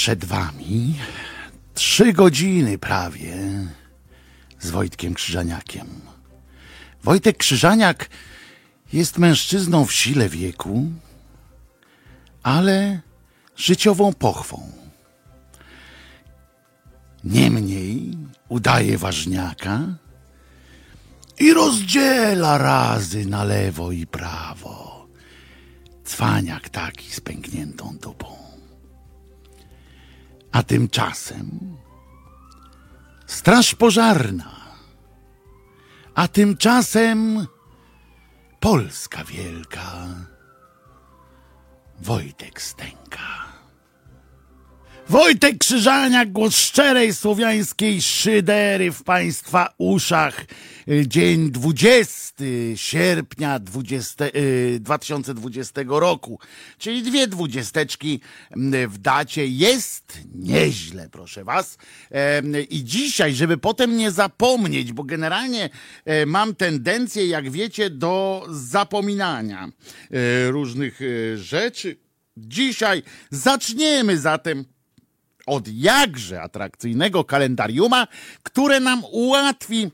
Przed wami trzy godziny prawie z Wojtkiem Krzyżaniakiem. Wojtek Krzyżaniak jest mężczyzną w sile wieku, ale życiową pochwą. Niemniej udaje ważniaka i rozdziela razy na lewo i prawo. Cwaniak taki z pękniętą dupą. A tymczasem straż pożarna. A tymczasem Polska Wielka. Wojtek Stęka. Wojtek Krzyżaniak, głos szczerej słowiańskiej szydery w Państwa uszach. Dzień 20 sierpnia 20, 2020 roku, czyli dwie dwudziesteczki w dacie. Jest nieźle, proszę Was. I dzisiaj, żeby potem nie zapomnieć, bo generalnie e, mam tendencję, jak wiecie, do zapominania e, różnych e, rzeczy. Dzisiaj zaczniemy zatem od jakże atrakcyjnego kalendariuma, które nam ułatwi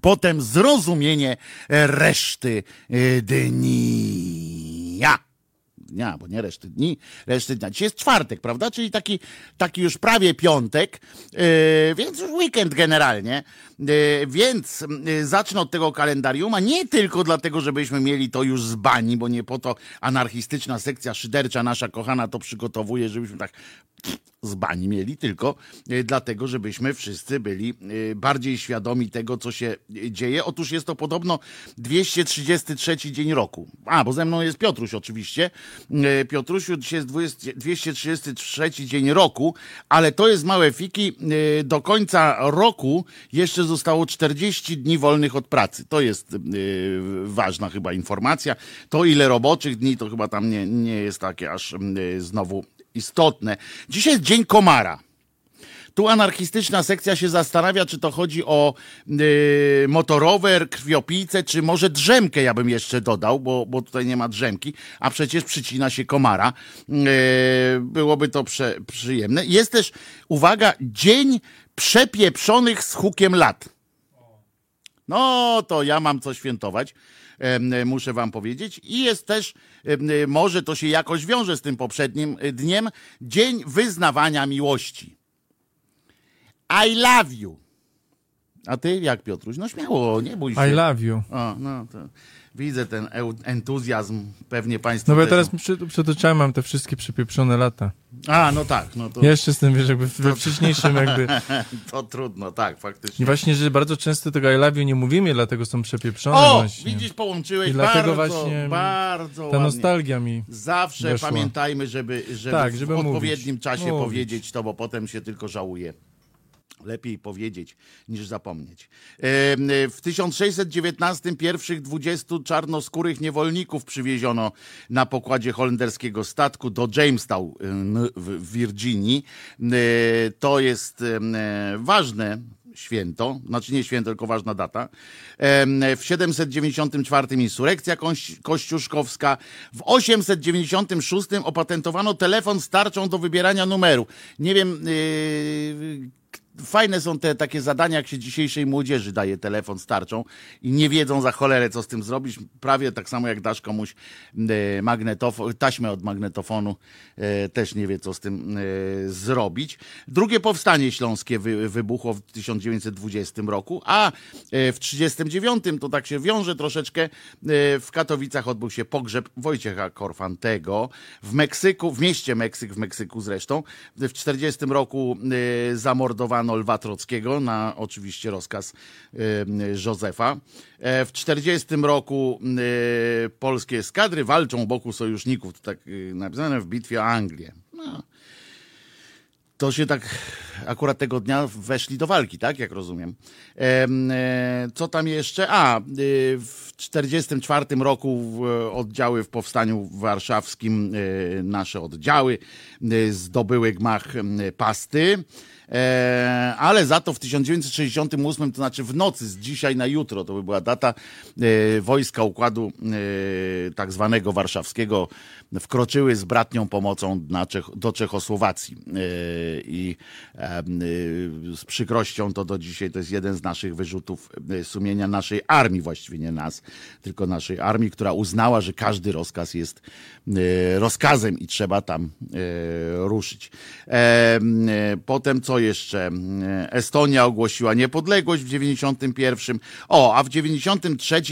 potem zrozumienie reszty e, dnia. Dnia, bo nie reszty dni, reszty dnia. Dzisiaj jest czwartek, prawda? Czyli taki, taki już prawie piątek, yy, więc już weekend generalnie. Yy, więc yy, zacznę od tego kalendariuma, nie tylko dlatego, żebyśmy mieli to już z bani, bo nie po to anarchistyczna sekcja szydercza nasza kochana to przygotowuje, żebyśmy tak z bani mieli, tylko dlatego, żebyśmy wszyscy byli bardziej świadomi tego, co się dzieje. Otóż jest to podobno 233 dzień roku. A, bo ze mną jest Piotruś oczywiście. E, Piotrusiu, dzisiaj jest 20, 233 dzień roku, ale to jest małe fiki. Do końca roku jeszcze zostało 40 dni wolnych od pracy. To jest ważna chyba informacja. To ile roboczych dni, to chyba tam nie, nie jest takie aż znowu istotne. Dzisiaj jest Dzień Komara. Tu anarchistyczna sekcja się zastanawia, czy to chodzi o yy, motorower, krwiopijcę, czy może drzemkę ja bym jeszcze dodał, bo, bo tutaj nie ma drzemki, a przecież przycina się komara. Yy, byłoby to prze, przyjemne. Jest też, uwaga, Dzień Przepieprzonych z hukiem lat. No to ja mam co świętować muszę wam powiedzieć. I jest też, może to się jakoś wiąże z tym poprzednim dniem, Dzień Wyznawania Miłości. I love you. A ty jak, Piotruś? No śmiało, nie bój się. I love you. O, no to widzę ten entuzjazm, pewnie państwo No bo ja teraz przy, przytoczałem mam te wszystkie przypieprzone lata. A, no tak. No to... Ja jeszcze jestem, wiesz, jakby we wcześniejszym jakby... to trudno, tak, faktycznie. I właśnie, że bardzo często tego I love you nie mówimy, dlatego są przepieprzone o, właśnie. widzisz, połączyłeś I dlatego bardzo, właśnie bardzo Ta ładnie. nostalgia mi Zawsze weszła. pamiętajmy, żeby, żeby, Tak, w żeby odpowiednim mówić. czasie Mówić. powiedzieć to, bo potem się tylko żałuje. Lepiej powiedzieć niż zapomnieć. E, W 1619 pierwszych 20 czarnoskórych niewolników przywieziono na pokładzie holenderskiego statku do Jamestown w Virginii. E, To jest e, ważne święto, znaczy nie święto, tylko ważna data. W 794 insurekcja koś- kościuszkowska. W 896 opatentowano telefon z tarczą do wybierania numeru. Nie wiem, yy, fajne są te takie zadania, jak się dzisiejszej młodzieży daje telefon z tarczą i nie wiedzą za cholerę, co z tym zrobić. Prawie tak samo jak dasz komuś e, magnetofon, taśmę od magnetofonu, e, też nie wie, co z tym e, zrobić. Drugie powstanie śląskie wy, wybuchło w 1920 roku, a w 1939 to tak się wiąże troszeczkę. W Katowicach odbył się pogrzeb Wojciecha Korfantego. W Meksyku, w mieście Meksyk, w Meksyku zresztą, w 1940 roku e, zamordowano Lwa Trockiego na oczywiście rozkaz e, Józefa. E, W 1940 roku e, polskie eskadry walczą boku sojuszników, to tak e, napisane w bitwie o Anglię. No. To się tak akurat tego dnia weszli do walki, tak, jak rozumiem. E, co tam jeszcze? A, w 1944 roku oddziały w powstaniu warszawskim, nasze oddziały zdobyły gmach pasty. E, ale za to w 1968, to znaczy w nocy z dzisiaj na jutro, to by była data, e, wojska układu e, tak zwanego warszawskiego wkroczyły z bratnią pomocą do Czechosłowacji. I z przykrością to do dzisiaj to jest jeden z naszych wyrzutów sumienia naszej armii, właściwie nie nas, tylko naszej armii, która uznała, że każdy rozkaz jest rozkazem i trzeba tam ruszyć. Potem co jeszcze? Estonia ogłosiła niepodległość w 91. O, a w 93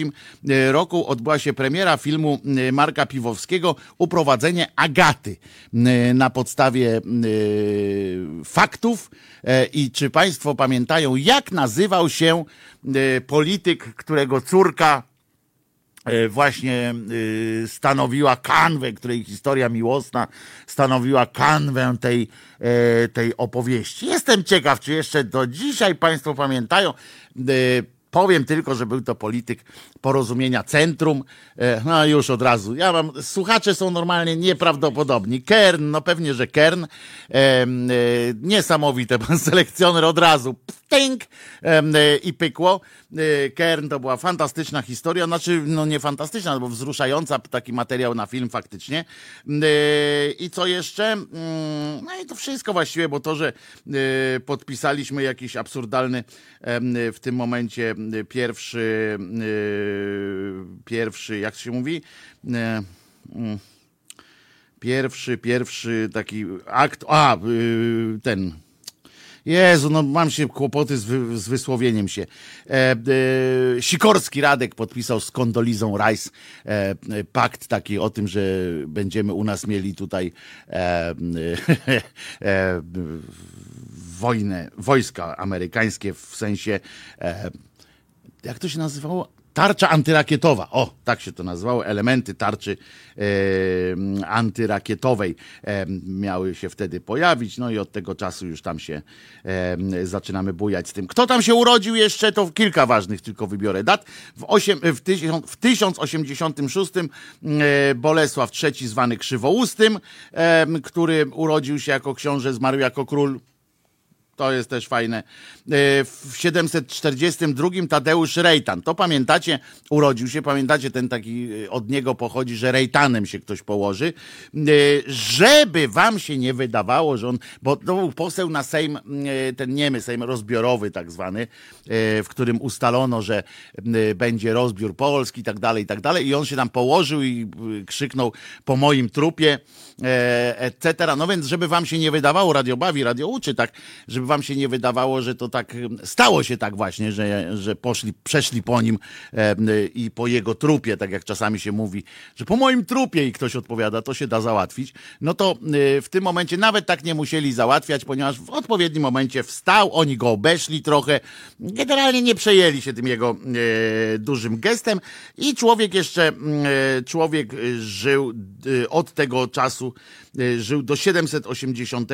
e, roku odbyła się premiera filmu e, Marka Piwowskiego Uprowadzenie Agaty e, na podstawie faktów. I czy Państwo pamiętają, jak nazywał się polityk, którego córka właśnie e, stanowiła kanwę, której historia miłosna stanowiła kanwę tej, e, tej opowieści. Jestem ciekaw, czy jeszcze do dzisiaj Państwo pamiętają. Powiem tylko, że był to polityk porozumienia centrum. No już od razu. Ja mam, słuchacze są normalnie nieprawdopodobni. Kern, no pewnie, że Kern. E, niesamowite, pan selekcjoner od razu. Pstynk e, i pykło. Y, Kern to była fantastyczna historia, znaczy no nie fantastyczna, bo wzruszająca taki materiał na film faktycznie. Y, I co jeszcze? Mm, no i to wszystko właściwie, bo to, że y, podpisaliśmy jakiś absurdalny w tym momencie pierwszy, pierwszy, jak się mówi? Mm, pierwszy, pierwszy taki akt, a ten Jezu, no mam się kłopoty z, wy, z wysłowieniem się. E, e, Sikorski Radek podpisał z Kondolizą Rice e, pakt taki o tym, że będziemy u nas mieli tutaj e, e, wojnę, wojska amerykańskie w sensie e, jak to się nazywało? Tarcza antyrakietowa, o, tak się to nazywało, elementy tarczy e, antyrakietowej e, miały się wtedy pojawić, no i od tego czasu już tam się e, zaczynamy bujać z tym. Kto tam się urodził jeszcze, to kilka ważnych tylko wybiorę dat. W, osiem, w, w 1086 e, Bolesław III zwany Krzywoustym, który urodził się jako książę, zmarł jako król to jest też fajne. E, w 742 Tadeusz Rejtan. To pamiętacie, urodził się, pamiętacie, ten taki e, od niego pochodzi, że Rejtanem się ktoś położy. E, żeby wam się nie wydawało, że on, bo to był poseł na Sejm, ten niemy Sejm rozbiorowy tak zwany, w którym ustalono, że będzie rozbiór Polski i tak dalej, i tak dalej. I on się tam położył i krzyknął po moim trupie, etc. No więc, żeby wam się nie wydawało, radio bawi, radio uczy, tak, żeby wam się nie wydawało, że to tak stało się tak właśnie, że, że poszli, przeszli po nim i po jego trupie, tak jak czasami się mówi, że po moim trupie i ktoś odpowiada, to się da załatwić. No to e, w tym momencie nawet tak nie musieli załatwiać, ponieważ w odpowiednim momencie wstał, oni go obeszli trochę, generalnie nie przejęli się tym jego e, dużym gestem i człowiek jeszcze, e, człowiek żył od tego czasu, żył do 780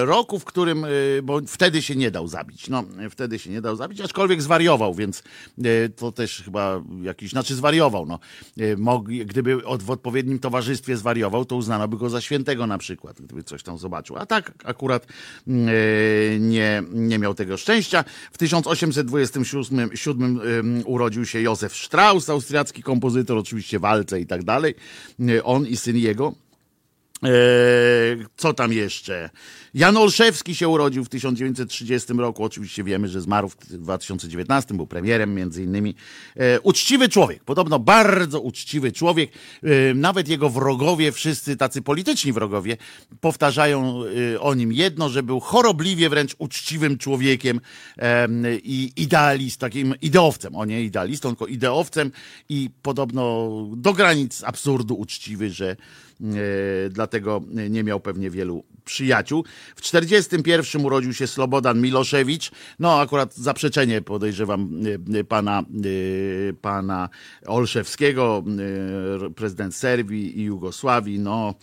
roku, w którym y, bo wtedy się nie dał zabić. No, wtedy się nie dał zabić, aczkolwiek zwariował, więc to też chyba jakiś, znaczy zwariował, no. Gdyby w odpowiednim towarzystwie zwariował, to uznano by go za świętego na przykład, gdyby coś tam zobaczył. A tak akurat nie, nie miał tego szczęścia. W 1827 urodził się Józef Strauss, austriacki kompozytor, oczywiście walce i tak dalej. On i syn jego. Co tam jeszcze? Jan Olszewski się urodził w 1930 roku. Oczywiście wiemy, że zmarł w 2019, był premierem między innymi. E, uczciwy człowiek, podobno bardzo uczciwy człowiek. E, nawet jego wrogowie, wszyscy tacy polityczni wrogowie, powtarzają o nim jedno, że był chorobliwie wręcz uczciwym człowiekiem i idealist, takim ideowcem. O nie idealistą, tylko ideowcem i podobno do granic absurdu uczciwy, że dlatego nie miał pewnie wielu przyjaciół. W 1941 urodził się Slobodan Miloszewicz. No, akurat zaprzeczenie podejrzewam pana, pana Olszewskiego, prezydent Serbii i Jugosławii, no,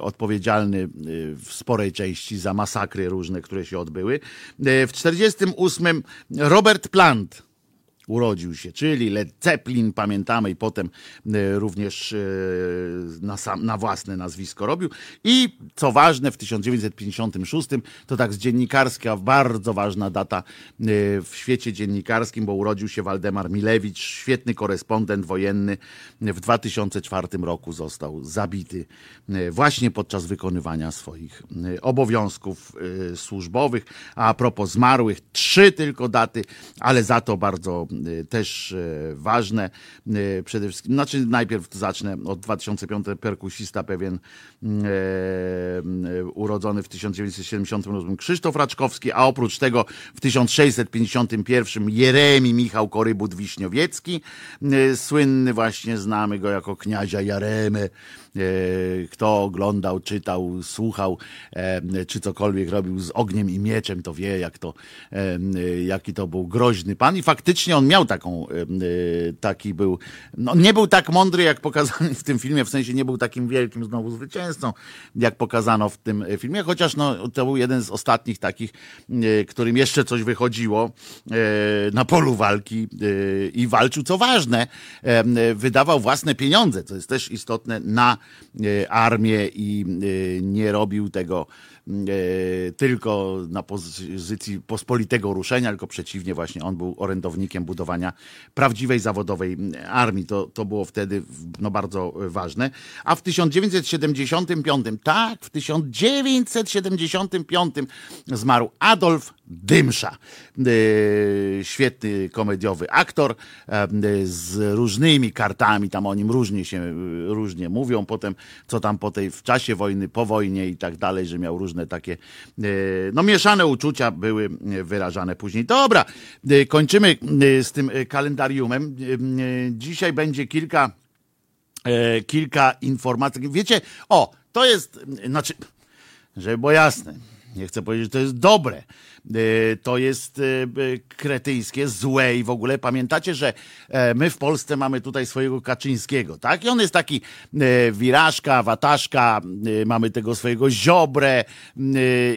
odpowiedzialny w sporej części za masakry różne, które się odbyły. W 1948 Robert Plant urodził się, czyli Led Zeppelin, pamiętamy, i potem e, również e, na, sam, na własne nazwisko robił. I co ważne, w 1956 to tak z dziennikarska, bardzo ważna data e, w świecie dziennikarskim, bo urodził się Waldemar Milewicz, świetny korespondent wojenny. W 2004 roku został zabity właśnie podczas wykonywania swoich obowiązków służbowych. A, a propos zmarłych, trzy tylko daty, ale za to bardzo też y, ważne. Y, przede wszystkim, znaczy najpierw zacznę od 2005 perkusista pewien urodzony w 1978 Krzysztof Raczkowski, a oprócz tego w 1651 Jeremi Michał Korybut-Wiśniowiecki, słynny właśnie, znamy go jako kniazia Jaremy, kto oglądał, czytał, słuchał, e, czy cokolwiek robił z ogniem i mieczem, to wie, jak to, e, jaki to był groźny pan. I faktycznie on miał taką, taki był, no nie był tak mądry, jak pokazany w tym filmie, w sensie nie był takim wielkim znowu zwycięzcą, jak pokazano w tym filmie, chociaż no, to był jeden z ostatnich takich, którym jeszcze coś wychodziło na polu walki i walczył, co ważne, wydawał własne pieniądze, co jest też istotne, na E, armię i e, nie robił tego e, tylko na pozycji pospolitego ruszenia, tylko przeciwnie, właśnie on był orędownikiem budowania prawdziwej zawodowej armii. To, to było wtedy no, bardzo ważne. A w 1975, tak, w 1975 zmarł Adolf Dymsza. Świetny komediowy aktor z różnymi kartami, tam o nim różnie się różnie mówią potem, co tam po tej, w czasie wojny, po wojnie i tak dalej, że miał różne takie, e, no mieszane uczucia były e, wyrażane później. Dobra, e, kończymy z tym kalendariumem. Dzisiaj będzie kilka, kilka informacji. Wiecie, o, to jest, znaczy, żeby było jasne, nie chcę powiedzieć, że to jest dobre, to jest y, y, kretyńskie, złe i w ogóle pamiętacie, że e, my w Polsce mamy tutaj swojego Kaczyńskiego, tak? I on jest taki wirażka, wataszka, mamy tego swojego ziobrę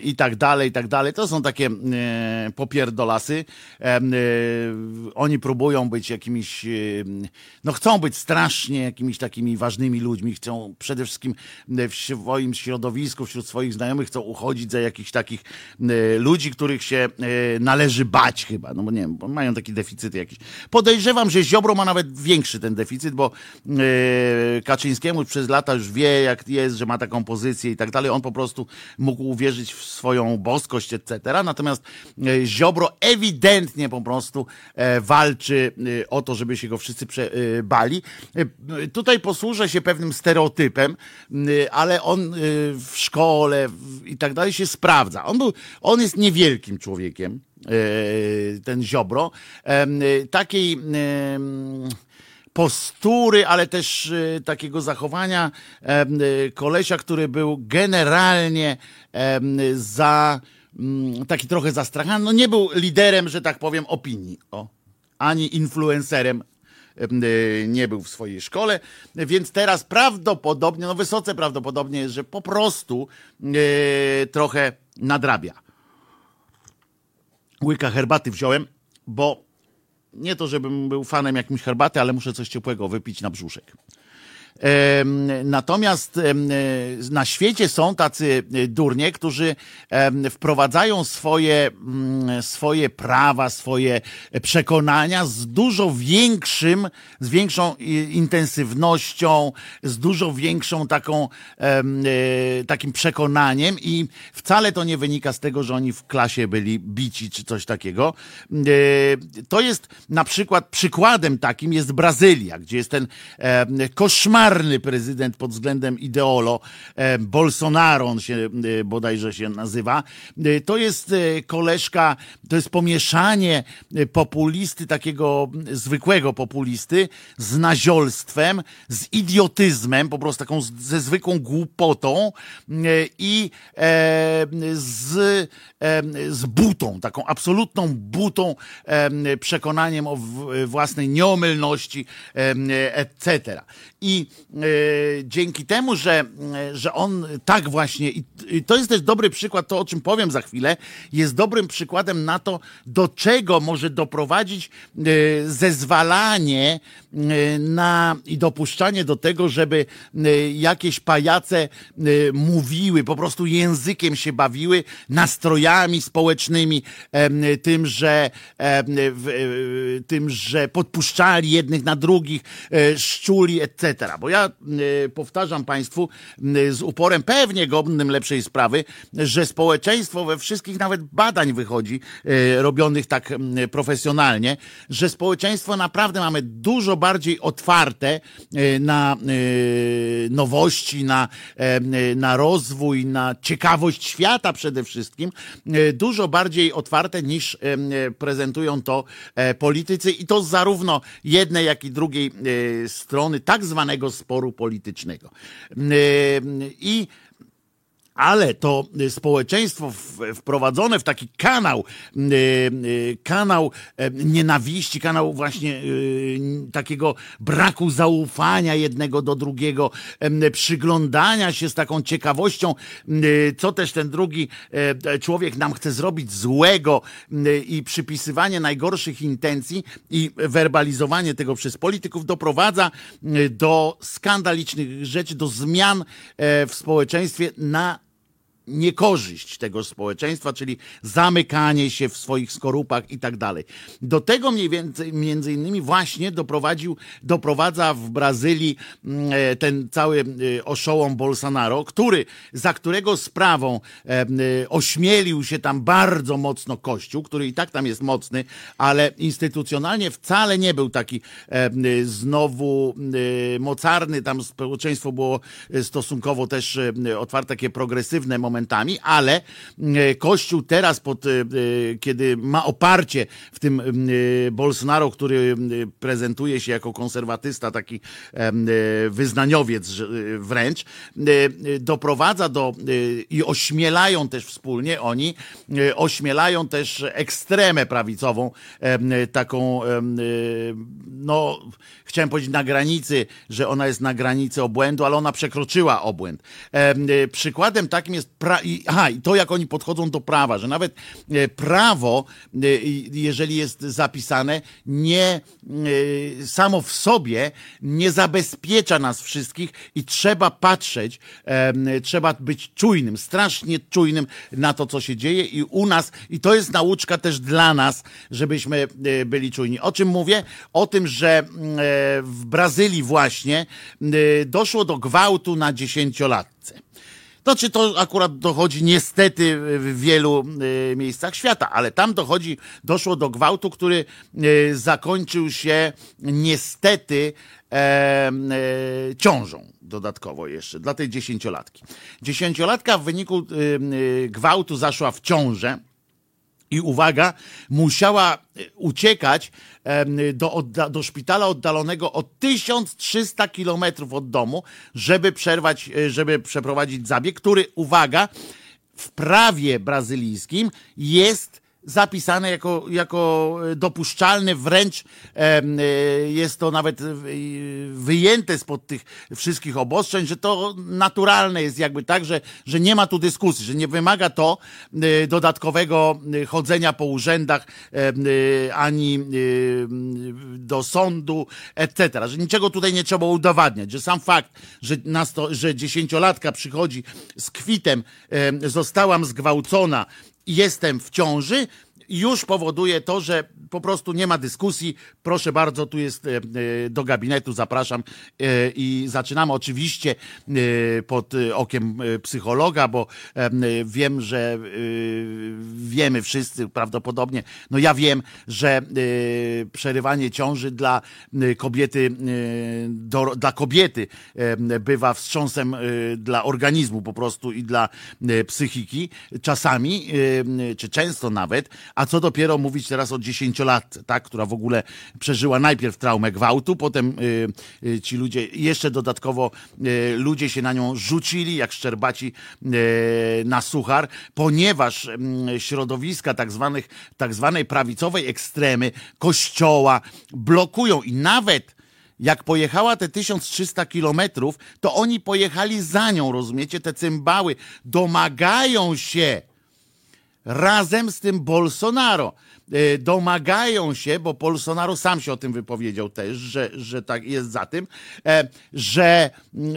i tak dalej, i tak dalej. To są takie popierdolasy. E, oni próbują być jakimiś, no chcą być strasznie jakimiś takimi ważnymi ludźmi, chcą przede wszystkim w swoim środowisku, wśród swoich znajomych chcą uchodzić za jakichś takich ludzi, których których się e, należy bać chyba, no bo nie wiem, bo mają taki deficyt jakiś. Podejrzewam, że Ziobro ma nawet większy ten deficyt, bo e, Kaczyńskiemu przez lata już wie, jak jest, że ma taką pozycję i tak dalej. On po prostu mógł uwierzyć w swoją boskość, etc. Natomiast e, Ziobro ewidentnie po prostu walczy o to, żeby się go wszyscy bali. Tutaj posłużę się pewnym stereotypem, ale on w szkole i tak dalej się sprawdza. On, był, on jest niewielki wielkim człowiekiem, e, ten Ziobro, e, takiej postury, ale też e, takiego zachowania kolesia, który był generalnie za mm, taki trochę zastrachany. No nie był liderem, że tak powiem, opinii. O. Ani influencerem nie był w swojej szkole, więc teraz prawdopodobnie, no wysoce prawdopodobnie jest, że po prostu trochę nadrabia łyka herbaty wziąłem, bo nie to, żebym był fanem jakimś herbaty, ale muszę coś ciepłego wypić na brzuszek. Natomiast na świecie są tacy e, durnie, którzy wprowadzają swoje, mm, swoje prawa, swoje przekonania z dużo większym, z większą intensywnością, z dużo większą taką, e, takim przekonaniem i wcale to nie wynika z tego, że oni w klasie byli bici czy coś takiego. E, to jest na przykład przykładem takim jest Brazylia, gdzie jest ten koszmar czarny prezydent pod względem ideolo, e, Bolsonaro on się e, bodajże się nazywa, e, to jest koleżka, to jest pomieszanie populisty, takiego zwykłego populisty z naziolstwem, z idiotyzmem, po prostu taką ze zwykłą głupotą i z, z butą, taką absolutną butą, przekonaniem o własnej nieomylności, etc. I e, dzięki temu, że, że on tak właśnie, i, i to jest też dobry przykład, to o czym powiem za chwilę, jest dobrym przykładem na to, do czego może doprowadzić e, zezwalanie e, na i dopuszczanie do tego, żeby e, jakieś pajace e, mówiły, po prostu językiem się bawiły, nastrojami społecznymi, e, tym, że tym, że podpuszczali jednych na drugich, szczuli, etc. Bo ja y, powtarzam Państwu y, z uporem pewnie godnym lepszej sprawy, że społeczeństwo we wszystkich nawet badań wychodzi, y, robionych tak profesjonalnie, że społeczeństwo naprawdę mamy dużo bardziej otwarte na nowości, na, na rozwój, na ciekawość świata przede wszystkim, dużo bardziej otwarte niż prezentują to e, politycy i to zarówno jednej, jak i drugiej strony tak zwanej zwanego sporu politycznego. I ale to społeczeństwo wprowadzone w taki kanał, kanał nienawiści, kanał właśnie takiego braku zaufania jednego do drugiego, przyglądania się z taką ciekawością, co też ten drugi człowiek nam chce zrobić złego i przypisywanie najgorszych intencji i werbalizowanie tego przez polityków doprowadza do skandalicznych rzeczy, do zmian e, w społeczeństwie na niekorzyść tego społeczeństwa, czyli zamykanie się w swoich skorupach i tak dalej. Do tego mniej więcej, między innymi właśnie doprowadził, doprowadza w Brazylii mm, e, ten cały e, oszołom Bolsonaro, który, za którego sprawą e, ośmielił się tam bardzo mocno Kościół, który i tak tam jest mocny, ale instytucjonalnie wcale nie był taki znowu mocarny, tam społeczeństwo było stosunkowo też otwarte, takie progresywne momenty, momentami, ale e, Kościół teraz, pod, e, e, kiedy ma oparcie w tym Bolsonaro, który prezentuje się jako konserwatysta, taki wyznaniowiec wręcz, doprowadza do i ośmielają też wspólnie oni, ośmielają też ekstremę prawicową, taką, no, chciałem powiedzieć na granicy, że ona jest na granicy obłędu, ale ona przekroczyła obłęd. Przykładem takim jest pra... Aha, i to jak oni podchodzą do prawa, że nawet e, prawo, e, jeżeli jest zapisane, nie e, samo w sobie nie zabezpiecza nas wszystkich i trzeba patrzeć, trzeba być czujnym, strasznie czujnym na to, co się dzieje i u nas, i to jest nauczka też dla nas, żebyśmy byli czujni. O czym mówię? O tym, że w Brazylii właśnie doszło do gwałtu na dziesięciolatce. Znaczy to akurat dochodzi niestety w wielu y, miejscach świata, ale tam dochodzi, doszło do gwałtu, który y, zakończył się niestety e, e, ciążą dodatkowo jeszcze dla tej dziesięciolatki. Dziesięciolatka w wyniku y, gwałtu zaszła w ciążę i uwaga, musiała uciekać do, do szpitala oddalonego o 1300 kilometrów od domu, żeby przerwać, e, żeby przeprowadzić zabieg, który, uwaga, w prawie brazylijskim jest zapisane jako, jako dopuszczalne, wręcz e, jest to nawet wyjęte spod tych wszystkich obostrzeń, że to naturalne jest jakby tak, że, że nie ma tu dyskusji, że nie wymaga to e, dodatkowego e, chodzenia po urzędach ani do sądu, etc., że niczego tutaj nie trzeba udowadniać, że sam fakt, że, nasto, że dziesięciolatka przychodzi z kwitem, zostałam zgwałcona, jestem w ciąży, już powoduje to, że po prostu nie ma dyskusji. Proszę bardzo, tu jest e, e, do gabinetu, zapraszam e, i zaczynamy oczywiście pod okiem psychologa, bo wiem, że wiemy wszyscy prawdopodobnie, no ja wiem, że przerywanie ciąży dla kobiety, dla kobiety bywa wstrząsem dla organizmu po prostu i dla psychiki czasami, czy często nawet, a co dopiero mówić teraz o 10 pięciolatce, tak, która w ogóle przeżyła najpierw traumę gwałtu, potem y, y, ci ludzie, jeszcze dodatkowo y, ludzie się na nią rzucili, jak szczerbaci na suchar, ponieważ mm, środowiska tak, zwanych, tak zwanej prawicowej ekstremy, kościoła blokują i nawet jak pojechała te 1300 kilometrów, to oni pojechali za nią, rozumiecie? Te cymbały domagają się razem z tym Bolsonaro. E, domagają się, bo Bolsonaro sam się o tym wypowiedział też, że, że tak jest za tym, e, że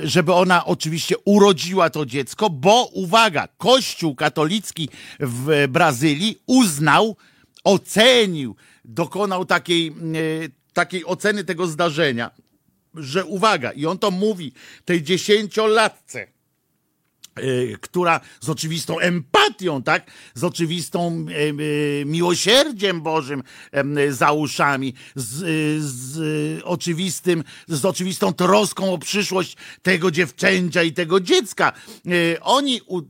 żeby ona oczywiście urodziła to dziecko, bo uwaga, Kościół katolicki w Brazylii uznał, ocenił, dokonał takiej, e, takiej oceny tego zdarzenia, że uwaga, i on to mówi tej dziesięciolatce, która z oczywistą empatią, tak, z oczywistą e, e, miłosierdziem Bożym za uszami, z, z, oczywistym, z oczywistą troską o przyszłość tego dziewczęcia i tego dziecka. Oni u,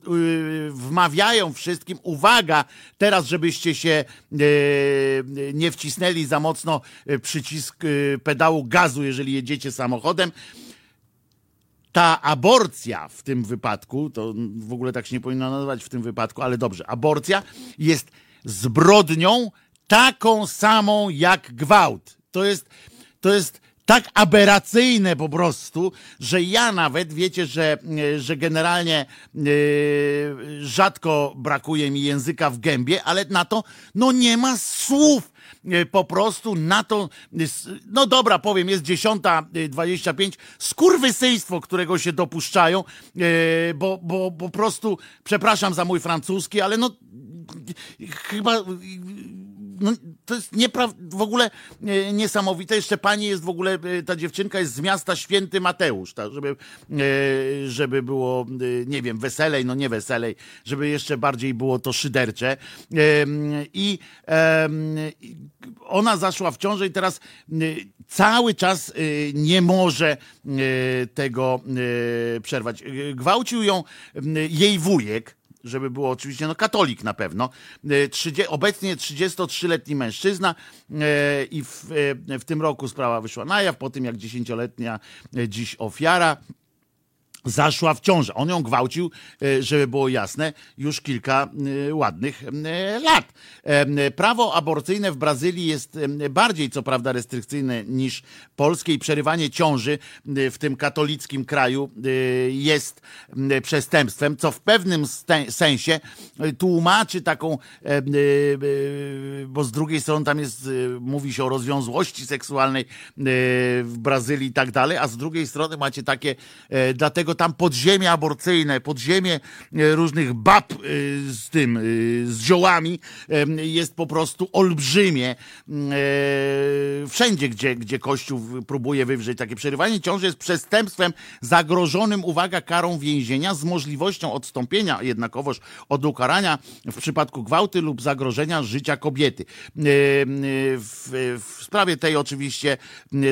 wmawiają wszystkim, uwaga, teraz żebyście się nie wcisnęli za mocno przycisk pedału gazu, jeżeli jedziecie samochodem, ta aborcja w tym wypadku, to w ogóle tak się nie powinno nazywać w tym wypadku, ale dobrze, aborcja jest zbrodnią taką samą jak gwałt. To jest, to jest tak aberracyjne po prostu, że ja nawet, wiecie, że, że generalnie yy, rzadko brakuje mi języka w gębie, ale na to no nie ma słów po prostu na to, no dobra, powiem, jest 10.25, e, skurwysyństwo, którego się dopuszczają, e, bo, bo po prostu, przepraszam za mój francuski, ale no chyba no, to jest niepra- w ogóle e, niesamowite. Jeszcze pani jest w ogóle, e, ta dziewczynka jest z miasta Święty Mateusz, tak, żeby, e, żeby było, e, nie wiem, weselej, no nie weselej, żeby jeszcze bardziej było to szydercze. E, I e, ona zaszła w ciążę i teraz cały czas nie może tego przerwać. Gwałcił ją jej wujek, żeby było oczywiście, no katolik na pewno. 30, e, obecnie 33-letni mężczyzna e, i w, e, w tym roku sprawa wyszła na jaw, po tym jak 10-letnia dziś ofiara zaszła w ciążę. On ją gwałcił, e, żeby było jasne, już kilka e, ładnych e, lat. Prawo aborcyjne w Brazylii jest bardziej, co prawda, restrykcyjne niż polskie i przerywanie ciąży w tym katolickim kraju jest przestępstwem, co w pewnym sensie tłumaczy taką, bo z drugiej strony tam jest, mówi się o rozwiązłości seksualnej w Brazylii i tak dalej, a z drugiej strony macie takie, dlatego tam podziemie aborcyjne, podziemie e, różnych bab e, z tym, e, z ziołami jest po prostu olbrzymie. Wszędzie, gdzie, gdzie Kościół próbuje wywrzeć takie przerywanie ciąży jest przestępstwem zagrożonym, uwaga, karą więzienia z możliwością odstąpienia jednakowoż od ukarania w przypadku gwałty lub zagrożenia życia kobiety. W, w sprawie tej oczywiście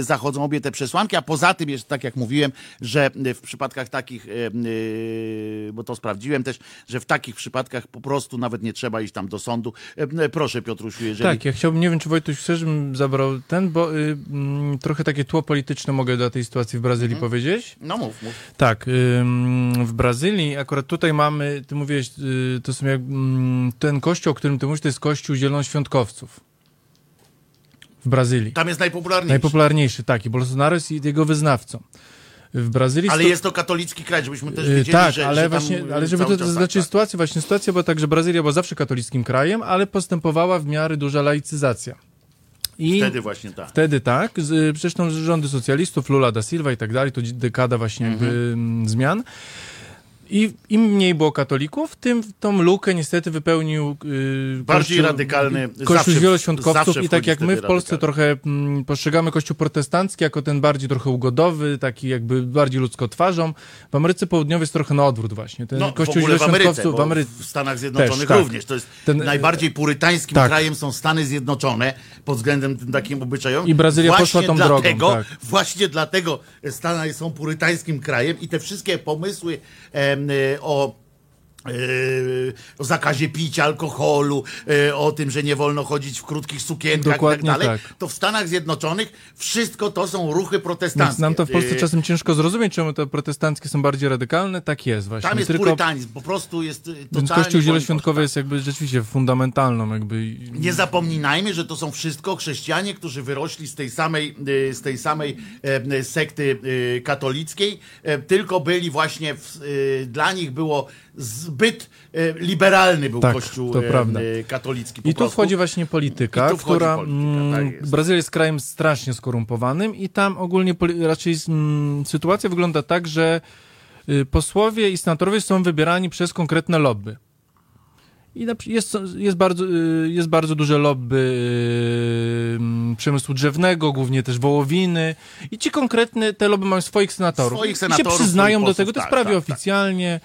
zachodzą obie te przesłanki, a poza tym jest tak jak mówiłem, że w przypadkach takich, e, bo to sprawdziłem też, że w takich przypadkach po prostu nawet nie trzeba iść tam do sądu. Proszę Piotrusiu, jeżeli... Tak, ja chciałbym, nie wiem czy Wojtuś chce, żebym zabrał ten, bo y, mm, trochę takie tło polityczne mogę do tej sytuacji w Brazylii mhm. powiedzieć. No mów, mów. Tak, y, w Brazylii akurat tutaj mamy, ty mówiłeś, y, to są jak, mm, ten kościół, o którym ty mówisz, to jest kościół zielonoświątkowców w Brazylii. Tam jest najpopularniejszy. Najpopularniejszy, tak. I Bolsonaro jest jego wyznawcą w Brazylii. Ale jest to katolicki kraj, żebyśmy też y, wiedzieli, tak, że, ale że właśnie, ale żeby to zaznaczyć tak. sytuację, właśnie sytuacja była tak, że Brazylia była zawsze katolickim krajem, ale postępowała w miarę duża laicyzacja. I wtedy właśnie tak. Wtedy tak. Zresztą rządy socjalistów, Lula da Silva i tak dalej, to dekada właśnie jakby mhm. Mm, zmian. I im mniej było katolików, tym tą lukę niestety wypełnił yy, Bardziej kościół, radykalny. Kościół wieloświątkowców zawsze i tak jak my w Polsce radykalny. trochę mm, postrzegamy kościół protestancki jako ten bardziej trochę ugodowy, taki jakby bardziej ludzko twarzą. W Ameryce Południowej jest trochę na odwrót właśnie. Ten No, w kościół w wieloświątkowców w Ameryce. w Stanach Zjednoczonych Też, tak. również. To jest Ten- najbardziej purytańskim tak. krajem są Stany Zjednoczone pod względem tym takim obyczajowym. I Brazylia właśnie poszła tą drogą, dlatego, tak. Właśnie dlatego Stany są purytańskim krajem i te wszystkie pomysły y, o e, o zakazie picia alkoholu, e, o tym, że nie wolno chodzić w krótkich sukienkach Dokładnie i tak dalej, tak. to w Stanach Zjednoczonych wszystko to są ruchy protestanckie. Więc nam to w Polsce E, czasem ciężko zrozumieć, czemu te protestanckie są bardziej radykalne. Tak jest właśnie. Tam jest Tylko, purytanizm, po prostu jest totalnie kościół zieloświątkowy jest jakby rzeczywiście fundamentalną jakby... Nie zapominajmy, że to są wszystko chrześcijanie, którzy wyrośli z tej samej, z tej samej sekty katolickiej, tylko byli właśnie, w, dla nich było zbyt e, liberalny był Tak, kościół e, katolicki. I tu prostu. wchodzi właśnie polityka, wchodzi która. polityka, mm, tak jest. Brazylia jest krajem strasznie skorumpowanym i tam ogólnie raczej mm, sytuacja wygląda tak, że y, posłowie i senatorowie są wybierani przez konkretne lobby. I jest, jest, bardzo, y, jest bardzo duże lobby y, mm, przemysłu drzewnego, głównie też wołowiny. I ci konkretne, te lobby mają swoich senatorów. Swoich I senatorów, się przyznają do tego, to jest prawie tak, tak, tak. oficjalnie.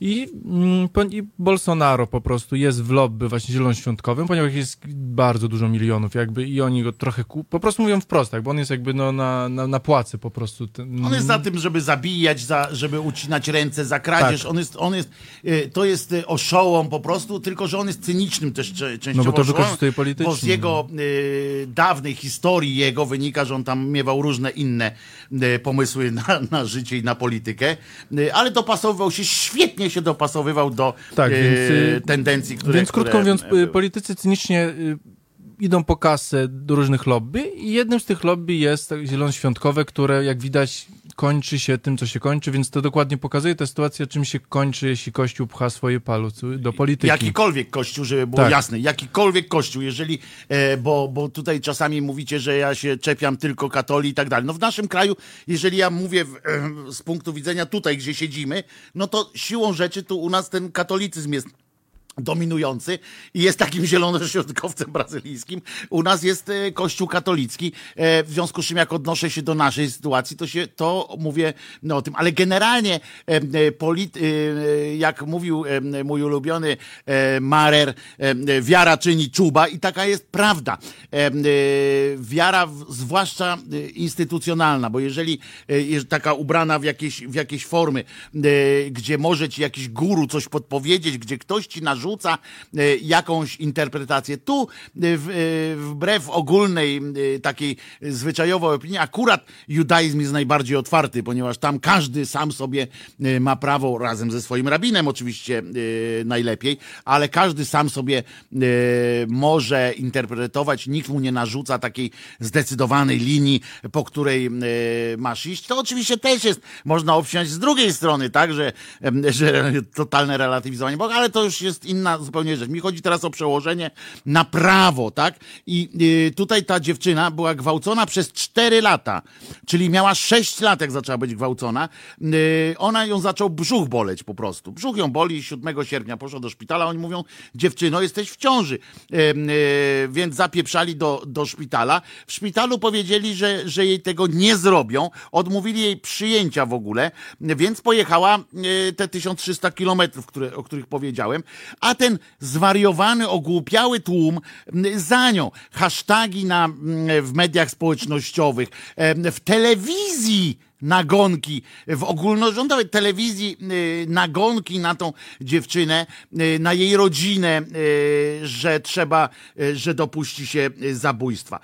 I, mm, I Bolsonaro po prostu jest w lobby właśnie zielonoświątkowym, ponieważ jest bardzo dużo milionów jakby i oni go trochę ku... po prostu mówią wprost, tak, bo on jest jakby no, na, na, na płacy po prostu. Ten, On jest za tym, żeby zabijać, za, żeby ucinać ręce za kradzież. Tak. On jest, on jest, e, to jest oszołom po prostu, tylko że on jest cynicznym też częściowo No bo to wykorzystuje politycznie. Bo z jego e, dawnej historii jego wynika, że on tam miewał różne inne e, pomysły na, na życie i na politykę, e, ale dopasowywał się, świetnie się dopasowywał do Tak, e, więc, y, tendencji, które Więc krótko które, mówiąc, y, były. politycy cynicznie y, idą po kasę do różnych lobby i jednym z tych lobby jest tak zielonoświątkowe, które jak widać kończy się tym, co się kończy, więc to dokładnie pokazuje ta sytuacja, czym się kończy, jeśli Kościół pcha swoje palucy do polityki. Jakikolwiek kościół, żeby było Tak. jasne, jakikolwiek kościół, jeżeli, e, bo, bo tutaj czasami mówicie, że ja się czepiam tylko katoli i tak dalej. No w naszym kraju, jeżeli ja mówię w, e, z punktu widzenia tutaj, gdzie siedzimy, no to siłą rzeczy tu u nas ten katolicyzm jest dominujący i jest takim zielonoświątkowcem brazylijskim. U nas jest e, kościół katolicki, e, w związku z czym jak odnoszę się do naszej sytuacji, to się to mówię no, o tym, ale generalnie e, jak mówił mój ulubiony Marer, wiara czyni czuba i taka jest prawda. Wiara, zwłaszcza instytucjonalna, bo jeżeli taka ubrana w jakieś, w jakieś formy, gdzie może ci jakiś guru coś podpowiedzieć, gdzie ktoś ci narzuca e, jakąś interpretację. Tu e, e, wbrew ogólnej takiej zwyczajowej opinii, akurat judaizm jest najbardziej otwarty, ponieważ tam każdy sam sobie ma prawo, razem ze swoim rabinem oczywiście najlepiej, ale każdy sam sobie może interpretować, nikt mu nie narzuca takiej zdecydowanej linii, po której masz iść. To oczywiście też jest, można obsiąść z drugiej strony, tak, że, że totalne relatywizowanie Boga, ale to już jest inna zupełnie rzecz. Mi chodzi teraz o przełożenie na prawo, tak? I y, tutaj ta dziewczyna była gwałcona przez 4 lata, czyli miała 6 lat, jak zaczęła być gwałcona. Y, ona ją zaczął brzuch boleć po prostu. Brzuch ją boli 7 sierpnia, poszła do szpitala, oni mówią, dziewczyno, jesteś w ciąży. Y, więc zapieprzali do, do szpitala. W szpitalu powiedzieli, że, że jej tego nie zrobią, odmówili jej przyjęcia w ogóle, więc pojechała te 1300 kilometrów, o których powiedziałem, a ten zwariowany, ogłupiały tłum za nią. Hasztagi na, w mediach społecznościowych, w telewizji nagonki, w ogólnorządowej telewizji nagonki na tą dziewczynę, na jej rodzinę, że trzeba, y, że dopuści się zabójstwa.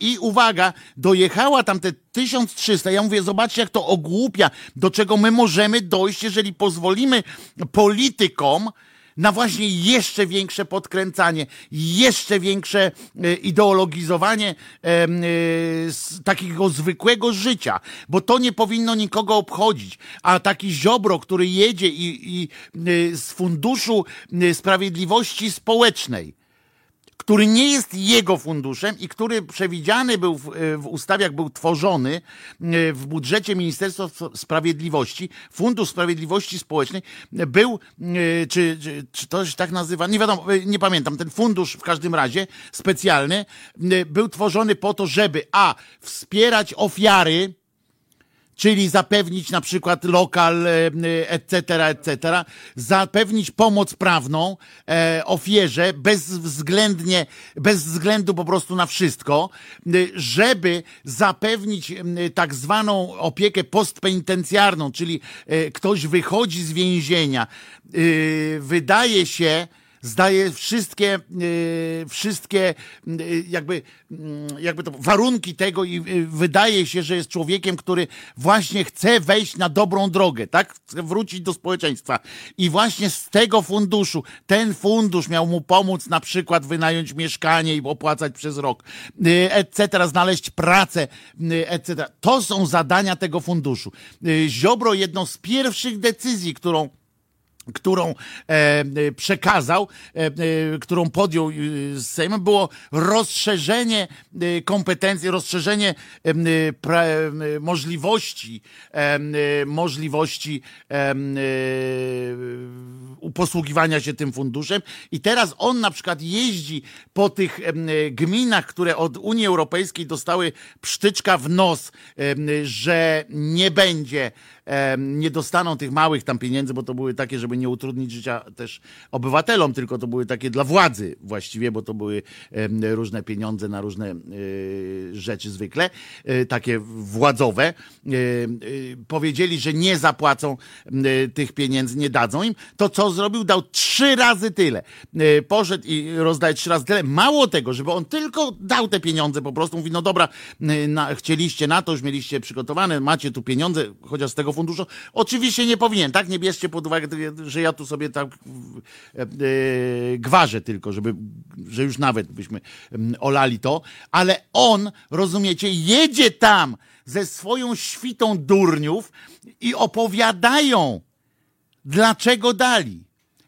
I uwaga, dojechała tam te 1300. Ja mówię, zobaczcie, jak to ogłupia, do czego my możemy dojść, jeżeli pozwolimy politykom, na właśnie jeszcze większe podkręcanie, jeszcze większe e, ideologizowanie e, takiego zwykłego życia, bo to nie powinno nikogo obchodzić. A taki ziobro, który jedzie i, i e, z funduszu sprawiedliwości społecznej, który nie jest jego funduszem i który przewidziany był w, w ustawie, jak był tworzony e, w budżecie Ministerstwa Sprawiedliwości, Fundusz Sprawiedliwości Społecznej był, e, czy, czy, czy to się tak nazywa, nie wiadomo, e, nie pamiętam, ten fundusz w każdym razie specjalny był tworzony po to, żeby a, wspierać ofiary, czyli zapewnić na przykład lokal, etc., e, etc., zapewnić pomoc prawną e, ofierze bezwzględnie, bez względu po prostu na wszystko, e, żeby zapewnić tak zwaną opiekę postpenitencjarną, czyli ktoś wychodzi z więzienia, wydaje się, zdaje wszystkie, e, wszystkie e, jakby, mm, jakby to warunki tego i e, wydaje się, że jest człowiekiem, który właśnie chce wejść na dobrą drogę, tak? Chce wrócić do społeczeństwa. I właśnie z tego funduszu, ten fundusz miał mu pomóc na przykład wynająć mieszkanie i opłacać przez rok, etc., znaleźć pracę, etc. To są zadania tego funduszu. Ziobro jedną z pierwszych decyzji, którą którą e, przekazał, e, e, którą podjął z Sejmem, było rozszerzenie kompetencji, rozszerzenie możliwości, możliwości posługiwania się tym funduszem. I teraz on na przykład jeździ po tych gminach, które od Unii Europejskiej dostały psztyczka w nos, że nie będzie nie dostaną tych małych tam pieniędzy, bo to były takie, żeby nie utrudnić życia też obywatelom, tylko to były takie dla władzy właściwie, bo to były różne pieniądze na różne e, rzeczy zwykle, e, takie władzowe. E, powiedzieli, że nie zapłacą tych pieniędzy, nie dadzą im. To co zrobił? Dał trzy razy tyle. Poszedł i rozdaje trzy razy tyle. Mało tego, żeby on tylko dał te pieniądze, po prostu mówi, no dobra, na, chcieliście na to, już mieliście przygotowane, macie tu pieniądze, chociaż z tego funduszu. Oczywiście nie powinien, tak? Nie bierzcie pod uwagę, że ja tu sobie tak e, e, gwarzę tylko, żeby, że już nawet byśmy olali to, ale on, rozumiecie, jedzie tam ze swoją świtą durniów i opowiadają, dlaczego dali.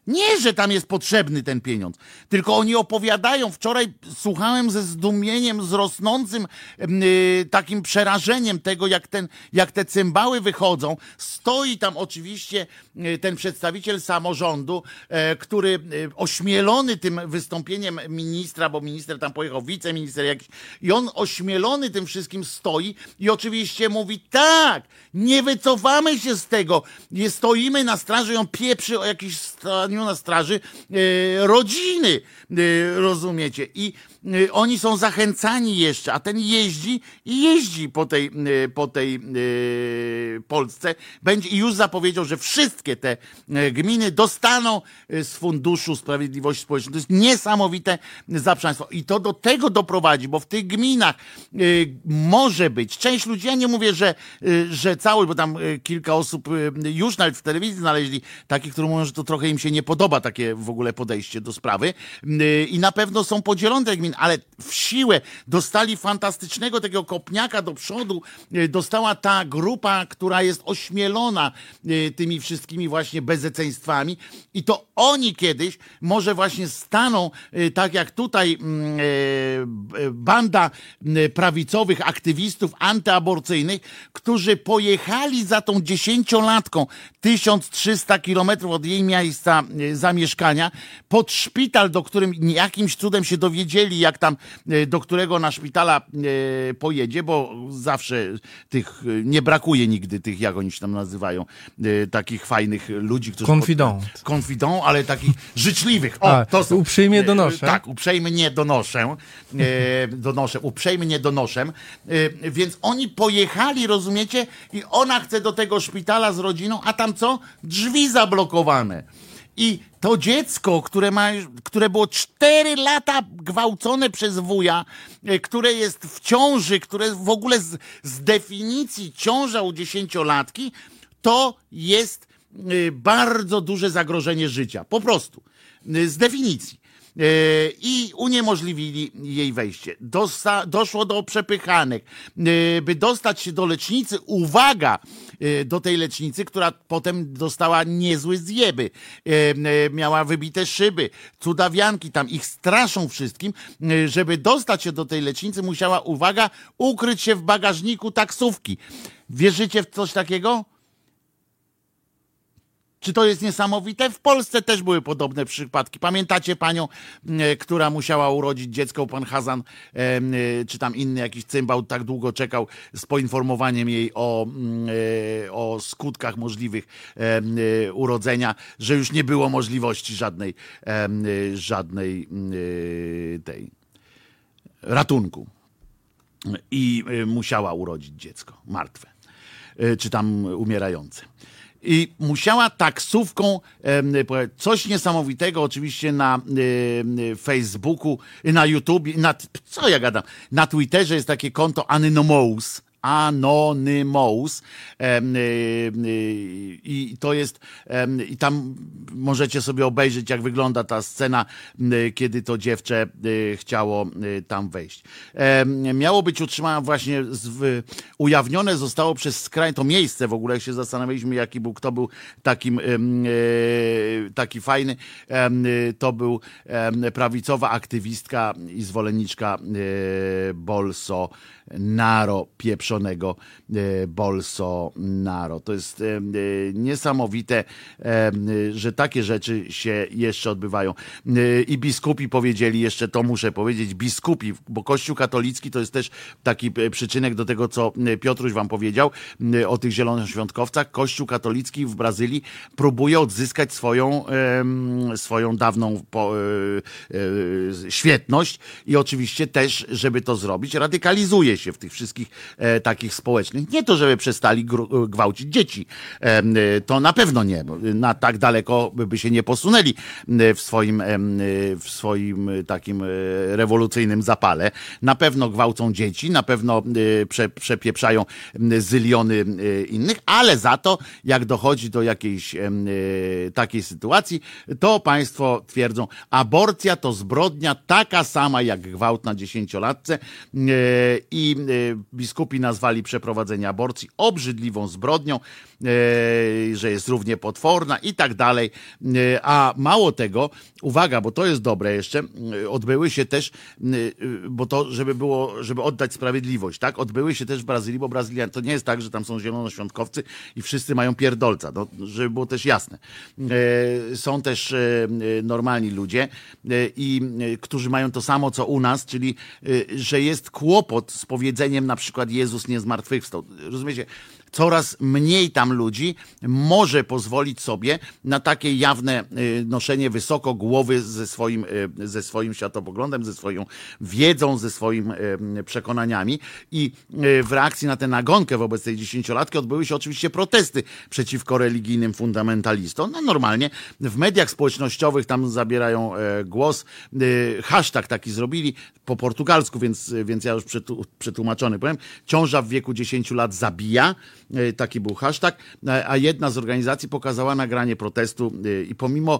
Nie, że tam jest potrzebny ten pieniądz, tylko oni opowiadają. Wczoraj słuchałem ze zdumieniem, z rosnącym yy, takim przerażeniem tego, jak, ten, jak te cymbały wychodzą. Stoi tam oczywiście yy, ten przedstawiciel samorządu, yy, który y, ośmielony tym wystąpieniem ministra, bo minister tam pojechał, wiceminister jakiś, i on ośmielony tym wszystkim stoi i oczywiście mówi: tak, nie wycofamy się z tego, nie stoimy na straży, on pieprzy o jakiś stanie na straży e, rodziny, e, rozumiecie? I e, oni są zachęcani jeszcze, a ten jeździ i jeździ po tej, po tej Polsce. Będzie i już zapowiedział, że wszystkie te gminy dostaną z Funduszu Sprawiedliwości Społecznej. To jest niesamowite za państwo. I to do tego doprowadzi, bo w tych gminach może być, część ludzi, ja nie mówię, że, że całość, bo tam kilka osób już nawet w telewizji znaleźli takich, którzy mówią, że to trochę im się nie podoba takie w ogóle podejście do sprawy. Y, i na pewno są podzielone gmin, ale w siłę dostali fantastycznego takiego kopniaka do przodu, y, dostała ta grupa, która jest ośmielona y, tymi wszystkimi właśnie bezeceństwami. I to oni kiedyś może właśnie staną, tak jak tutaj mm, banda prawicowych aktywistów antyaborcyjnych, którzy pojechali za tą dziesięciolatką 1300 kilometrów od jej miejsca zamieszkania, pod szpital, do którym jakimś cudem się dowiedzieli, jak tam, e, do którego na szpitala e, pojedzie, bo zawsze tych, e, nie brakuje nigdy tych, jak oni się tam nazywają, takich fajnych ludzi, którzy... Confidant. Pod, confidant, ale takich życzliwych. O, A, to są. Uprzejmie donoszę. Tak, uprzejmie nie donoszę. donoszę, uprzejmie nie donoszę. Więc oni pojechali, rozumiecie? I ona chce do tego szpitala z rodziną, a tam co? Drzwi zablokowane. I to dziecko, które, ma, które było 4 lata gwałcone przez wuja, e, które jest w ciąży, które w ogóle z, z definicji ciąża u dziesięciolatki, to jest e, bardzo duże zagrożenie życia. Po prostu. E, z definicji. I uniemożliwili jej wejście. Dosta, doszło do przepychanek. By dostać się do lecznicy, uwaga, do tej lecznicy, która potem dostała niezły zjeby. Miała wybite szyby, cudawianki tam, ich straszą wszystkim. Żeby dostać się do tej lecznicy, musiała, uwaga, ukryć się w bagażniku taksówki. Wierzycie w coś takiego? Czy to jest niesamowite? W Polsce też były podobne przypadki. Pamiętacie panią, e, która musiała urodzić dziecko, pan Hazan, e, czy tam inny jakiś cymbał tak długo czekał z poinformowaniem jej o, e, o skutkach możliwych urodzenia, że już nie było możliwości żadnej, żadnej tej ratunku. I musiała urodzić dziecko martwe, czy tam umierające i musiała taksówką coś niesamowitego oczywiście na Facebooku, na YouTube, na, co ja gadam, na Twitterze jest takie konto Anonymous, Anonymous y, y, i to jest i tam możecie sobie obejrzeć jak wygląda ta scena, kiedy to dziewczę y, chciało tam wejść. Miało być utrzymane właśnie ujawnione zostało przez skraj to miejsce w ogóle jak się zastanawialiśmy jaki był kto był takim taki fajny to był prawicowa aktywistka i zwolenniczka Bolso Naro, pieprzonego e, Bolsonaro. To jest e, e, niesamowite, że takie rzeczy się jeszcze odbywają. I biskupi powiedzieli, jeszcze to muszę powiedzieć, biskupi, bo Kościół katolicki to jest też taki przyczynek do tego, co Piotruś wam powiedział o tych zielonoświątkowcach. Kościół katolicki w Brazylii próbuje odzyskać swoją, swoją dawną świetność i oczywiście też, żeby to zrobić, radykalizuje się w tych wszystkich takich społecznych. Nie to, żeby przestali gwałcić dzieci. E, to na pewno nie. Na tak daleko by się nie posunęli w swoim, e, w swoim takim rewolucyjnym zapale. Na pewno gwałcą dzieci, na pewno prze, przepieprzają zyliony innych, ale za to, jak dochodzi do jakiejś takiej sytuacji, to państwo twierdzą, aborcja to zbrodnia taka sama jak gwałt na dziesięciolatce i Y, biskupi nazwali przeprowadzenie aborcji obrzydliwą zbrodnią, y, że jest równie potworna i tak dalej. Y, a mało tego, uwaga, bo to jest dobre jeszcze, odbyły się też, bo to, żeby było, żeby oddać sprawiedliwość, tak? Odbyły się też w Brazylii, bo Brazylia to nie jest tak, że tam są zielonoświątkowcy i wszyscy mają pierdolca, no, żeby było też jasne. Są też normalni ludzie i którzy mają to samo, co u nas, czyli, że jest kłopot z powiedzeniem na przykład Jezus nie zmartwychwstał. Rozumiecie? Coraz mniej tam ludzi może pozwolić sobie na takie jawne y, noszenie wysoko głowy ze swoim, y, ze swoim światopoglądem, ze swoją wiedzą, ze swoimi y, przekonaniami. I w reakcji na tę nagonkę wobec tej dziesięciolatki odbyły się oczywiście protesty przeciwko religijnym fundamentalistom. No normalnie w mediach społecznościowych tam zabierają e, głos. Hashtag taki zrobili po portugalsku, więc, więc ja już przetłumaczony powiem. Ciąża w wieku 10 lat zabija. E, taki był hashtag, e, a jedna z organizacji pokazała nagranie protestu e, i pomimo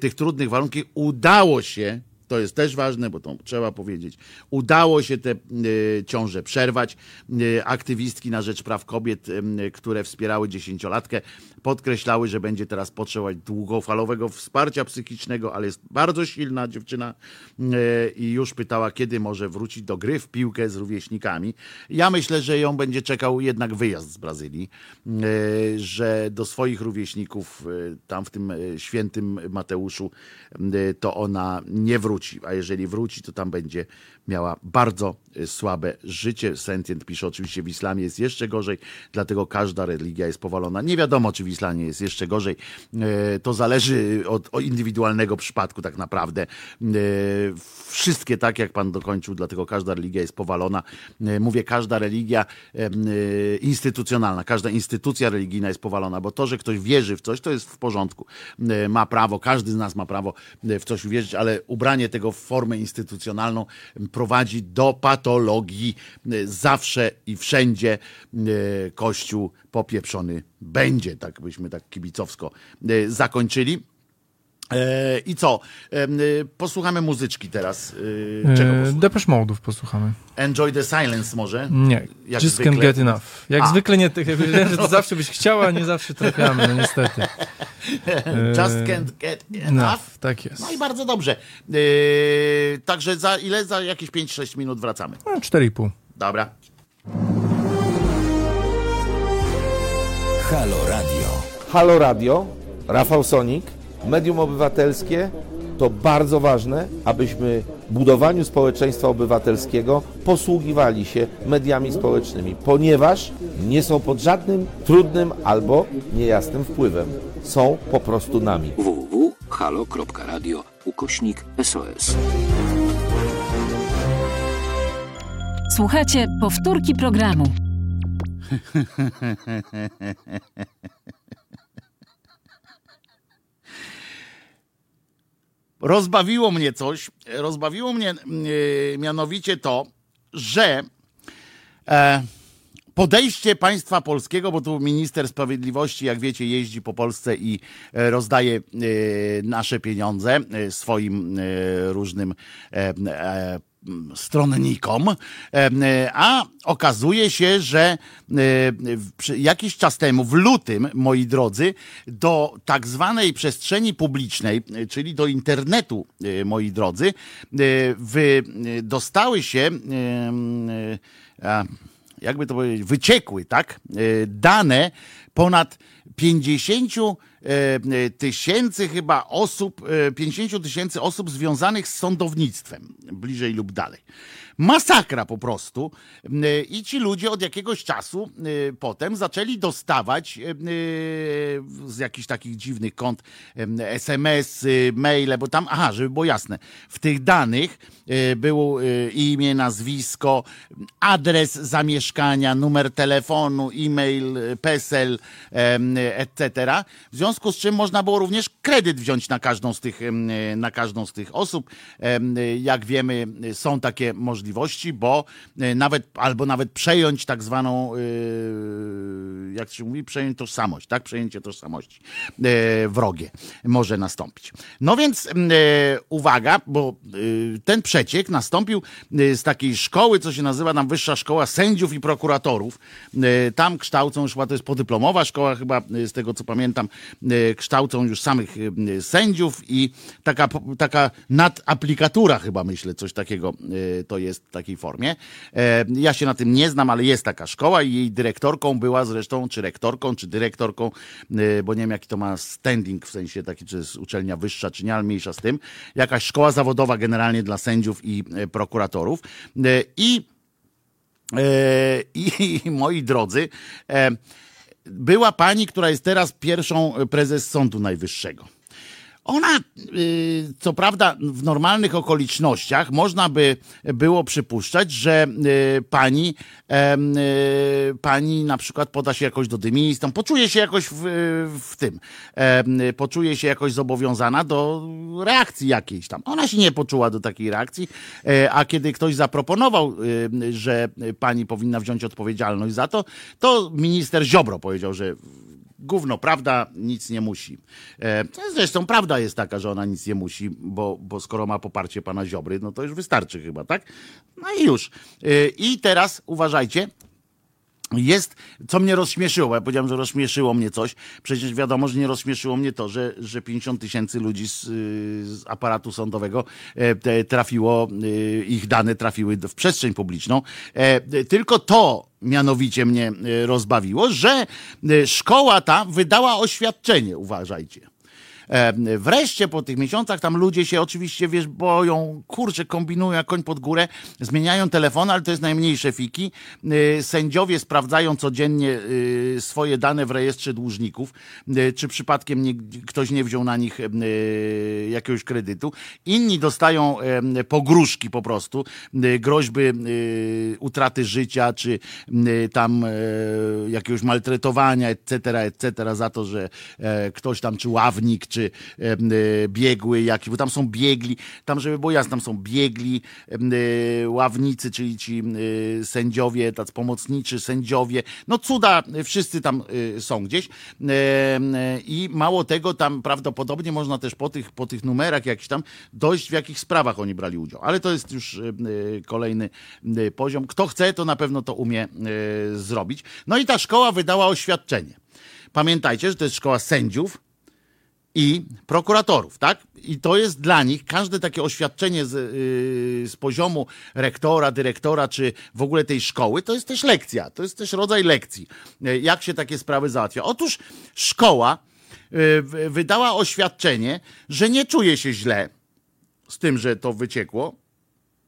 tych trudnych warunków udało się to jest też ważne, bo to trzeba powiedzieć. Udało się te y, ciąże przerwać. Aktywistki na rzecz praw kobiet, które wspierały dziesięciolatkę, podkreślały, że będzie teraz potrzebować długofalowego wsparcia psychicznego, ale jest bardzo silna dziewczyna i już pytała, kiedy może wrócić do gry w piłkę z rówieśnikami. Ja myślę, że ją będzie czekał jednak wyjazd z Brazylii, że do swoich rówieśników tam w tym świętym Mateuszu to ona nie wróci, a jeżeli wróci, to tam będzie miała bardzo e, słabe życie. Sentient pisze oczywiście w islamie jest jeszcze gorzej, dlatego każda religia jest powalona. Nie wiadomo, czy w islamie jest jeszcze gorzej. E, to zależy od, od indywidualnego przypadku tak naprawdę. E, wszystkie tak, jak pan dokończył, dlatego każda religia jest powalona. Mówię, każda religia instytucjonalna, każda instytucja religijna jest powalona, bo to, że ktoś wierzy w coś, to jest w porządku. Ma prawo, każdy z nas ma prawo w coś uwierzyć, ale ubranie tego w formę instytucjonalną prowadzi do patologii. Zawsze i wszędzie e, Kościół popieprzony będzie, tak byśmy tak kibicowsko e, zakończyli. E, I co? E, posłuchamy muzyczki teraz. E, czego e, Depeche Mode'ów posłuchamy. Enjoy the silence może? Nie, Jak Just zwykle. can't get enough. Jak a. zwykle nie, że to zawsze byś chciała, a nie zawsze trafiamy, no niestety. Just can't get enough. No, tak jest. No i bardzo dobrze. także za ile? Za jakieś 5-6 minut wracamy. No, 4,5. Dobra. Halo Radio. Halo Radio, Rafał Sonik medium obywatelskie to bardzo ważne, abyśmy w budowaniu społeczeństwa obywatelskiego posługiwali się mediami społecznymi, ponieważ nie są pod żadnym trudnym albo niejasnym wpływem. Są po prostu nami. www.halo.radio ukośnik SOS. Słuchajcie powtórki programu. rozbawiło mnie coś, rozbawiło mnie yy, mianowicie to, że e, podejście państwa polskiego, bo tu minister sprawiedliwości, jak wiecie, jeździ po Polsce i e, rozdaje e, nasze pieniądze swoim różnym stronnikom, a okazuje się, że jakiś czas temu, w lutym, moi drodzy, do tak zwanej przestrzeni publicznej, czyli do internetu, moi drodzy, dostały się jakby to powiedzieć, wyciekły, tak? Dane ponad 50 E, tysięcy chyba osób, 50 e, tysięcy osób związanych z sądownictwem, bliżej lub dalej. Masakra po prostu. E, I ci ludzie od jakiegoś czasu potem zaczęli dostawać z jakichś takich dziwnych kont SMS-y, maile, bo tam, aha, żeby było jasne, w tych danych było imię, nazwisko, adres zamieszkania, numer telefonu, e-mail, PESEL, etc. W związku z czym można było również kredyt wziąć na każdą z tych, na każdą z tych osób. Jak wiemy, są takie możliwości, bo e, nawet, albo nawet przejąć tak zwaną, e, jak się mówi, przejąć tożsamość, tak? Przejęcie tożsamości e, wrogie może nastąpić. No więc uwaga, bo ten przeciek nastąpił z takiej szkoły, co się nazywa nam Wyższa Szkoła Sędziów i Prokuratorów. Tam kształcą, już to jest podyplomowa szkoła chyba, z tego co pamiętam, kształcą już samych sędziów i taka, taka nadaplikatura chyba myślę, coś takiego to jest w takiej formie. Ja się na tym nie znam, ale jest taka szkoła i jej dyrektorką była zresztą, czy rektorką, czy dyrektorką, bo nie wiem jaki to ma standing, w sensie taki, czy jest uczelnia wyższa, czy nie, ale mniejsza z tym. Jakaś szkoła zawodowa generalnie dla sędziów i prokuratorów. I i moi drodzy, była pani, która jest teraz pierwszą prezes Sądu Najwyższego. Ona, y, co prawda, w normalnych okolicznościach można by było przypuszczać, że y, pani, y, pani na przykład poda się jakoś do dymisją, poczuje się jakoś w, w tym, poczuje się jakoś zobowiązana do reakcji jakiejś tam. Ona się nie poczuła do takiej reakcji, e, a kiedy ktoś zaproponował, że pani powinna wziąć odpowiedzialność za to, to minister Ziobro powiedział, że gówno, prawda, nic nie musi. E, zresztą prawda jest taka, że ona nic nie musi, bo, bo skoro ma poparcie pana Ziobry, no to już wystarczy chyba, tak? No i już. E, I teraz uważajcie, jest, co mnie rozśmieszyło, ja powiedziałem, że rozśmieszyło mnie coś. Przecież wiadomo, że nie rozśmieszyło mnie to, że, że 50 tysięcy ludzi z, z, aparatu sądowego e, trafiło, e, ich dane trafiły w przestrzeń publiczną. E, tylko to mianowicie mnie rozbawiło, że szkoła ta wydała oświadczenie, uważajcie. Wreszcie po tych miesiącach tam ludzie się oczywiście, wiesz, boją, kurczę, kombinują jak koń pod górę, zmieniają telefon, ale to jest najmniejsze fiki. E, sędziowie sprawdzają codziennie e, swoje dane w rejestrze dłużników, e, czy przypadkiem nie, ktoś nie wziął na nich jakiegoś kredytu. Inni dostają pogróżki po prostu, groźby utraty życia, czy tam jakiegoś maltretowania, etc., etc., za to, że ktoś tam, czy ławnik, czy czy biegły jakiś, bo tam są biegli, tam żeby było jasne, tam są biegli, ławnicy, czyli ci sędziowie, tacy pomocniczy sędziowie, no cuda, wszyscy tam są gdzieś i mało tego, tam prawdopodobnie można też po tych, po tych numerach jakichś tam dojść w jakich sprawach oni brali udział, ale to jest już kolejny poziom. Kto chce, to na pewno to umie zrobić. No i ta szkoła wydała oświadczenie. Pamiętajcie, że to jest szkoła sędziów i prokuratorów, tak? I to jest dla nich każde takie oświadczenie z, yy, z, poziomu rektora, dyrektora, czy w ogóle tej szkoły, to jest też lekcja, to jest też rodzaj lekcji, yy, jak się takie sprawy załatwia. Otóż szkoła yy, wydała oświadczenie, że nie czuje się źle z tym, że to wyciekło,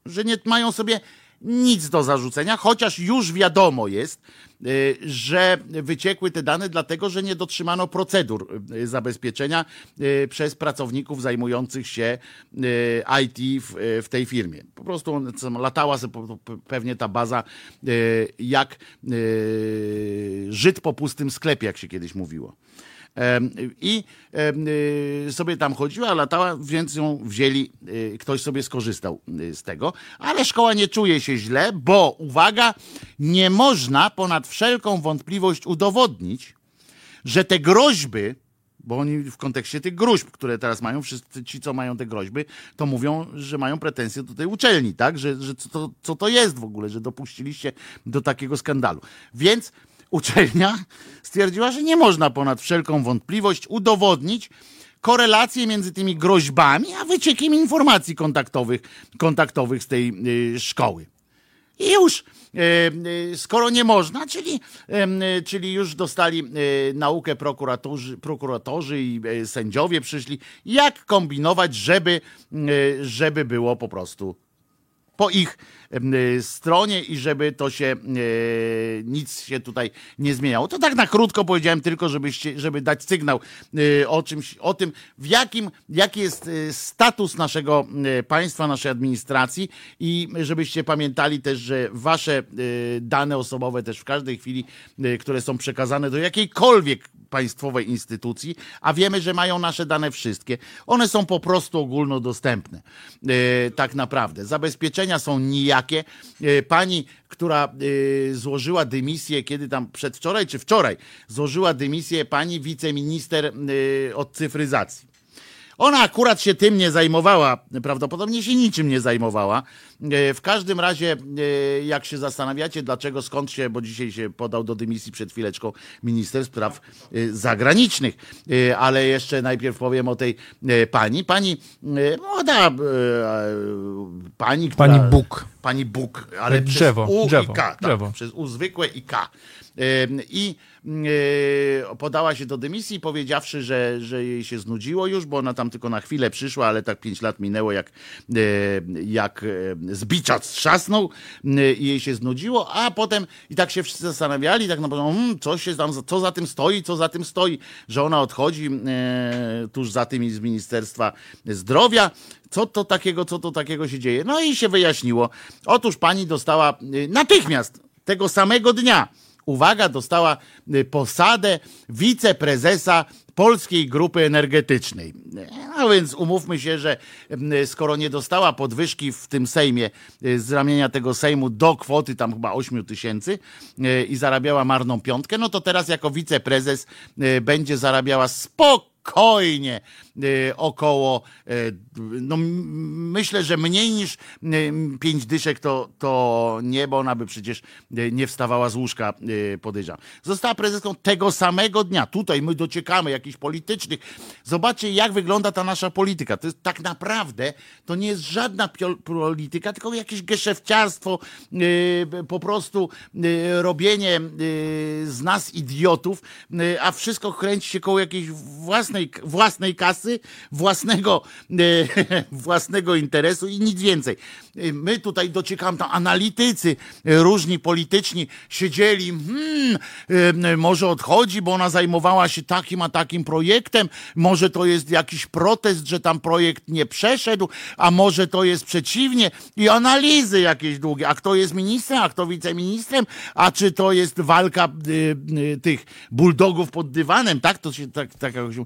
że nie mają sobie nic do zarzucenia, chociaż już wiadomo jest, y, że wyciekły te dane, dlatego że nie dotrzymano procedur y, zabezpieczenia y, przez pracowników zajmujących się IT w, tej firmie. Po prostu latała pewnie ta baza jak Żyd po pustym sklepie, jak się kiedyś mówiło. I y, sobie tam chodziła, latała, więc ją wzięli, y, ktoś sobie skorzystał y, z tego. Ale szkoła nie czuje się źle, bo uwaga, nie można ponad wszelką wątpliwość udowodnić, że te groźby, bo oni w kontekście tych groźb, które teraz mają, wszyscy ci, co mają te groźby, to mówią, że mają pretensje do tej uczelni, tak? Że, że to, co to jest w ogóle, że dopuściliście do takiego skandalu. Więc uczelnia stwierdziła, że nie można ponad wszelką wątpliwość udowodnić korelację między tymi groźbami, a wyciekiem informacji kontaktowych, kontaktowych z tej y, szkoły. I już, y, y, skoro nie można, czyli, czyli już dostali naukę prokuratorzy, prokuratorzy i sędziowie przyszli, jak kombinować, żeby, żeby było po prostu po ich y, stronie i żeby to się y, nic się tutaj nie zmieniało. To tak na krótko powiedziałem tylko, żebyście, żeby dać sygnał y, o czymś, o tym, w jakim, jaki jest status naszego państwa, naszej administracji i żebyście pamiętali też, że wasze dane osobowe też w każdej chwili, które są przekazane do jakiejkolwiek państwowej instytucji, a wiemy, że mają nasze dane wszystkie. One są po prostu ogólnodostępne. Tak naprawdę. Zabezpieczenia są nijakie. E, pani, która e, złożyła dymisję, kiedy tam przedwczoraj czy wczoraj, złożyła dymisję pani wiceminister od cyfryzacji. Ona akurat się tym nie zajmowała, prawdopodobnie się niczym nie zajmowała. E, w każdym razie, e, jak się zastanawiacie, dlaczego, skąd się, bo dzisiaj się podał do dymisji przed chwileczką minister spraw e, zagranicznych, ale jeszcze najpierw powiem o tej pani. Pani młoda, pani, która, Pani Bóg. Pani Bóg, ale drzewo, przez U drzewo, i K. Tak, drzewo. przez U zwykłe i K. I podała się do dymisji, powiedziawszy, że, że jej się znudziło już, bo ona tam tylko na chwilę przyszła, ale tak pięć lat minęło, jak, jak z bicza trzasnął i jej się znudziło, a potem i tak się wszyscy zastanawiali, tak naprawdę, hmm, co się tam, co za tym stoi, co za tym stoi, że ona odchodzi e, tuż za tym z Ministerstwa Zdrowia. Co to takiego, co to takiego się dzieje? No i się wyjaśniło. Otóż pani dostała e, natychmiast, tego samego dnia, uwaga, dostała y, posadę wiceprezesa Polskiej Grupy Energetycznej. A więc umówmy się, że y, skoro nie dostała podwyżki w tym Sejmie, y, z ramienia tego Sejmu do kwoty tam chyba 8 tysięcy i zarabiała marną piątkę, no to teraz jako wiceprezes będzie zarabiała spokojnie y, około, y, no myślę, że mniej niż y, pięć dyszek to, to nie, bo ona by przecież nie wstawała z łóżka, podejrzewam. Została prezeską tego samego dnia. Tutaj my dociekamy jakichś politycznych. Zobaczcie, jak wygląda ta nasza polityka. To jest tak naprawdę, to nie jest żadna polityka, tylko jakieś geszefciarstwo, po prostu robienie z nas idiotów, a wszystko kręci się koło jakiejś własnej własnej, własnej kasy, własnego, e, własnego interesu i nic więcej. E, my tutaj dociekam, tam analitycy e, różni polityczni siedzieli, hmm, może odchodzi, bo ona zajmowała się takim a takim projektem, może to jest jakiś protest, że tam projekt nie przeszedł, a może to jest przeciwnie i analizy jakieś długie, a kto jest ministrem, a kto wiceministrem, a czy to jest walka tych bulldogów pod dywanem, tak? To się tak, tak jakoś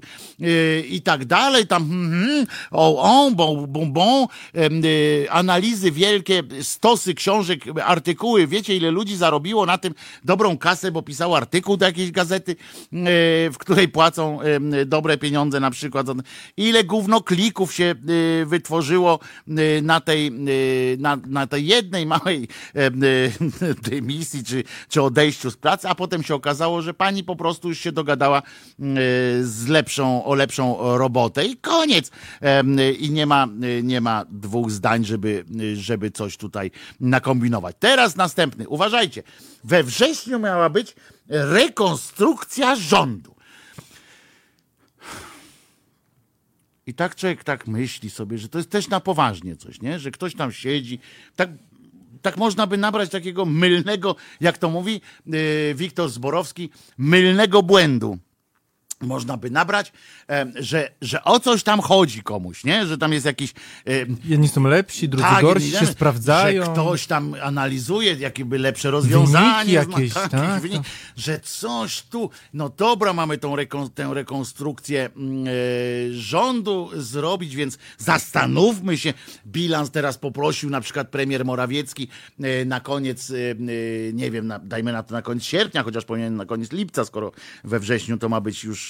i tak dalej, tam hmm, o, o, bon, bon, bon, y, analizy wielkie, stosy książek, artykuły, wiecie ile ludzi zarobiło na tym dobrą kasę, bo pisał artykuł do jakiejś gazety, y, w której płacą dobre pieniądze na przykład. Ile gówno klików się y, wytworzyło y, na tej, na, na tej jednej małej em, dymisji czy, czy odejściu z pracy, a potem się okazało, że pani po prostu już się dogadała z lepszą, o lepszą robotę i koniec. I nie ma, nie ma dwóch zdań, żeby, żeby coś tutaj nakombinować. Teraz następny. Uważajcie. We wrześniu miała być rekonstrukcja rządu. I tak człowiek tak myśli sobie, że to jest też na poważnie coś, nie? Że ktoś tam siedzi, tak, tak można by nabrać takiego mylnego, jak to mówi yy, Wiktor Zborowski, mylnego błędu. Można by nabrać, em, że, że o coś tam chodzi komuś, nie? Że tam jest jakiś em, Jedni są lepsi, drudzy tak, gorsi, się sprawdzają. Że ktoś tam analizuje jakieś lepsze rozwiązanie. jakieś, zna- tak, wynik- tak. Że coś tu, no dobra, mamy tą rekon, tę rekonstrukcję mm, e, rządu zrobić, więc zastanówmy się. Bilans teraz poprosił na przykład premier Morawiecki e, na koniec, e, e, nie wiem, na, dajmy na to na koniec sierpnia, chociaż powinien na koniec lipca, skoro we wrześniu to ma być już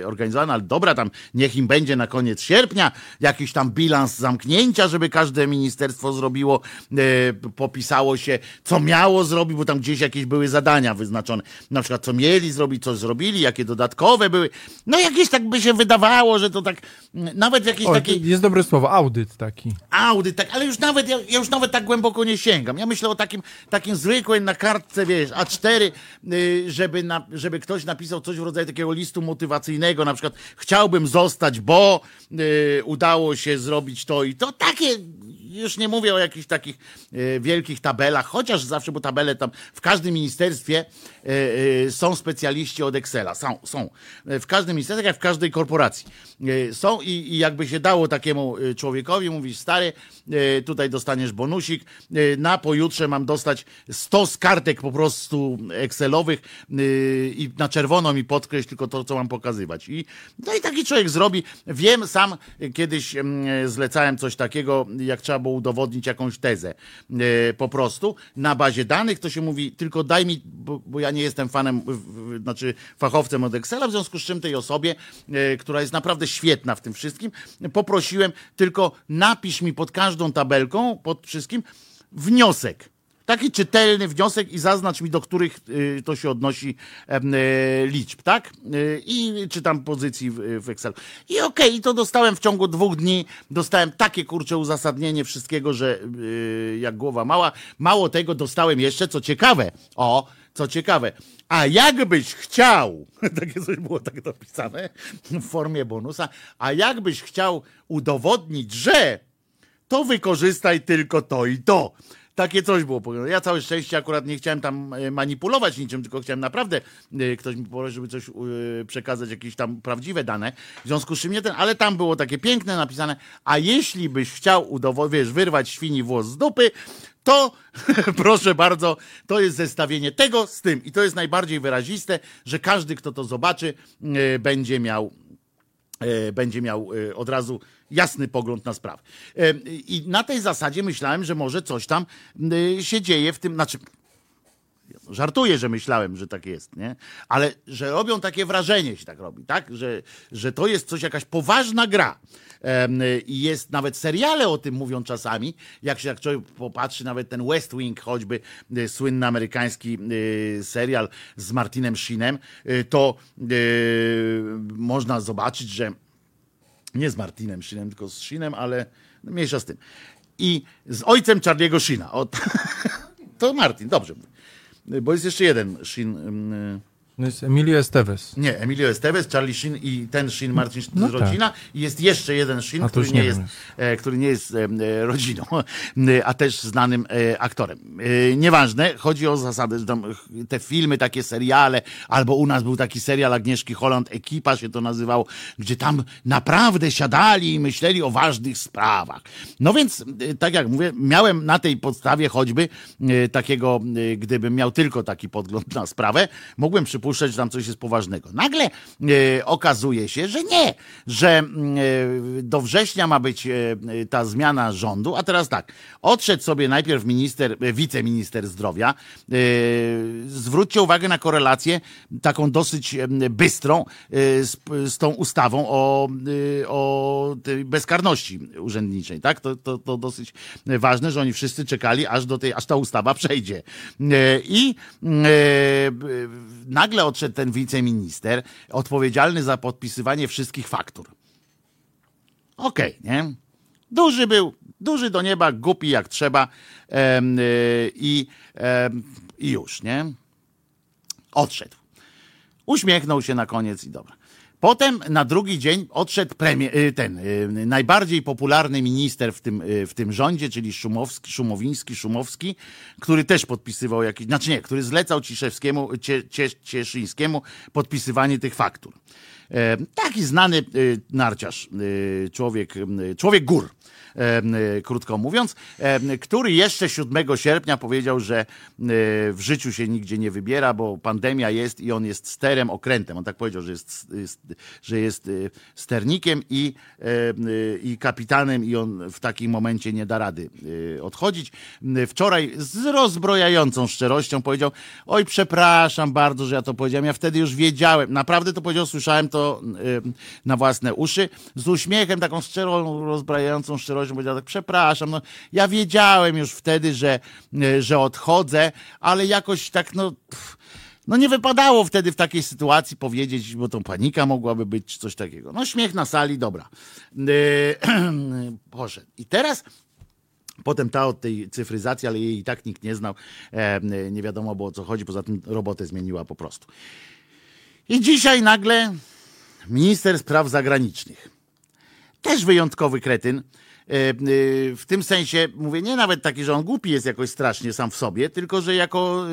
e, organizowane, ale dobra, tam niech im będzie na koniec sierpnia jakiś tam bilans zamknięcia, żeby każde ministerstwo zrobiło, e, popisało się, co miało zrobić, bo tam gdzieś jakieś były zadania wyznaczone. Na przykład, co mieli zrobić, co zrobili, jakie dodatkowe były. No jakieś tak by się wydawało, że to tak, nawet O, takiej Jest dobre słowo, audyt taki. audyt, tak, ale już nawet, ja, ja już nawet tak głęboko nie sięgam. Ja myślę o takim, takim zwykłym na kartce, wiesz, A4, y, żeby, na, żeby ktoś napisał coś w rodzaju takiego listu motywacyjnego, na przykład chciałbym zostać, bo y, udało się zrobić to i to. Takie, już nie mówię o jakichś takich y, wielkich tabelach, chociaż zawsze, bo tabele tam w każdym ministerstwie y, y, są specjaliści od Excela. Są, są. W każdym ministerstwie, jak w każdej korporacji. Są i, i jakby się dało takiemu człowiekowi, mówisz, stary, tutaj dostaniesz bonusik, na pojutrze mam dostać 100 kartek po prostu Excelowych i na czerwono mi podkreśl tylko to, co mam pokazywać. I, no i taki człowiek zrobi. Wiem, sam kiedyś mm, zlecałem coś takiego, jak trzeba było udowodnić jakąś tezę. Y, Po prostu na bazie danych to się mówi, tylko daj mi, bo, bo ja nie jestem fanem, znaczy fachowcem od Excela, w związku z czym tej osobie, y, która jest naprawdę świetna w tym wszystkim, poprosiłem tylko napisz mi pod każdą tabelką, pod wszystkim wniosek. Taki czytelny wniosek i zaznacz mi, do których y, to się odnosi y, liczb, tak? Y, I czy tam pozycji w, Excelu. I okej, i to dostałem w ciągu dwóch dni. Dostałem takie kurcze uzasadnienie wszystkiego, że jak głowa mała. Mało tego, dostałem jeszcze, co ciekawe. O, co ciekawe. A jakbyś chciał, takie coś było tak napisane w formie bonusa, a jakbyś chciał udowodnić, że to wykorzystaj tylko to i to. Takie coś było. Ja całe szczęście akurat nie chciałem tam e, manipulować niczym, tylko chciałem naprawdę, e, ktoś mi powiedział, żeby coś e, przekazać, jakieś tam prawdziwe dane. W związku z czym nie ten, ale tam było takie piękne napisane, a jeśli byś chciał udowodnić, wyrwać świni włos z dupy, to proszę bardzo, to jest zestawienie tego z tym. I to jest najbardziej wyraziste, że każdy, kto to zobaczy, będzie miał będzie miał e, od razu jasny pogląd na sprawę. E, I na tej zasadzie myślałem, że może coś tam e, się dzieje w tym, znaczy żartuję, że myślałem, że tak jest, nie? Ale że robią takie wrażenie, się tak robi, tak? Że, że to jest coś, jakaś poważna gra. I jest nawet seriale o tym mówią czasami. Jak się jak człowiek popatrzy, nawet ten West Wing, choćby e, słynny amerykański e, serial z Martinem Sheenem, e, to można zobaczyć, że nie z Martinem Sheenem, tylko z Sheenem, ale no, mniejsza z tym. I z ojcem Charlie'ego Sheena. O, to Martin, dobrze. Bo jest jeszcze jeden Sheen. No jest Emilio Estevez. Nie, Emilio Estevez, Charlie Sheen i ten Sheen Martin No z tak. rodzina. I jest jeszcze jeden Sheen, który nie, nie jest, e, który nie jest e, rodziną, a też znanym e, aktorem. Nieważne, chodzi o zasadę, że te filmy, takie seriale, albo u nas był taki serial Agnieszki Holland, Ekipa się to nazywało, gdzie tam naprawdę siadali i myśleli o ważnych sprawach. No więc, tak jak mówię, miałem na tej podstawie choćby takiego, gdybym miał tylko taki podgląd na sprawę, mógłbym przypuszczać, wpuszczać, że tam coś jest poważnego. Nagle e, okazuje się, że nie, że mm, e, do września ma być e, ta zmiana rządu, a teraz tak, odszedł sobie najpierw minister, wiceminister zdrowia. Zwróćcie uwagę na korelację taką dosyć bystrą z, z tą ustawą o, o bezkarności urzędniczej, tak? To, to, to dosyć ważne, że oni wszyscy czekali, aż do tej, aż ta ustawa przejdzie. I e, nagle odszedł ten wiceminister odpowiedzialny za podpisywanie wszystkich faktur. Okej, nie? Duży był, duży do nieba, głupi jak trzeba y, i, i już, nie? Odszedł. Uśmiechnął się na koniec i dobra. Potem na drugi dzień odszedł premier, y, ten y, najbardziej popularny minister w tym, y, w tym rządzie, czyli Szumowski, Szumowiński, Szumowski, który też podpisywał jakiś, znaczy nie, który zlecał Ciszewskiemu, Cie, Cie, Cieszyńskiemu podpisywanie tych faktur. E, Taki znany narciarz, człowiek, człowiek gór, krótko mówiąc, e, który jeszcze 7 sierpnia powiedział, że y, w życiu się nigdzie nie wybiera, bo pandemia jest i on jest sterem, okrętem. On tak powiedział, że jest, że jest y, sternikiem i, e, i kapitanem i on w takim momencie nie da rady odchodzić. Wczoraj z rozbrojającą szczerością powiedział, oj przepraszam bardzo, że ja to powiedziałem, ja wtedy już wiedziałem, naprawdę to powiedział, słyszałem to na własne uszy, z uśmiechem, taką szczerą, rozbrajającą szczerością powiedział tak, przepraszam, no ja wiedziałem już wtedy, że, y, że odchodzę, ale jakoś tak no... Pff, no nie wypadało wtedy w takiej sytuacji powiedzieć, bo to panika mogłaby być, czy coś takiego. No śmiech na sali, dobra. Yy, poszedł. I teraz Potem ta od tej cyfryzacji, ale jej i tak nikt nie znał. E, nie wiadomo było o co chodzi, poza tym robotę zmieniła po prostu. I dzisiaj nagle minister spraw zagranicznych. Też wyjątkowy kretyn. E, e, W tym sensie, mówię, nie nawet taki, że on głupi jest jakoś strasznie sam w sobie, tylko że jako,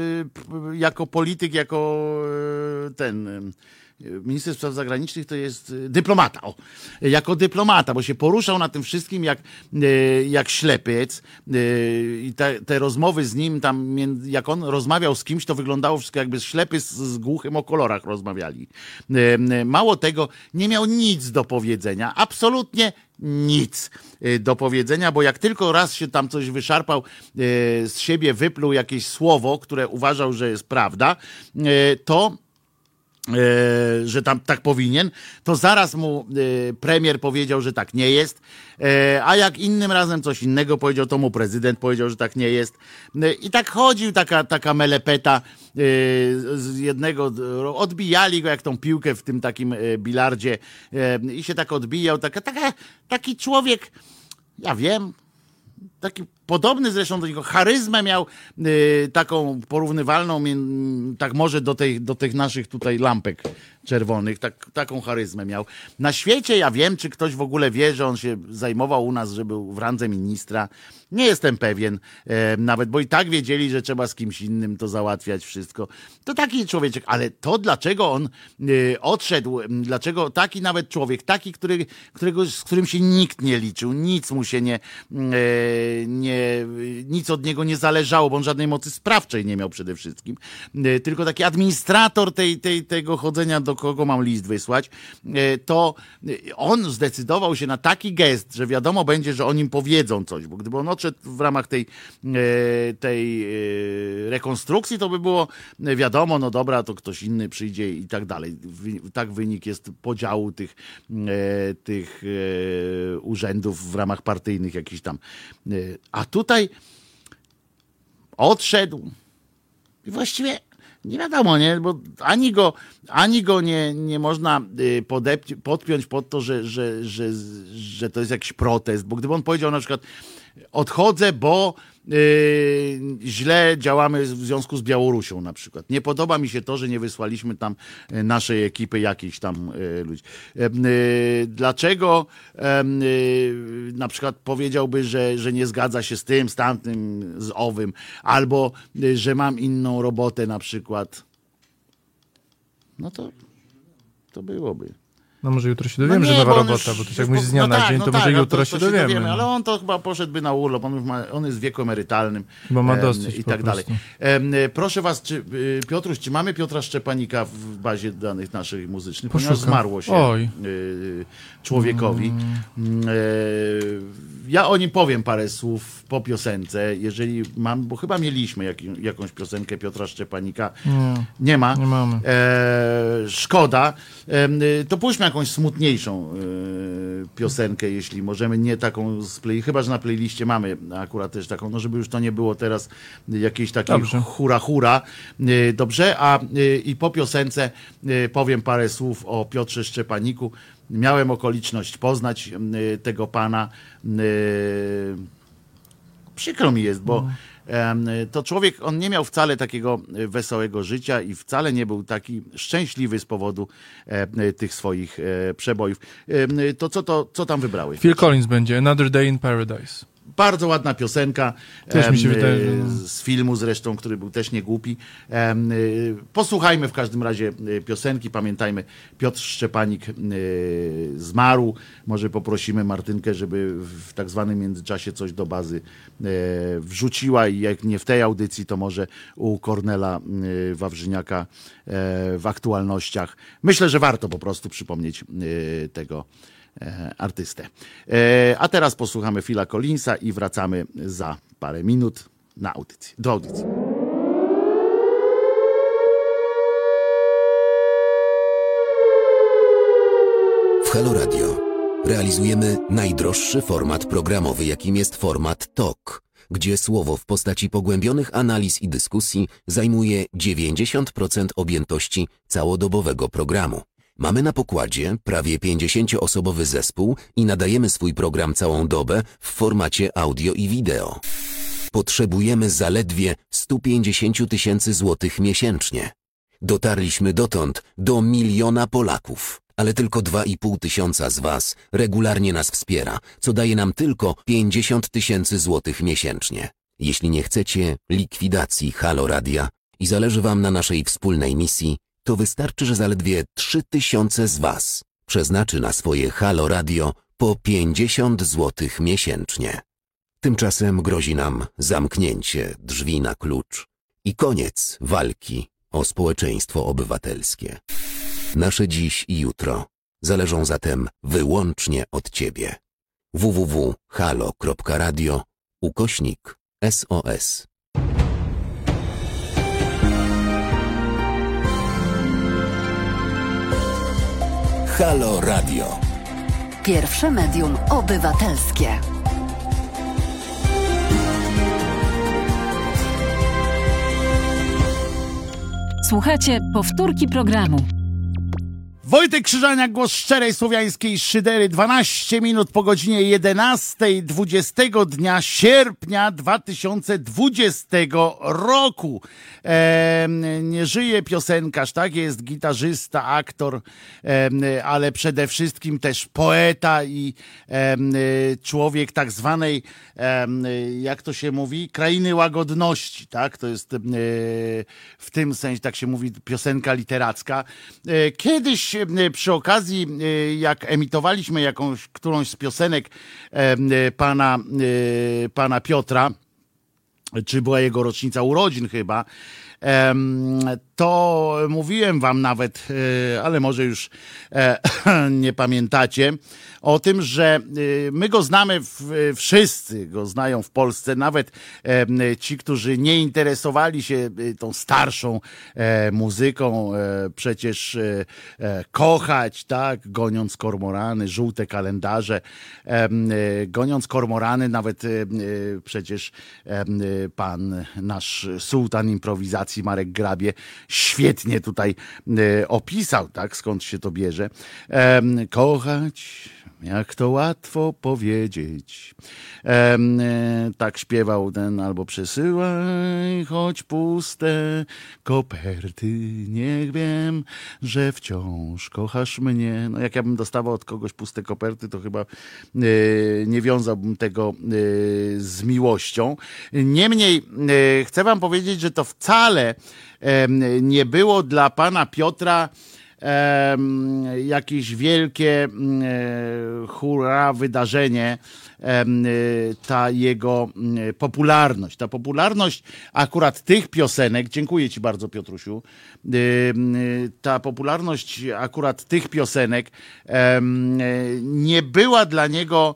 e, jako polityk, jako ten minister spraw zagranicznych to jest dyplomata. O, jako dyplomata, bo się poruszał na tym wszystkim jak, jak ślepiec i te, te rozmowy z nim tam, jak on rozmawiał z kimś, to wyglądało wszystko jakby ślepy z, z głuchym o kolorach rozmawiali. Mało tego, nie miał nic do powiedzenia, absolutnie nic e, do powiedzenia, bo jak tylko raz się tam coś wyszarpał, e, z siebie wypluł jakieś słowo, które uważał, że jest prawda, e, to że tam tak powinien, to zaraz mu e, premier powiedział, że tak nie jest, e, a jak innym razem coś innego powiedział, to mu prezydent powiedział, że tak nie jest. E, I tak chodził taka, taka melepeta e, z jednego, odbijali go jak tą piłkę w tym takim e, bilardzie e, i się tak odbijał, taka, taka, taki człowiek, ja wiem, taki podobny zresztą do niego, charyzmę miał y, taką porównywalną, mię- tak może do, tej, do tych naszych tutaj lampek czerwonych, tak, taką charyzmę miał. Na świecie ja wiem, czy ktoś w ogóle wie, że on się zajmował u nas, że był w randze ministra. Nie jestem pewien e, nawet, bo i tak wiedzieli, że trzeba z kimś innym to załatwiać wszystko. To taki człowieczek, ale to dlaczego on y, odszedł, dlaczego taki nawet człowiek, taki, który, którego, z którym się nikt nie liczył, nic mu się nie, e, nie, nic od niego nie zależało, bo on żadnej mocy sprawczej nie miał przede wszystkim, e, tylko taki administrator tej, tej, tego chodzenia, do kogo mam list wysłać, e, to e, on zdecydował się na taki gest, że wiadomo będzie, że o nim powiedzą coś, bo gdyby on odszedł w ramach tej, e, tej rekonstrukcji, to by było wiadomo, no dobra, to ktoś inny przyjdzie i tak dalej. Tak wynik jest podziału tych, tych urzędów w ramach partyjnych jakichś tam. A tutaj odszedł i właściwie nie wiadomo, nie? Bo ani go, ani go nie, nie można y, podep- podpiąć pod to, że, że, że, że to jest jakiś protest, bo gdyby on powiedział na przykład odchodzę, bo źle działamy w związku z Białorusią na przykład. Nie podoba mi się to, że nie wysłaliśmy tam y, naszej ekipy jakichś tam y, ludzi. Y, Dlaczego na przykład powiedziałby, że, że nie zgadza się z tym, z tamtym, z owym, albo że mam inną robotę na przykład. No to, to byłoby. No może jutro się dowiemy, no że nowa robota, bo to jest jak mówisz z dnia no na tak, dzień, to no może tak, jutro to, się, dowiemy. dowiemy. Ale on to chyba poszedłby na urlop, on, ma, on jest w wieku emerytalnym. Chyba ma dosyć I tak dalej. E, proszę was, czy, y, Piotruś, czy mamy Piotra Szczepanika w bazie danych naszych muzycznych? Poszukam. Ponieważ zmarło się Oj. Człowiekowi. Mm. E, ja o nim powiem parę słów po piosence, jeżeli mam, bo chyba mieliśmy jak, jakąś piosenkę Piotra Szczepanika. Nie, nie ma. Nie mamy. E, szkoda. E, to pójdźmy jakąś smutniejszą e, piosenkę, jeśli możemy, nie taką z play, chyba, że na playliście mamy akurat też taką, no żeby już to nie było teraz jakiejś takiej Dobrze. hura hura. E, dobrze, a e, i po piosence powiem parę słów o Piotrze Szczepaniku. Miałem okoliczność poznać tego pana. Przykro mi jest, bo to człowiek, on nie miał wcale takiego wesołego życia i wcale nie był taki szczęśliwy z powodu tych swoich e, przebojów. To co, to, co tam wybrałeś? Phil Collins będzie, Another Day in Paradise. Bardzo ładna piosenka. Też mi się wydaje. Z filmu zresztą, który był też niegłupi. Y, posłuchajmy w każdym razie y, piosenki. Pamiętajmy, Piotr Szczepanik zmarł. Może poprosimy Martynkę, żeby w tak zwanym międzyczasie coś do bazy wrzuciła i jak nie w tej audycji, to może u Kornela Wawrzyniaka w aktualnościach. Myślę, że warto po prostu przypomnieć tego E, artystę. E, a teraz posłuchamy Phila Collinsa i wracamy za parę minut na audycję, do audycji. W Halo Radio realizujemy najdroższy format programowy, jakim jest format TOK, gdzie słowo w postaci pogłębionych analiz i dyskusji zajmuje 90% objętości całodobowego programu. Mamy na pokładzie prawie 50-osobowy zespół i nadajemy swój program całą dobę w formacie audio i wideo. Potrzebujemy zaledwie 150 tysięcy złotych miesięcznie. Dotarliśmy dotąd do miliona Polaków, ale tylko 2,5 tysiąca z Was regularnie nas wspiera, co daje nam tylko 50 tysięcy złotych miesięcznie. Jeśli nie chcecie likwidacji Halo Radia i zależy Wam na naszej wspólnej misji, to wystarczy, że zaledwie 3000 z Was przeznaczy na swoje Halo Radio po 50 zł miesięcznie. Tymczasem grozi nam zamknięcie drzwi na klucz i koniec walki o społeczeństwo obywatelskie. Nasze dziś i jutro zależą zatem wyłącznie od Ciebie. www.halo.radio ukośnik SOS Halo Radio. Pierwsze medium obywatelskie. Słuchajcie powtórki programu. Wojtek Krzyżania, głos szczerej słowiańskiej szydery, 12 minut po godzinie 11, 20 dnia sierpnia 2020 roku. E, nie żyje piosenkarz, tak jest, gitarzysta, aktor, e, ale przede wszystkim też poeta i e, człowiek tak zwanej, jak to się mówi, krainy łagodności, tak? To jest w tym sensie, tak się mówi, piosenka literacka. E, E, przy okazji, e, jak emitowaliśmy jakąś, którąś z piosenek e, pana, pana Piotra, czy była jego rocznica urodzin chyba, to mówiłem wam nawet, ale może już nie pamiętacie, o tym, że y, my go znamy, wszyscy go znają w Polsce, nawet ci, którzy nie interesowali się y, tą starszą e, muzyką, e, przecież e, kochać, tak, goniąc kormorany, żółte kalendarze, goniąc kormorany, nawet przecież pan nasz sułtan improwizacji Marek Grabie świetnie tutaj opisał, tak, skąd się to bierze. Kochać jak to łatwo powiedzieć. E, tak śpiewał ten, albo przesyłaj, choć puste koperty. Niech wiem, że wciąż kochasz mnie. No jak ja bym dostawał od kogoś puste koperty, to chyba e, nie wiązałbym tego e, z miłością. Niemniej chcę wam powiedzieć, że to wcale nie było dla pana Piotra jakieś wielkie hurra wydarzenie ta jego popularność. Ta popularność akurat tych piosenek, dziękuję Ci bardzo Piotrusiu, ta popularność akurat tych piosenek nie była dla niego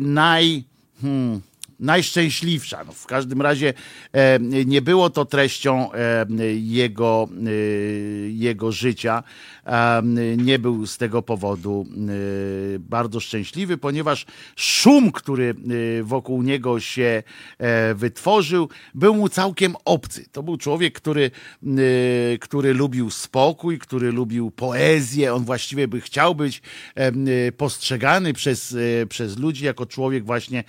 naj... Hmm, najszczęśliwsza. No, w każdym razie e, nie było to treścią e, jego, e, jego życia. Nie był z tego powodu bardzo szczęśliwy, ponieważ szum, który wokół niego się wytworzył, był mu całkiem obcy. To był człowiek, który, który lubił spokój, który lubił poezję. On właściwie by chciał być postrzegany przez, przez ludzi jako człowiek właśnie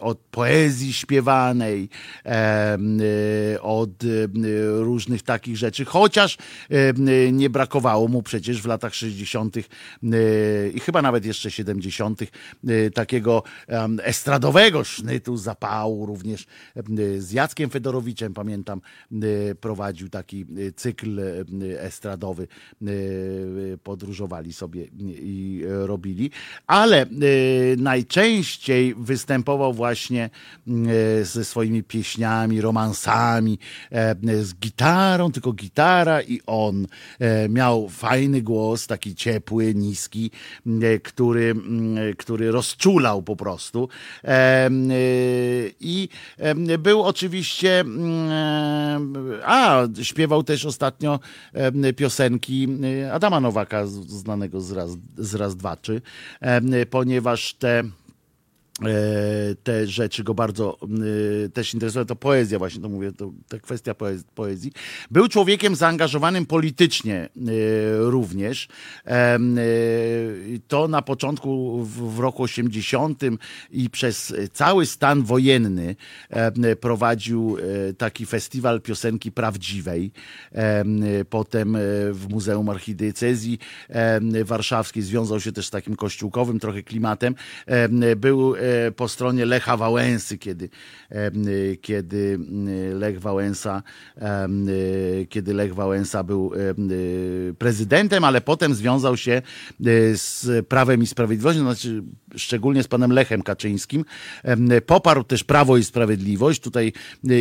od poezji śpiewanej, y, od y, różnych takich rzeczy, chociaż nie brakowało mu przecież w latach 60. Y, i chyba nawet jeszcze 70. takiego estradowego sznytu, zapału, również z Jackiem Fedorowiczem, pamiętam, prowadził taki cykl estradowy, podróżowali sobie i robili, ale najczęściej występował właśnie e, ze swoimi pieśniami, romansami, e, z gitarą, tylko gitara i on e, miał fajny głos, taki ciepły, niski, który, który rozczulał po prostu. I był oczywiście, a śpiewał też ostatnio piosenki Adama Nowaka, znanego z raz, z raz dwa, czy, ponieważ te E, te rzeczy go bardzo e, też interesowały, to poezja właśnie, to mówię, to, to kwestia poezji. Był człowiekiem zaangażowanym politycznie e, również. To na początku w roku 80 i przez cały stan wojenny prowadził taki festiwal piosenki prawdziwej. Potem w Muzeum Archidiecezji Warszawskiej związał się też z takim kościółkowym trochę klimatem. Był E, po stronie Lecha Wałęsy, kiedy, e, kiedy Lech Wałęsa, e, kiedy Lech Wałęsa był prezydentem, ale potem związał się z Prawem i Sprawiedliwością, znaczy szczególnie z panem Lechem Kaczyńskim. Poparł też Prawo i Sprawiedliwość. Tutaj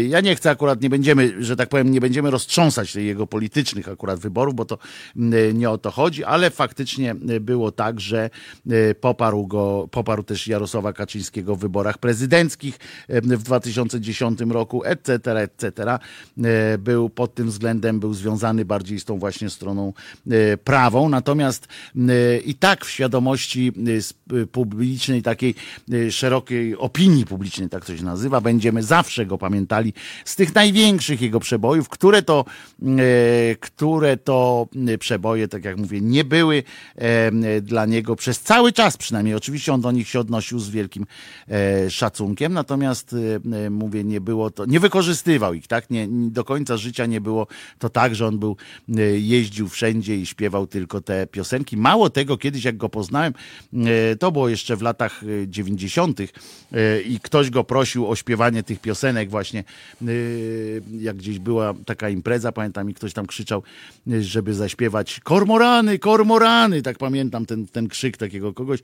ja nie chcę akurat, nie będziemy, że tak powiem, nie będziemy roztrząsać jego politycznych akurat wyborów, bo to nie o to chodzi, ale faktycznie było tak, że poparł go, poparł też Jarosława Kaczyńskiego Kaczyńskiego w wyborach prezydenckich w 2010 roku, etc., etc. E, był pod tym względem, był związany bardziej z tą właśnie stroną e, prawą, natomiast e, i tak w świadomości publicznej, takiej szerokiej opinii publicznej, tak to się nazywa, będziemy zawsze go pamiętali z tych największych jego przebojów, które to, które to przeboje, tak jak mówię, nie były dla niego przez cały czas przynajmniej. Oczywiście on do nich się odnosił z wielkim E, szacunkiem, natomiast e, e, mówię, nie było to, nie wykorzystywał ich, tak? Nie, do końca życia nie było to tak, że on był, jeździł wszędzie i śpiewał tylko te piosenki. Mało tego, kiedyś jak go poznałem, to było jeszcze w latach 90. i ktoś go prosił o śpiewanie tych piosenek właśnie, jak gdzieś była taka impreza, pamiętam, i ktoś tam krzyczał, żeby zaśpiewać kormorany, kormorany, tak pamiętam ten, ten krzyk takiego kogoś,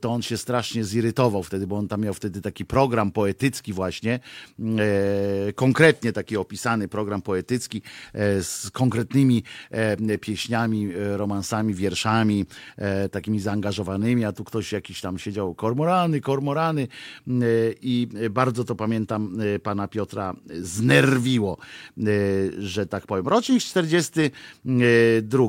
to on się strasznie zirytował wtedy, bo on tam miał wtedy taki program poetycki właśnie, e, konkretnie taki opisany program poetycki e, z konkretnymi e, pieśniami, e, romansami, wierszami, e, takimi zaangażowanymi, a tu ktoś jakiś tam siedział, kormorany, kormorany e, i bardzo to pamiętam pana Piotra znerwiło, że tak powiem. Rocznik 42.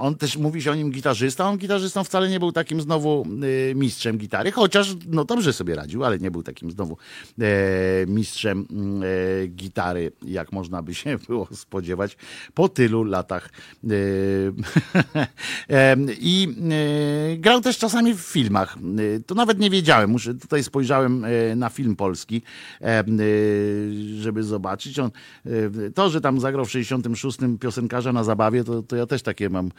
On też mówi się o nim gitarzysta, on gitarzystą wcale nie był takim znowu mistrzem mistrzem gitary, chociaż no dobrze sobie radził, ale nie był takim znowu e, mistrzem mm, e, gitary, jak można by się było spodziewać po tylu latach. E, I e, grał też czasami w filmach. E, to nawet nie wiedziałem, muszę, tutaj spojrzałem na film polski, żeby zobaczyć. On, to, że tam zagrał w 66 piosenkarza na zabawie, to, to ja też takie mam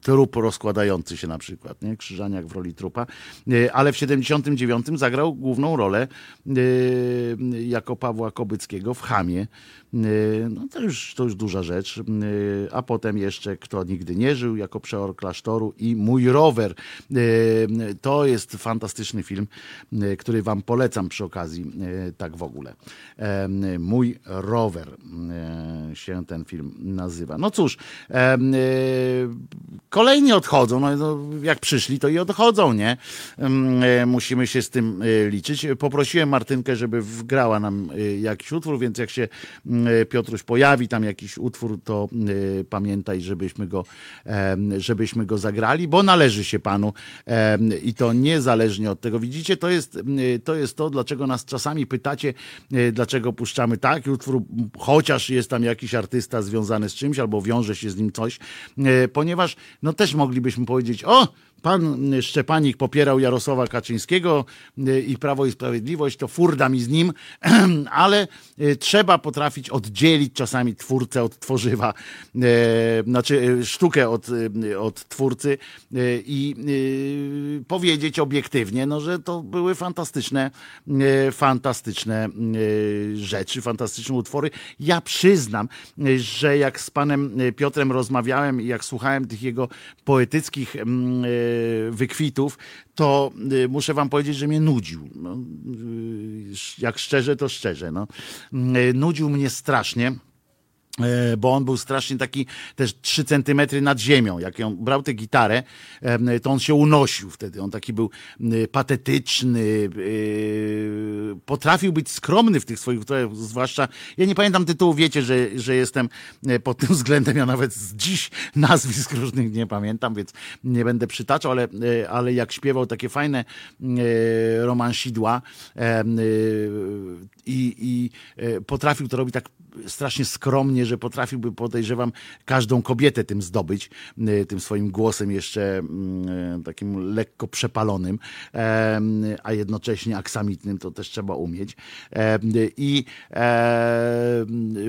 trup rozkładający się na przykład, nie? Krzyżaniak w roli trupa, Y, ale w 79 zagrał główną rolę y, jako Pawła Kobyckiego w Chamie. Y, No to już, to już duża rzecz. Y, A potem jeszcze Kto nigdy nie żył jako przeor klasztoru i Mój rower. Y, To jest fantastyczny film, który wam polecam przy okazji, tak w ogóle. Mój rower się ten film nazywa. No cóż, kolejni odchodzą. No, no, jak przyszli, to i odchodzą, nie? Musimy się z tym liczyć. Poprosiłem Martynkę, żeby wgrała nam jakiś utwór, więc jak się Piotruś pojawi tam jakiś utwór, to y, pamiętaj, żebyśmy go, żebyśmy go zagrali, bo należy się panu i to niezależnie od tego. Widzicie, to jest, y, to jest to, dlaczego nas czasami pytacie, y, dlaczego puszczamy taki utwór, chociaż jest tam jakiś artysta związany z czymś albo wiąże się z nim coś, y, ponieważ no też moglibyśmy powiedzieć, o, Pan Szczepanik popierał Jarosława Kaczyńskiego y, i Prawo i Sprawiedliwość, to furda mi z nim, ale y, trzeba potrafić oddzielić czasami twórcę od tworzywa, znaczy y, sztukę od, y, od twórcy y, i y, powiedzieć obiektywnie, no, że to były fantastyczne, y, fantastyczne y, rzeczy, fantastyczne utwory. Ja przyznam, y, że jak z panem y, Piotrem rozmawiałem i jak słuchałem tych jego poetyckich mm, y, wykwitów, to y, muszę wam powiedzieć, że mnie nudził. No, y, jak szczerze, to szczerze. No. Nudził mnie strasznie. E, Bo on był strasznie taki też 3 centymetry nad ziemią. Jak on brał tę gitarę, to on się unosił wtedy. On taki był patetyczny, yy, potrafił być skromny w tych swoich utworach, zwłaszcza, ja nie pamiętam tytułu, wiecie, że, że jestem e, pod tym względem, ja nawet dziś nazwisk różnych nie pamiętam, więc nie będę przytaczał, ale, e, ale jak śpiewał takie fajne e, romansidła e, i, i e, potrafił to robić tak strasznie skromnie, że potrafiłby, podejrzewam, każdą kobietę tym zdobyć, y, tym swoim głosem jeszcze mm, takim lekko przepalonym, a jednocześnie aksamitnym, to też trzeba umieć. I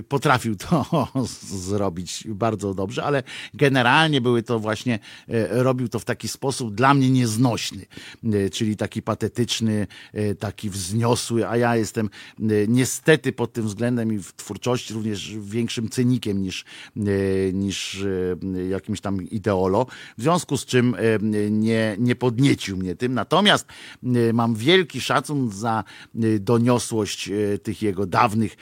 potrafił to zrobić bardzo dobrze, ale generalnie były to właśnie, e, robił to w taki sposób dla mnie nieznośny, czyli taki patetyczny, taki wzniosły, a ja jestem niestety pod tym względem i w twórczości również większym cynikiem niż, e, niż e, jakimś tam ideolo, w związku z czym e, nie, nie podniecił mnie tym. Natomiast mam wielki szacun za doniosłość tych jego dawnych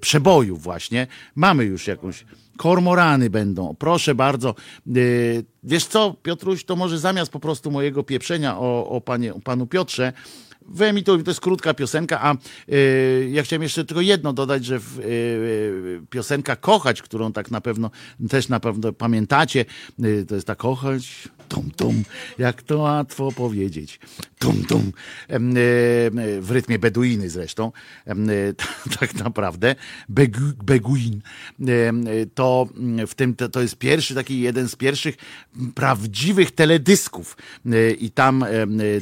przebojów właśnie. Mamy już jakąś Kormorany będą. Proszę bardzo. Wiesz co, Piotruś, to może zamiast po prostu mojego pieprzenia o, o, panie, o panu Piotrze, wyemituj, to jest krótka piosenka, a yy, ja chciałem jeszcze tylko jedno dodać, że w, yy, piosenka Kochać, którą tak na pewno też na pewno pamiętacie, to jest ta Kochać, tum tum, jak to łatwo powiedzieć, tum tum, Em, yy, w rytmie Beduiny zresztą, yy, tak naprawdę, Begu, Beguin, to mm, w tym, to, jest pierwszy taki, jeden z pierwszych prawdziwych teledysków. I tam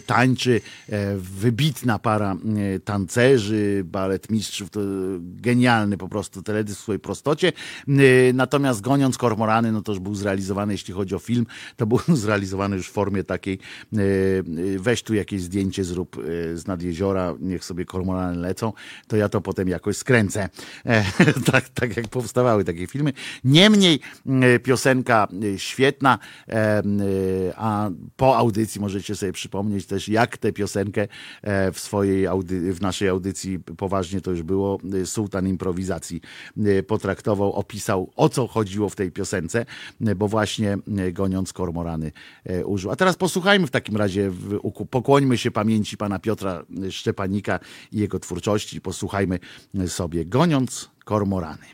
tańczy e, wybitna para e, tancerzy, baletmistrzów, to genialny po prostu teledysk w swojej prostocie. E, Natomiast Goniąc Kormorany, no to już był zrealizowany, jeśli chodzi o film, to był zrealizowany już w formie takiej, e, e, weź tu jakieś zdjęcie zrób e, z nad jeziora, niech sobie kormorany lecą, to ja to potem jakoś skręcę. Tak, tak jak powstawały takie filmy. Niemniej piosenka świetna, a po audycji możecie sobie przypomnieć też, jak tę piosenkę w swojej audy- w naszej audycji poważnie to już było, sułtan improwizacji potraktował, opisał o co chodziło w tej piosence, bo właśnie goniąc kormorany użył. A teraz posłuchajmy w takim razie, pokłońmy się pamięci pana Piotra Szczepanika i jego twórczości, posłuchajmy sobie goniąc kormorany.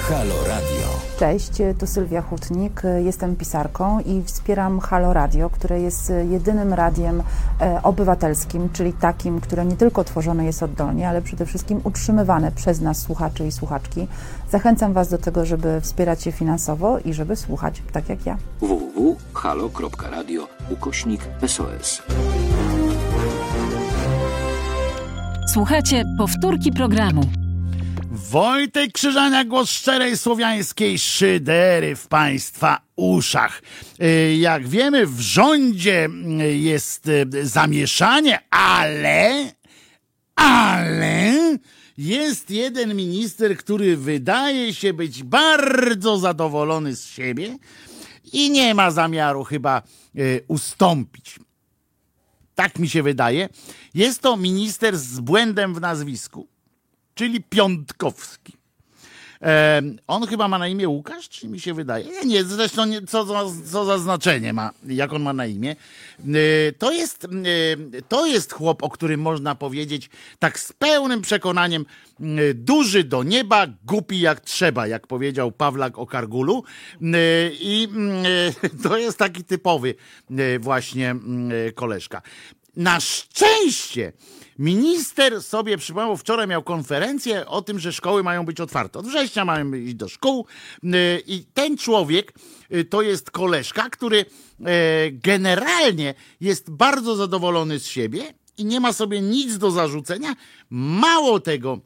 Halo Radio. Cześć, to Sylwia Hutnik, jestem pisarką i wspieram Halo Radio, które jest jedynym radiem e, obywatelskim, czyli takim, które nie tylko tworzone jest oddolnie, ale przede wszystkim utrzymywane przez nas słuchaczy i słuchaczki. Zachęcam Was do tego, żeby wspierać je finansowo i żeby słuchać tak jak ja. www.halo.radio ukośnik SOS. Słuchajcie powtórki programu. Wojtek Krzyżania, głos szczerej słowiańskiej szydery w Państwa uszach. Y, Jak wiemy, w rządzie y, jest y, zamieszanie, ale, ale jest jeden minister, który wydaje się być bardzo zadowolony z siebie i nie ma zamiaru chyba ustąpić. Tak mi się wydaje. Jest to minister z błędem w nazwisku czyli Piątkowski. E, on chyba ma na imię Łukasz, czy mi się wydaje? Nie, nie zresztą nie, co, za, co za znaczenie ma, jak on ma na imię. E, to, jest, e, to jest chłop, o którym można powiedzieć tak z pełnym przekonaniem, e, duży do nieba, głupi jak trzeba, jak powiedział Pawlak o Kargulu. E, I e, to jest taki typowy właśnie mm, koleżka. Na szczęście minister sobie przypomniał, wczoraj miał konferencję o tym, że szkoły mają być otwarte. Od września mają iść do szkół y, i ten człowiek y, to jest koleżka, który e, generalnie jest bardzo zadowolony z siebie i nie ma sobie nic do zarzucenia. Mało tego,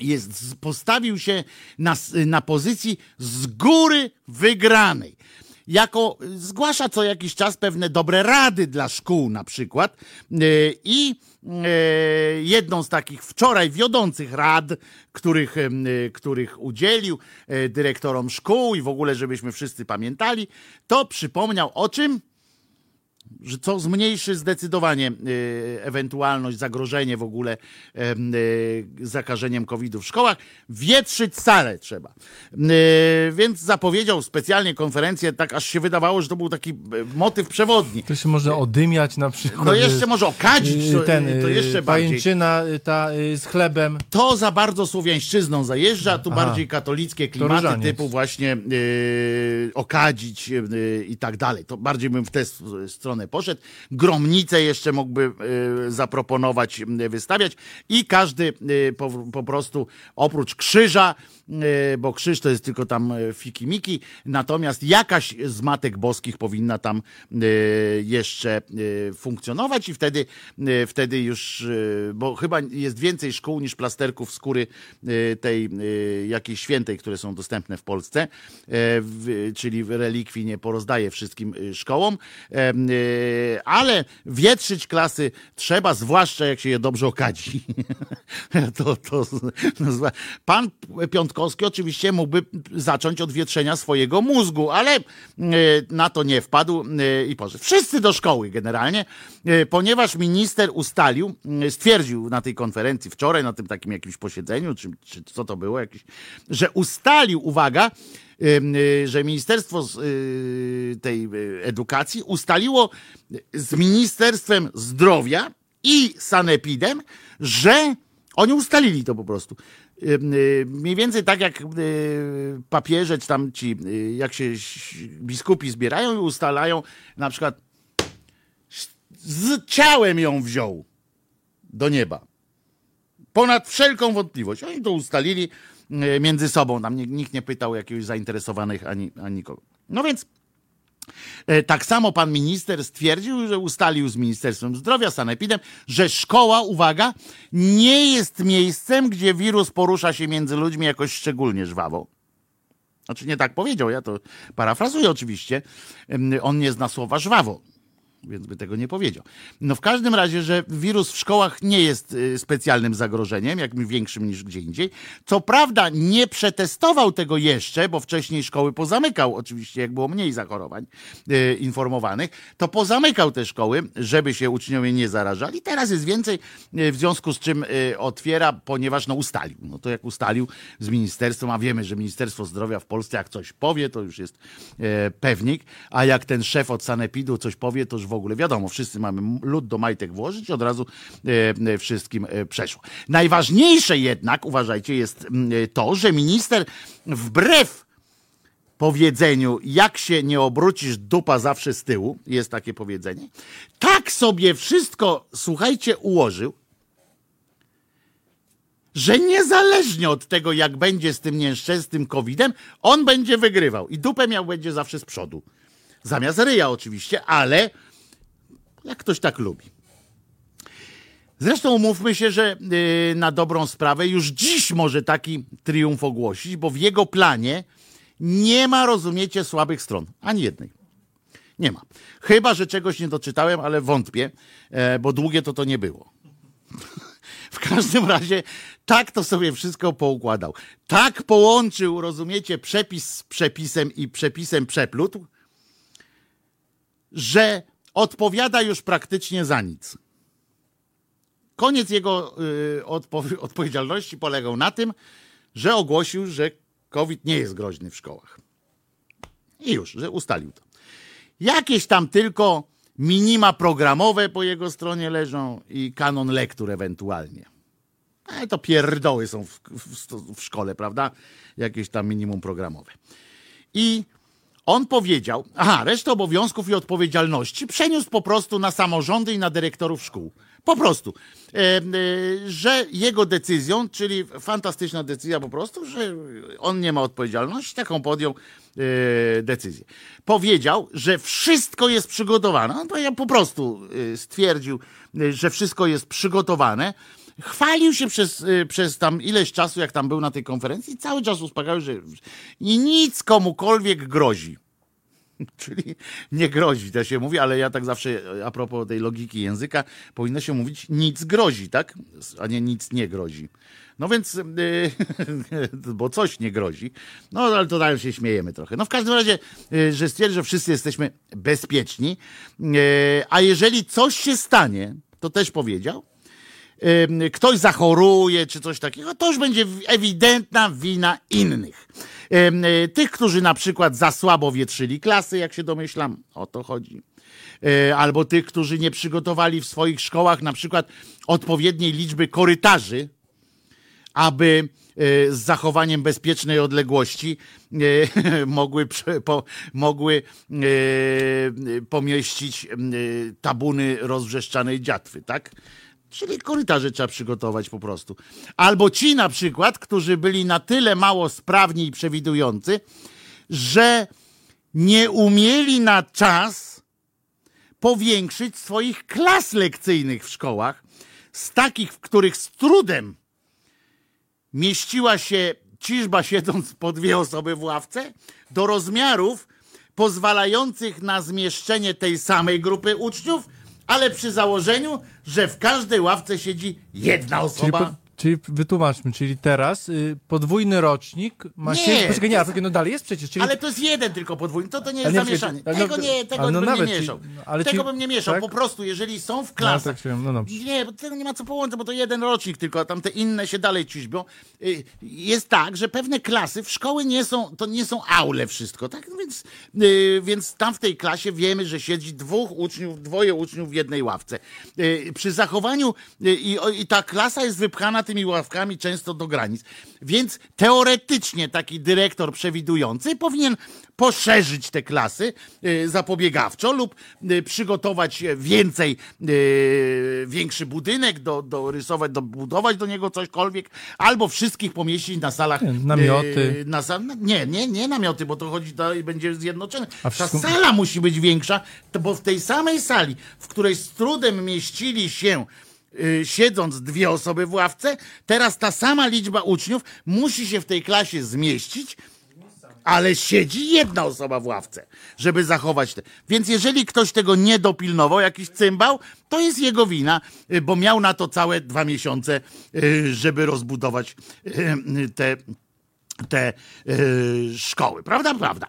jest, postawił się na, na pozycji z góry wygranej jako zgłasza co jakiś czas pewne dobre rady dla szkół na przykład y, i y, jedną z takich wczoraj wiodących rad, których, y, których udzielił dyrektorom szkół i w ogóle żebyśmy wszyscy pamiętali, to przypomniał o czym? Że co zmniejszy zdecydowanie y, ewentualność, zagrożenie w ogóle y, zakażeniem COVID-u w szkołach. Wietrzyć salę trzeba. Y, więc zapowiedział specjalnie konferencję, tak aż się wydawało, że to był taki e, motyw przewodni. To się może odymiać na przykład. No jeszcze może okadzić, to, ten, to jeszcze bardziej. Pajęczyna ta z chlebem. To za bardzo słowiańszczyzną zajeżdża, tu Aha. bardziej katolickie klimaty typu właśnie okadzić i tak dalej. To bardziej bym w tę s- stronę poszedł. Gromnicę jeszcze mógłby yy, zaproponować, yy, wystawiać i każdy yy, po, po prostu oprócz krzyża, bo krzyż to jest tylko tam yy, fiki-miki, natomiast jakaś z matek boskich powinna tam yy, jeszcze funkcjonować i wtedy, wtedy już, bo chyba jest więcej szkół niż plasterków skóry tej jakiejś świętej, które są dostępne w Polsce, czyli relikwii nie porozdaje wszystkim szkołom, ale wietrzyć klasy trzeba, zwłaszcza jak się je dobrze okadzi. to, to, no, Pan Piątkowski oczywiście mógłby zacząć od wietrzenia swojego mózgu, ale yy, na to nie wpadł yy, i poszedł. Wszyscy do szkoły generalnie, yy, ponieważ minister ustalił, stwierdził na tej konferencji wczoraj, na tym takim jakimś posiedzeniu, czy, czy co to było, jakiś, że ustalił, uwaga, że Ministerstwo tej Edukacji ustaliło z Ministerstwem Zdrowia i Sanepidem, że oni ustalili to po prostu. Y, Mniej więcej tak jak y, papieże, czy tam ci, y, jak się biskupi zbierają i ustalają, na przykład z ciałem ją wziął do nieba. Ponad wszelką wątpliwość. Oni to ustalili między sobą. Tam ni- nikt nie pytał jakiegoś zainteresowanych ani, ani nikogo. No więc tak samo pan minister stwierdził, że ustalił z Ministerstwem Zdrowia, Sanepidem, że szkoła, uwaga, nie jest miejscem, gdzie wirus porusza się między ludźmi jakoś szczególnie żwawo. Znaczy nie tak powiedział, ja to parafrazuję oczywiście. On nie zna słowa żwawo więc by tego nie powiedział. No w każdym razie, że wirus w szkołach nie jest y, specjalnym zagrożeniem, jakimś większym niż gdzie indziej. Co prawda nie przetestował tego jeszcze, bo wcześniej szkoły pozamykał, oczywiście jak było mniej zachorowań y, informowanych, to pozamykał te szkoły, żeby się uczniowie nie zarażali. Teraz jest więcej, y, w związku z czym y, otwiera, ponieważ no ustalił. No to jak ustalił z ministerstwem, a wiemy, że Ministerstwo Zdrowia w Polsce jak coś powie, to już jest e, pewnik, a jak ten szef od Sanepidu coś powie, to już w ogóle wiadomo, wszyscy mamy lód do majtek włożyć od razu e, e, wszystkim e, przeszło. Najważniejsze jednak, uważajcie, jest to, że minister wbrew powiedzeniu, jak się nie obrócisz, dupa zawsze z tyłu, jest takie powiedzenie, tak sobie wszystko, słuchajcie, ułożył, że niezależnie od tego, jak będzie z tym nieszczęsnym COVID-em, on będzie wygrywał i dupę miał będzie zawsze z przodu. Zamiast ryja oczywiście, ale jak ktoś tak lubi. Zresztą umówmy się, że yy, na dobrą sprawę już dziś może taki triumf ogłosić, bo w jego planie nie ma, rozumiecie, słabych stron. Ani jednej. Nie ma. Chyba, że czegoś nie doczytałem, ale wątpię, e, bo długie to to nie było. W każdym razie tak to sobie wszystko poukładał. Tak połączył, rozumiecie, przepis z przepisem i przepisem przeplótł, że odpowiada już praktycznie za nic. Koniec jego y, odpo- odpowiedzialności polegał na tym, że ogłosił, że COVID nie jest groźny w szkołach. I już, że ustalił to. Jakieś tam tylko minima programowe po jego stronie leżą i kanon lektur ewentualnie. Ale to pierdoły są w, w, w szkole, prawda? Jakieś tam minimum programowe. I on powiedział, aha, resztę obowiązków i odpowiedzialności przeniósł po prostu na samorządy i na dyrektorów szkół. Po prostu. E, e, że jego decyzją, czyli fantastyczna decyzja po prostu, że on nie ma odpowiedzialności, taką podjął e, decyzję. Powiedział, że wszystko jest przygotowane. On powiedział, po prostu e, stwierdził, e, że wszystko jest przygotowane. Chwalił się przez, e, przez tam ileś czasu, jak tam był na tej konferencji, cały czas uspokajał, że nic komukolwiek grozi. Czyli nie grozi, to się mówi, ale ja tak zawsze a propos tej logiki języka, powinno się mówić nic grozi, tak? A nie nic nie grozi. No więc, yy, bo coś nie grozi. No ale to dalej się śmiejemy trochę. No w każdym razie, yy, że stwierdzi, że wszyscy jesteśmy bezpieczni, yy, a jeżeli coś się stanie, to też powiedział, ktoś zachoruje czy coś takiego, to już będzie ewidentna wina innych. Yy, tych, którzy na przykład za słabo wietrzyli klasy, jak się domyślam, o to chodzi. Yy, Albo tych, którzy nie przygotowali w swoich szkołach na przykład odpowiedniej liczby korytarzy, aby e, z zachowaniem bezpiecznej odległości mogły, po, mogły pomieścić tabuny rozwrzeszczanej dziatwy, tak? Czyli korytarze trzeba przygotować po prostu. Albo ci na przykład, którzy byli na tyle mało sprawni i przewidujący, że nie umieli na czas powiększyć swoich klas lekcyjnych w szkołach, z takich, w których z trudem mieściła się ciżba siedząc po dwie osoby w ławce, do rozmiarów pozwalających na zmieszczenie tej samej grupy uczniów, ale przy założeniu, że w każdej ławce siedzi jedna osoba. Czyli wytłumaczmy, czyli teraz y, podwójny rocznik ma Nie, siedzieć... Poczekaj, nie, poczekaj, no dalej jest przecież, czyli... Ale to jest jeden tylko podwójny, to, to nie jest nie, zamieszanie. no- Tego nie, tego no bym nawet, nie czyli- mieszał. no, ale tego ci- bym nie mieszał. tak? Po prostu, jeżeli są w No, klasach. tak się, no dobrze. Nie, bo tego nie ma co połączyć, bo to jeden rocznik tylko, a tam te inne się dalej ciśbią. Y, Jest tak, że pewne klasy w szkoły nie są, to nie są aule wszystko, tak? No Więc, y, więc tam w tej klasie wiemy, że siedzi dwóch uczniów, dwoje uczniów w jednej ławce. Y, Przy zachowaniu y, i, i ta klasa jest wypchana tymi ławkami często do granic. Więc teoretycznie taki dyrektor przewidujący powinien poszerzyć te klasy y, zapobiegawczo lub y, przygotować więcej, y, większy budynek, do, do rysować, dobudować do niego cośkolwiek, albo wszystkich pomieścić na salach. Namioty. Na sal, nie, nie, nie namioty, bo to chodzi dalej, będzie zjednoczone. A Ta sala musi być większa, bo w tej samej sali, w której z trudem mieścili się siedząc dwie osoby w ławce, teraz ta sama liczba uczniów musi się w tej klasie zmieścić, ale siedzi jedna osoba w ławce, żeby zachować te. Więc jeżeli ktoś tego nie dopilnował, jakiś cymbał, to jest jego wina, y, bo miał na to całe dwa miesiące, y, żeby rozbudować y, te, te y, szkoły. Prawda? Prawda.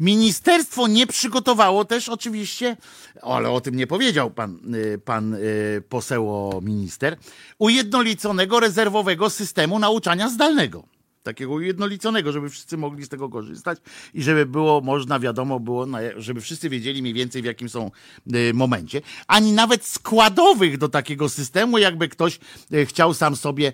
Ministerstwo nie przygotowało też oczywiście, ale o tym nie powiedział pan, y, pan y, poseł minister, ujednoliconego rezerwowego systemu nauczania zdalnego. Takiego ujednoliconego, żeby wszyscy mogli z tego korzystać i żeby było można, wiadomo było, żeby wszyscy wiedzieli mniej więcej w jakim są y, momencie. Ani nawet składowych do takiego systemu, jakby ktoś chciał sam sobie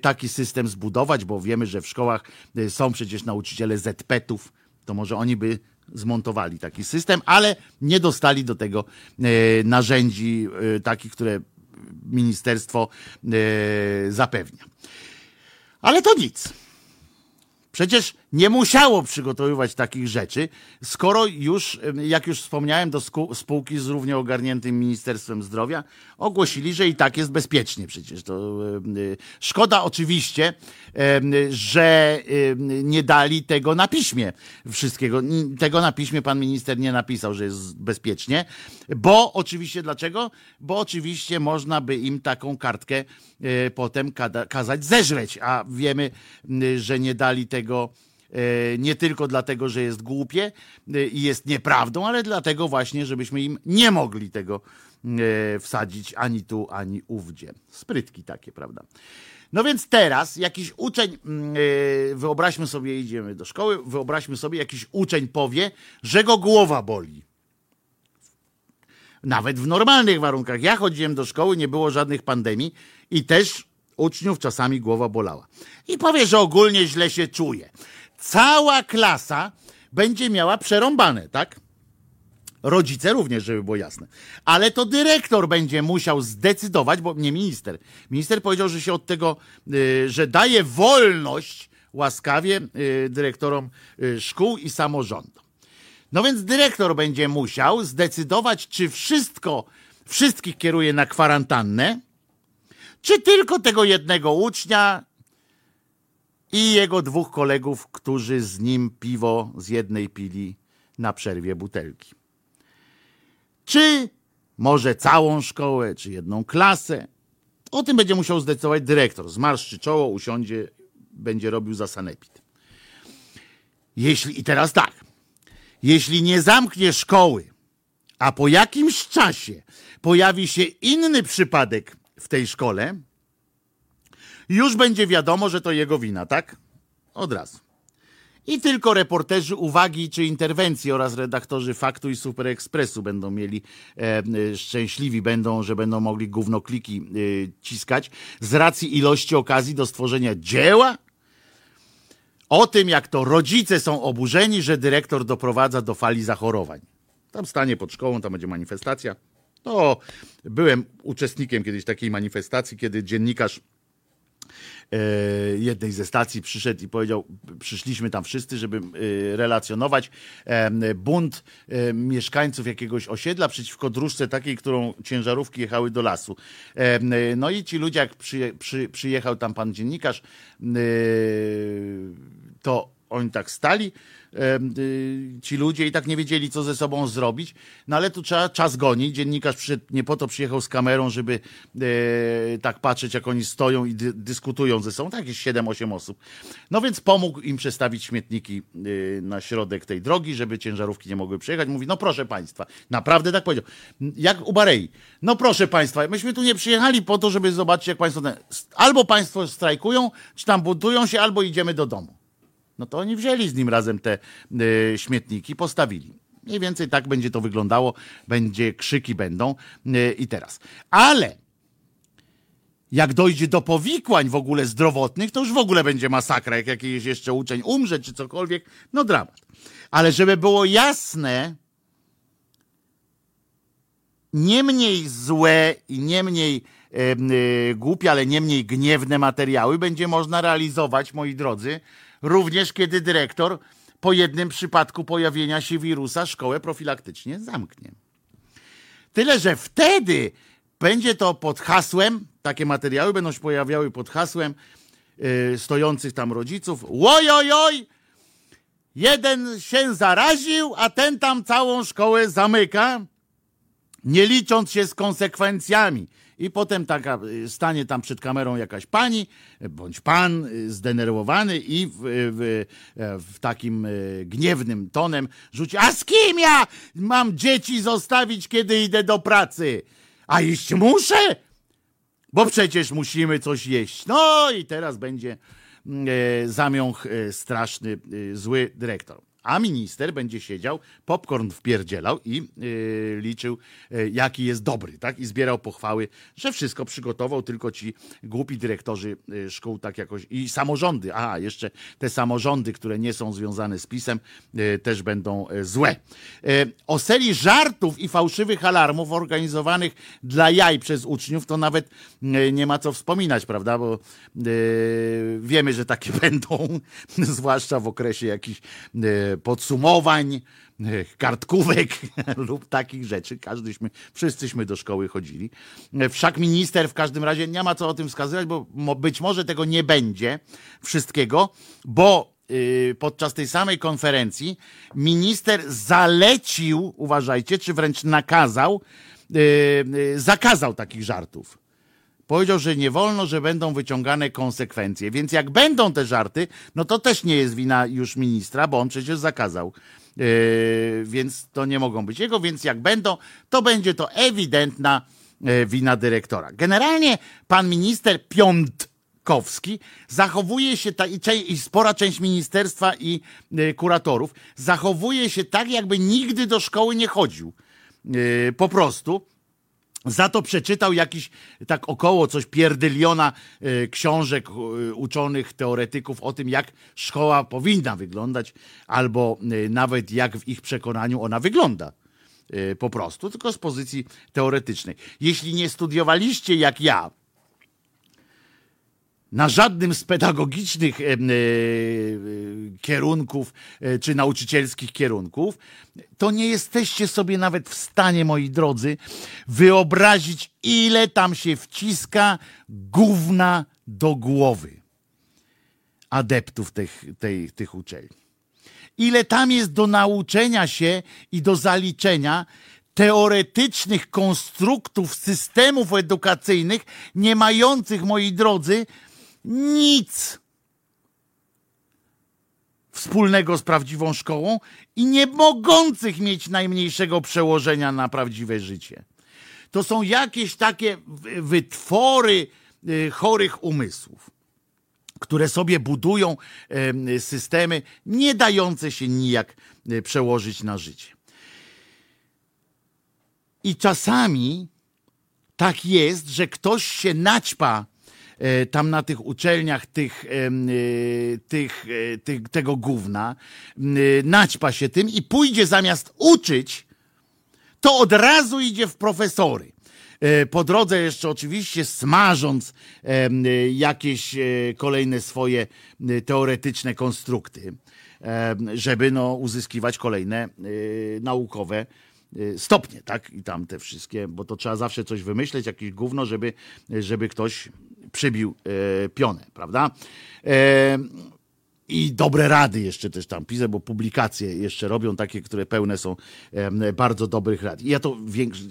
taki system zbudować, bo wiemy, że w szkołach są przecież nauczyciele ZP-ów, to może oni by zmontowali taki system, ale nie dostali do tego e, narzędzi e, takich, które ministerstwo e, zapewnia. Ale to nic. Przecież nie musiało przygotowywać takich rzeczy, skoro już, jak już wspomniałem, do spółki z równie ogarniętym Ministerstwem Zdrowia ogłosili, że i tak jest bezpiecznie przecież. To szkoda oczywiście, że nie dali tego na piśmie wszystkiego. Tego na piśmie pan minister nie napisał, że jest bezpiecznie, bo oczywiście dlaczego? Bo oczywiście można by im taką kartkę e, potem kazać zeżreć, a wiemy, że nie dali tego E, nie tylko dlatego, że jest głupie e, i jest nieprawdą, ale dlatego właśnie, żebyśmy im nie mogli tego e, wsadzić ani tu, ani ówdzie. Sprytki takie, prawda? No więc teraz jakiś uczeń, mm, wyobraźmy sobie, idziemy do szkoły, wyobraźmy sobie, jakiś uczeń powie, że go głowa boli. Nawet w normalnych warunkach. Ja chodziłem do szkoły, nie było żadnych pandemii i też uczniów czasami głowa bolała. I powie, że ogólnie źle się czuje cała klasa będzie miała przerąbane, tak? Rodzice również, żeby było jasne. Ale to dyrektor będzie musiał zdecydować, bo nie minister. Minister powiedział, że się od tego, y, że daje wolność łaskawie y, dyrektorom y, szkół i samorządom. No więc dyrektor będzie musiał zdecydować, czy wszystko, wszystkich kieruje na kwarantannę, czy tylko tego jednego ucznia i jego dwóch kolegów, którzy z nim piwo z jednej pili na przerwie butelki. Czy może całą szkołę, czy jedną klasę? O tym będzie musiał zdecydować dyrektor. Zmarszczy czoło, usiądzie, będzie robił za sanepid. Jeśli, i teraz tak, jeśli nie zamknie szkoły, a po jakimś czasie pojawi się inny przypadek w tej szkole, już będzie wiadomo, że to jego wina, tak? Od razu. I tylko reporterzy uwagi czy interwencji oraz redaktorzy Faktu i Super Expressu będą mieli e, szczęśliwi, będą, że będą mogli gównokliki e, ciskać z racji ilości okazji do stworzenia dzieła. O tym, jak to rodzice są oburzeni, że dyrektor doprowadza do fali zachorowań. Tam stanie pod szkołą, tam będzie manifestacja. No, byłem uczestnikiem kiedyś takiej manifestacji, kiedy dziennikarz jednej ze stacji przyszedł i powiedział, przyszliśmy tam wszyscy, żeby e, relacjonować bunt e, mieszkańców jakiegoś osiedla przeciwko dróżce takiej, którą ciężarówki jechały do lasu. No i ci ludzie, jak przy, przy, przyjechał tam pan dziennikarz, to oni tak stali, y, ci ludzie i tak nie wiedzieli, co ze sobą zrobić. No ale tu trzeba czas gonić. Dziennikarz nie po to przyjechał z kamerą, żeby e, tak patrzeć, jak oni stoją i dy, dyskutują ze sobą. Tak, jakieś 7-8 osób. No więc pomógł im przestawić śmietniki e, na środek tej drogi, żeby ciężarówki nie mogły przejechać. Mówi, no proszę państwa, naprawdę tak powiedział. Jak u Barei. No proszę państwa, myśmy tu nie przyjechali po to, żeby zobaczyć, jak państwo... Albo państwo strajkują, czy tam budują się, albo idziemy do domu. No to oni wzięli z nim razem te y, śmietniki, postawili. Mniej więcej tak będzie to wyglądało, będzie krzyki będą y, i teraz. Ale jak dojdzie do powikłań w ogóle zdrowotnych, to już w ogóle będzie masakra, jak jakiś jeszcze uczeń umrze czy cokolwiek, no dramat. Ale żeby było jasne, nie mniej złe i nie mniej y, głupie, ale nie mniej gniewne materiały będzie można realizować, moi drodzy, również kiedy dyrektor po jednym przypadku pojawienia się wirusa szkołę profilaktycznie zamknie. Tyle, że wtedy będzie to pod hasłem, takie materiały będą się pojawiały pod hasłem yy, stojących tam rodziców. Ojojoj! Jeden się zaraził, a ten tam całą szkołę zamyka, nie licząc się z konsekwencjami. I potem taka y, stanie tam przed kamerą jakaś pani bądź pan y, zdenerwowany i w, w, w takim y, gniewnym tonem rzuci: A z kim ja mam dzieci zostawić, kiedy idę do pracy? A iść muszę? Bo przecież musimy coś jeść. No i teraz będzie zamiąch straszny, zły dyrektor. A minister będzie siedział, popcorn wpierdzielał i yy, liczył, yy, jaki jest dobry, tak? I zbierał pochwały, że wszystko przygotował, tylko ci głupi dyrektorzy yy, szkół tak jakoś i samorządy. Aha, jeszcze te samorządy, które nie są związane z pisem, yy, też będą yy, złe. Yy, o serii żartów i fałszywych alarmów organizowanych dla jaj przez uczniów, to nawet nie ma co wspominać, prawda? Bo wiemy, że takie będą, zwłaszcza w okresie jakichś podsumowań, yy, kartkówek lub takich rzeczy. Każdyśmy, wszyscyśmy do szkoły chodzili. Yy, Wszak minister w każdym razie nie ma co o tym wskazywać, bo być może tego nie będzie wszystkiego, bo yy, podczas tej samej konferencji minister zalecił, uważajcie, czy wręcz nakazał, yy, yy, zakazał takich żartów. Powiedział, że nie wolno, że będą wyciągane konsekwencje. Więc jak będą te żarty, no to też nie jest wina już ministra, bo on przecież zakazał. Yy, więc to nie mogą być jego, więc jak będą, to będzie to ewidentna yy, wina dyrektora. Generalnie pan minister Piątkowski zachowuje się tak, i, i spora część ministerstwa i yy, kuratorów zachowuje się tak, jakby nigdy do szkoły nie chodził. Yy, po prostu. Za to przeczytał jakiś tak około coś pierdyliona y, książek y, uczonych, teoretyków o tym, jak szkoła powinna wyglądać, albo y, nawet jak w ich przekonaniu ona wygląda. Po prostu, tylko z pozycji teoretycznej. Jeśli nie studiowaliście jak ja, na żadnym z pedagogicznych e, e, kierunków e, czy nauczycielskich kierunków, to nie jesteście sobie nawet w stanie, moi drodzy, wyobrazić, ile tam się wciska gówna do głowy adeptów tych, tej, tych uczelni. Ile tam jest do nauczenia się i do zaliczenia teoretycznych konstruktów systemów edukacyjnych, nie mających, moi drodzy, nic wspólnego z prawdziwą szkołą i nie mogących mieć najmniejszego przełożenia na prawdziwe życie. To są jakieś takie wy- wytwory y, chorych umysłów, które sobie budują em, systemy nie dające się nijak y, przełożyć na życie. I czasami tak jest, że ktoś się naćpa tam na tych uczelniach tych, e, tych, e, tych, tego gówna, e, naćpa się tym i pójdzie zamiast uczyć, to od razu idzie w profesory. E, Po drodze jeszcze oczywiście smażąc e, jakieś e, kolejne swoje e, teoretyczne konstrukty, żeby no, uzyskiwać kolejne e, naukowe e, stopnie, tak? I tam te wszystkie, bo to trzeba zawsze coś wymyśleć, jakieś gówno, żeby, żeby ktoś przybił e, pionę, prawda? I dobre rady jeszcze też tam piszę, bo publikacje jeszcze robią takie, które pełne są bardzo dobrych rad. I ja to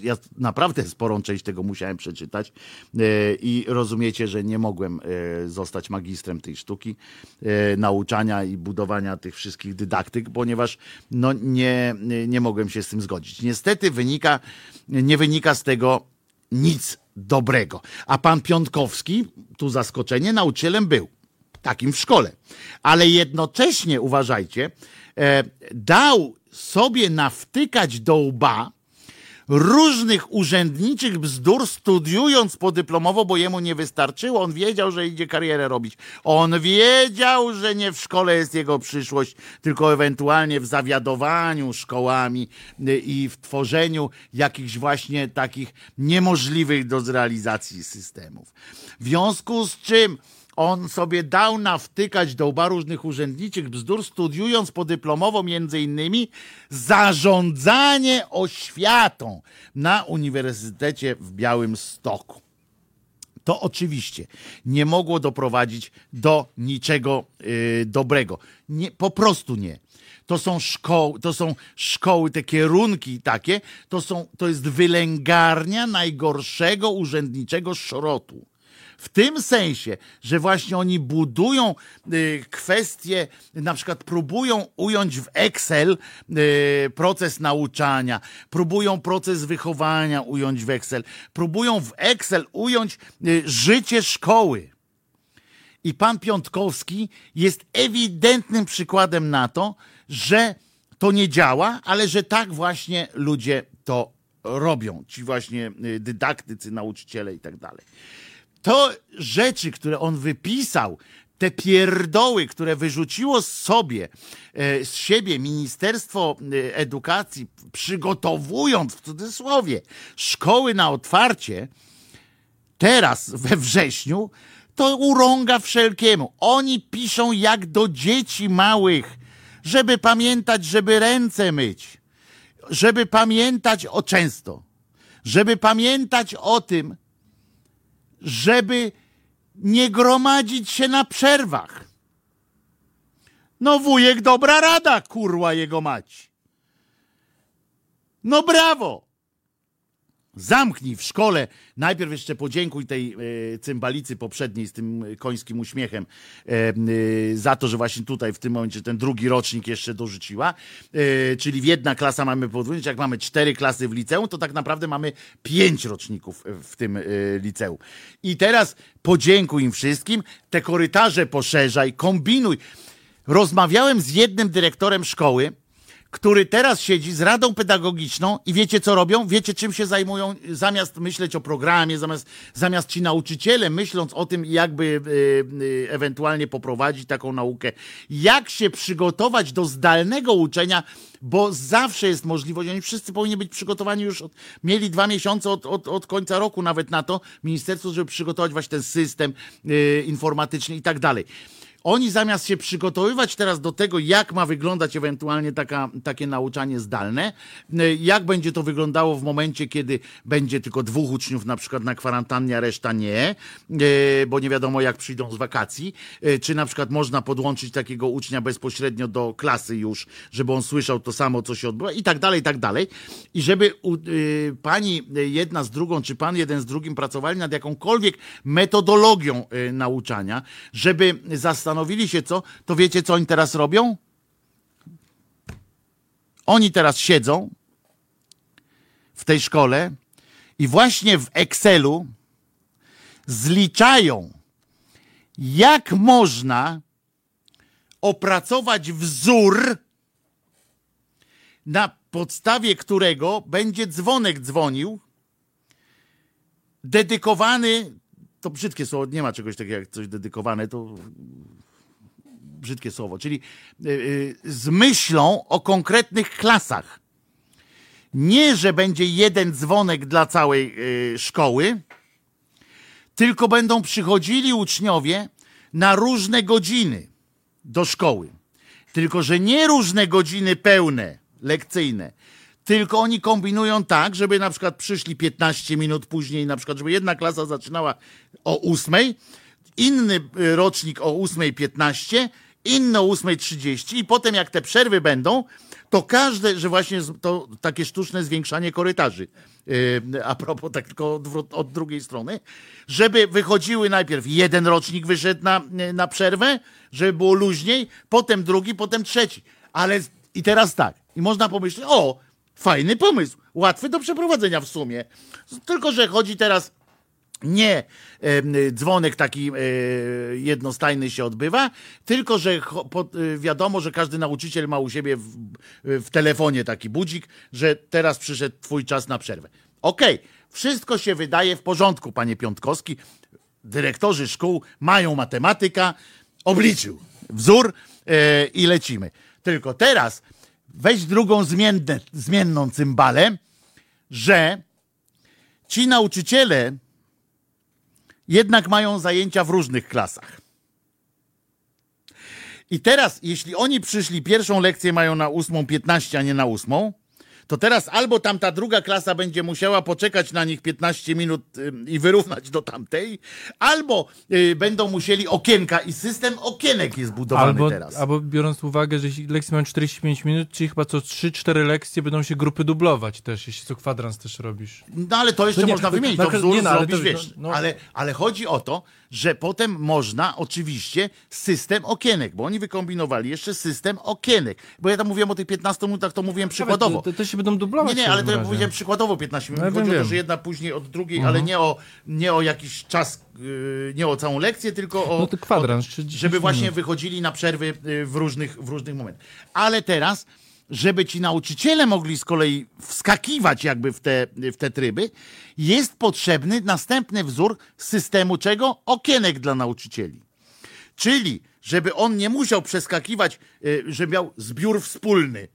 ja naprawdę sporą część tego musiałem przeczytać e, i rozumiecie, że nie mogłem e, zostać magistrem tej sztuki, e, nauczania i budowania tych wszystkich dydaktyk, ponieważ no, nie, nie mogłem się z tym zgodzić. Niestety wynika, nie wynika z tego nic dobrego. A pan Piątkowski, tu zaskoczenie, nauczycielem był takim w szkole. Ale jednocześnie, uważajcie, e, dał sobie nawtykać do łba różnych urzędniczych bzdur, studiując podyplomowo, bo jemu nie wystarczyło. On wiedział, że idzie karierę robić. On wiedział, że nie w szkole jest jego przyszłość, tylko ewentualnie w zawiadowaniu szkołami y, i w tworzeniu jakichś właśnie takich niemożliwych do zrealizacji systemów. W związku z czym on sobie dał nawtykać do łba różnych urzędniczych bzdur, studiując podyplomowo między innymi zarządzanie oświatą na Uniwersytecie w Białym Stoku. To oczywiście nie mogło doprowadzić do niczego y, dobrego. Nie, po prostu nie. To są szkoły, to są szkoły, te kierunki takie, to, są, to jest wylęgarnia najgorszego urzędniczego szrotu. W tym sensie, że właśnie oni budują y, kwestie, na przykład próbują ująć w Excel y, proces nauczania, próbują proces wychowania ująć w Excel, próbują w Excel ująć y, życie szkoły. I pan Piątkowski jest ewidentnym przykładem na to, że to nie działa, ale że tak właśnie ludzie to robią. Ci właśnie dydaktycy, nauczyciele i tak dalej. To rzeczy, które on wypisał, te pierdoły, które wyrzuciło z sobie, e, z siebie Ministerstwo e, Edukacji, przygotowując w cudzysłowie szkoły na otwarcie, teraz we wrześniu, to urąga wszelkiemu. Oni piszą jak do dzieci małych, żeby pamiętać, żeby ręce myć, żeby pamiętać o często, żeby pamiętać o tym, żeby nie gromadzić się na przerwach. No wujek dobra rada, kurła jego mać. No brawo! Zamknij w szkole. Najpierw jeszcze podziękuj tej e, cymbalicy poprzedniej z tym końskim uśmiechem e, e, za to, że właśnie tutaj w tym momencie ten drugi rocznik jeszcze dorzuciła. E, czyli jedna klasa mamy podwójnie, jak mamy cztery klasy w liceum, to tak naprawdę mamy pięć roczników w tym e, liceum. I teraz podziękuj im wszystkim, te korytarze poszerzaj, kombinuj. Rozmawiałem z jednym dyrektorem szkoły, który teraz siedzi z radą pedagogiczną i wiecie co robią? Wiecie czym się zajmują? Zamiast myśleć o programie, zamiast, zamiast ci nauczyciele myśląc o tym, jakby y, y, ewentualnie poprowadzić taką naukę, jak się przygotować do zdalnego uczenia, bo zawsze jest możliwość, oni wszyscy powinni być przygotowani już, od, mieli dwa miesiące od, od, od końca roku nawet na to, ministerstwo, żeby przygotować właśnie ten system y, informatyczny i tak dalej. Oni zamiast się przygotowywać teraz do tego, jak ma wyglądać ewentualnie taka, takie nauczanie zdalne, y, jak będzie to wyglądało w momencie, kiedy będzie tylko dwóch uczniów na przykład na kwarantannie, a reszta nie, y, bo nie wiadomo jak przyjdą z wakacji, y, czy na przykład można podłączyć takiego ucznia bezpośrednio do klasy już, żeby on słyszał to samo, co się odbywa i tak dalej, i tak dalej. I żeby u, y, pani jedna z drugą, czy pan jeden z drugim pracowali nad jakąkolwiek metodologią y, nauczania, żeby zastanowili się co, to wiecie co oni teraz robią? Oni teraz siedzą w tej szkole i właśnie w Excelu zliczają, jak można opracować wzór, na podstawie którego będzie dzwonek dzwonił, dedykowany, to brzydkie słowo, nie ma czegoś takiego jak coś dedykowane, to brzydkie słowo, czyli y, y, z myślą o konkretnych klasach. Nie, że będzie jeden dzwonek dla całej y, szkoły, tylko będą przychodzili uczniowie na różne godziny do szkoły. Tylko, że nie różne godziny pełne, lekcyjne, tylko oni kombinują tak, żeby na przykład przyszli 15 minut później, na przykład, żeby jedna klasa zaczynała o 8, inny rocznik o 8.15, inny o 8.30 i potem jak te przerwy będą, to każde, że właśnie to takie sztuczne zwiększanie korytarzy, yy, a propos tak tylko od drugiej strony, żeby wychodziły najpierw jeden rocznik wyszedł na, na przerwę, żeby było luźniej, potem drugi, potem trzeci. Ale i teraz tak, i można pomyśleć, o, fajny pomysł, łatwy do przeprowadzenia w sumie. Tylko, że chodzi teraz nie dzwonek taki e, jednostajny się odbywa, tylko że e, wiadomo, że każdy nauczyciel ma u siebie w, w telefonie taki budzik, że teraz przyszedł twój czas na przerwę. Okej, wszystko się wydaje w porządku, panie Piątkowski. Dyrektorzy szkół mają matematyka, obliczył wzór e, i lecimy. Tylko teraz weź drugą zmienne, zmienną cymbalę, że ci nauczyciele jednak mają zajęcia w różnych klasach. I teraz, jeśli oni przyszli, pierwszą lekcję mają na 8.15, a nie na 8, to teraz albo tamta druga klasa będzie musiała poczekać na nich 15 minut ym, i wyrównać do tamtej, albo y, będą musieli okienka i system okienek jest budowany Albo, teraz. albo biorąc uwagę, że jeśli lekcje mają 45 minut, czyli chyba co 3-4 lekcje będą się grupy dublować też, jeśli co kwadrans też robisz. No ale to jeszcze To nie, można to- wymienić, to- to wzór nie, no, ale zrobisz, to- wiesz. no, no. Ale, ale chodzi o to, że potem można oczywiście system okienek, bo oni wykombinowali jeszcze system okienek. Bo ja tam mówiłem o tych 15 minutach, to mówiłem przykładowo. To, to się będą dublować. Nie, nie, ale to powiedziałem przykładowo 15 minut. No, Chodzi o wiem, to, wiem. że jedna później od drugiej, Mhm. ale nie o, nie o jakiś czas, yy, nie o całą lekcję, tylko o. No to kwadrans, o, czy 10 Żeby właśnie minut. wychodzili na przerwy yy, w różnych, w różnych momentach. Ale teraz, żeby ci nauczyciele mogli z kolei wskakiwać jakby w te, w te tryby, jest potrzebny następny wzór systemu czego? Okienek dla nauczycieli. Czyli, żeby on nie musiał przeskakiwać, y, że miał zbiór wspólny,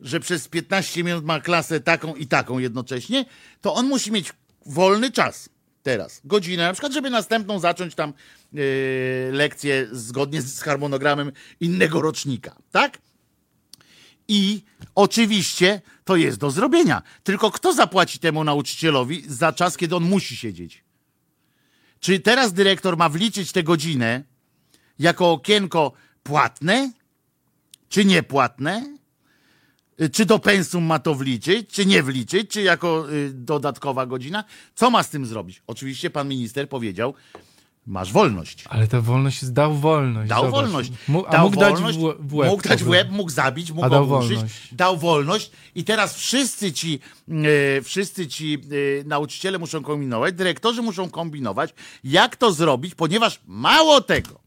że przez 15 minut ma klasę taką i taką jednocześnie, to on musi mieć wolny czas teraz, godzinę na przykład, żeby następną zacząć tam y, lekcję zgodnie z harmonogramem innego rocznika, tak? I oczywiście to jest do zrobienia. Tylko kto zapłaci temu nauczycielowi za czas, kiedy on musi siedzieć? Czy teraz dyrektor ma wliczyć tę godzinę jako okienko płatne, czy niepłatne? Y, Czy do pensum ma to wliczyć, czy nie wliczyć, czy jako y, dodatkowa godzina? Co ma z tym zrobić? Oczywiście pan minister powiedział, masz wolność. Ale ta wolność jest, dał wolność. Dał zobacz. wolność. Mógł, dał mógł wolność, dać w, łeb. Mógł dać w łeb, mógł zabić, mógł dał ogłuszyć. wolność. Dał wolność i teraz wszyscy ci, e, wszyscy ci e, nauczyciele muszą kombinować, dyrektorzy muszą kombinować, jak to zrobić, ponieważ mało tego,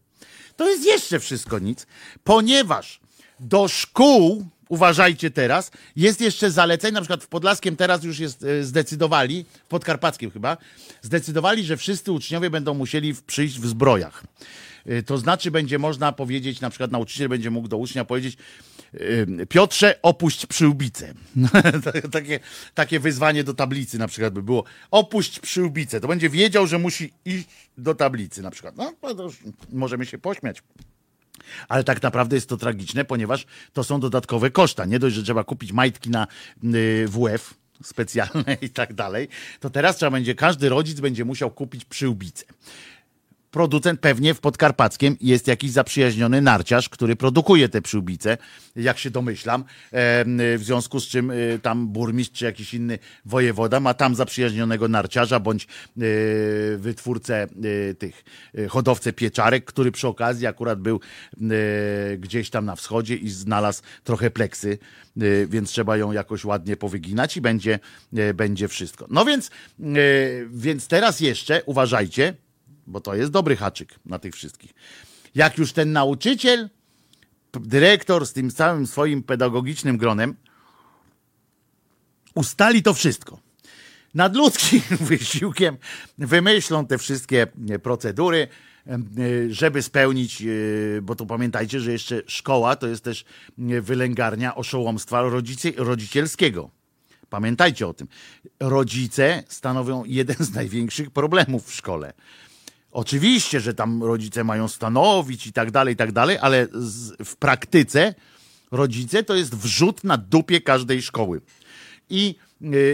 to jest jeszcze wszystko nic, ponieważ do szkół, uważajcie teraz, jest jeszcze zalecenie, na przykład w Podlaskiem teraz już jest e, zdecydowali, w Podkarpackim chyba, zdecydowali, że wszyscy uczniowie będą musieli przyjść w zbrojach. E, To znaczy będzie można powiedzieć, na przykład nauczyciel będzie mógł do ucznia powiedzieć e, Piotrze, opuść przyłbicę. takie, takie wyzwanie do tablicy na przykład by było. Opuść przyłbicę. To będzie wiedział, że musi iść do tablicy na przykład. No, możemy się pośmiać. Ale tak naprawdę jest to tragiczne, ponieważ to są dodatkowe koszta. Nie dość, że trzeba kupić majtki na y, WF specjalne i tak dalej, to teraz trzeba będzie, każdy rodzic będzie musiał kupić przyłbicę. Producent pewnie w Podkarpackiem jest jakiś zaprzyjaźniony narciarz, który produkuje te przyłbice, jak się domyślam, e, w związku z czym e, tam burmistrz czy jakiś inny wojewoda ma tam zaprzyjaźnionego narciarza bądź e, wytwórcę tych hodowcę pieczarek, który przy okazji akurat był gdzieś tam na wschodzie i znalazł trochę pleksy, więc trzeba ją jakoś ładnie powyginać i będzie, będzie wszystko. No więc, więc teraz jeszcze uważajcie, bo to jest dobry haczyk na tych wszystkich. Jak już ten nauczyciel, dyrektor z tym całym swoim pedagogicznym gronem ustali to wszystko. Nad ludzkim wysiłkiem wymyślą te wszystkie e, procedury, e, żeby spełnić, e, bo to pamiętajcie, że jeszcze szkoła to jest też wylęgarnia oszołomstwa rodzicy, rodzicielskiego. Pamiętajcie o tym. Rodzice stanowią jeden z największych problemów w szkole. Oczywiście, że tam rodzice mają stanowić i tak dalej, i tak dalej, ale z, w praktyce rodzice to jest wrzut na dupie każdej szkoły. I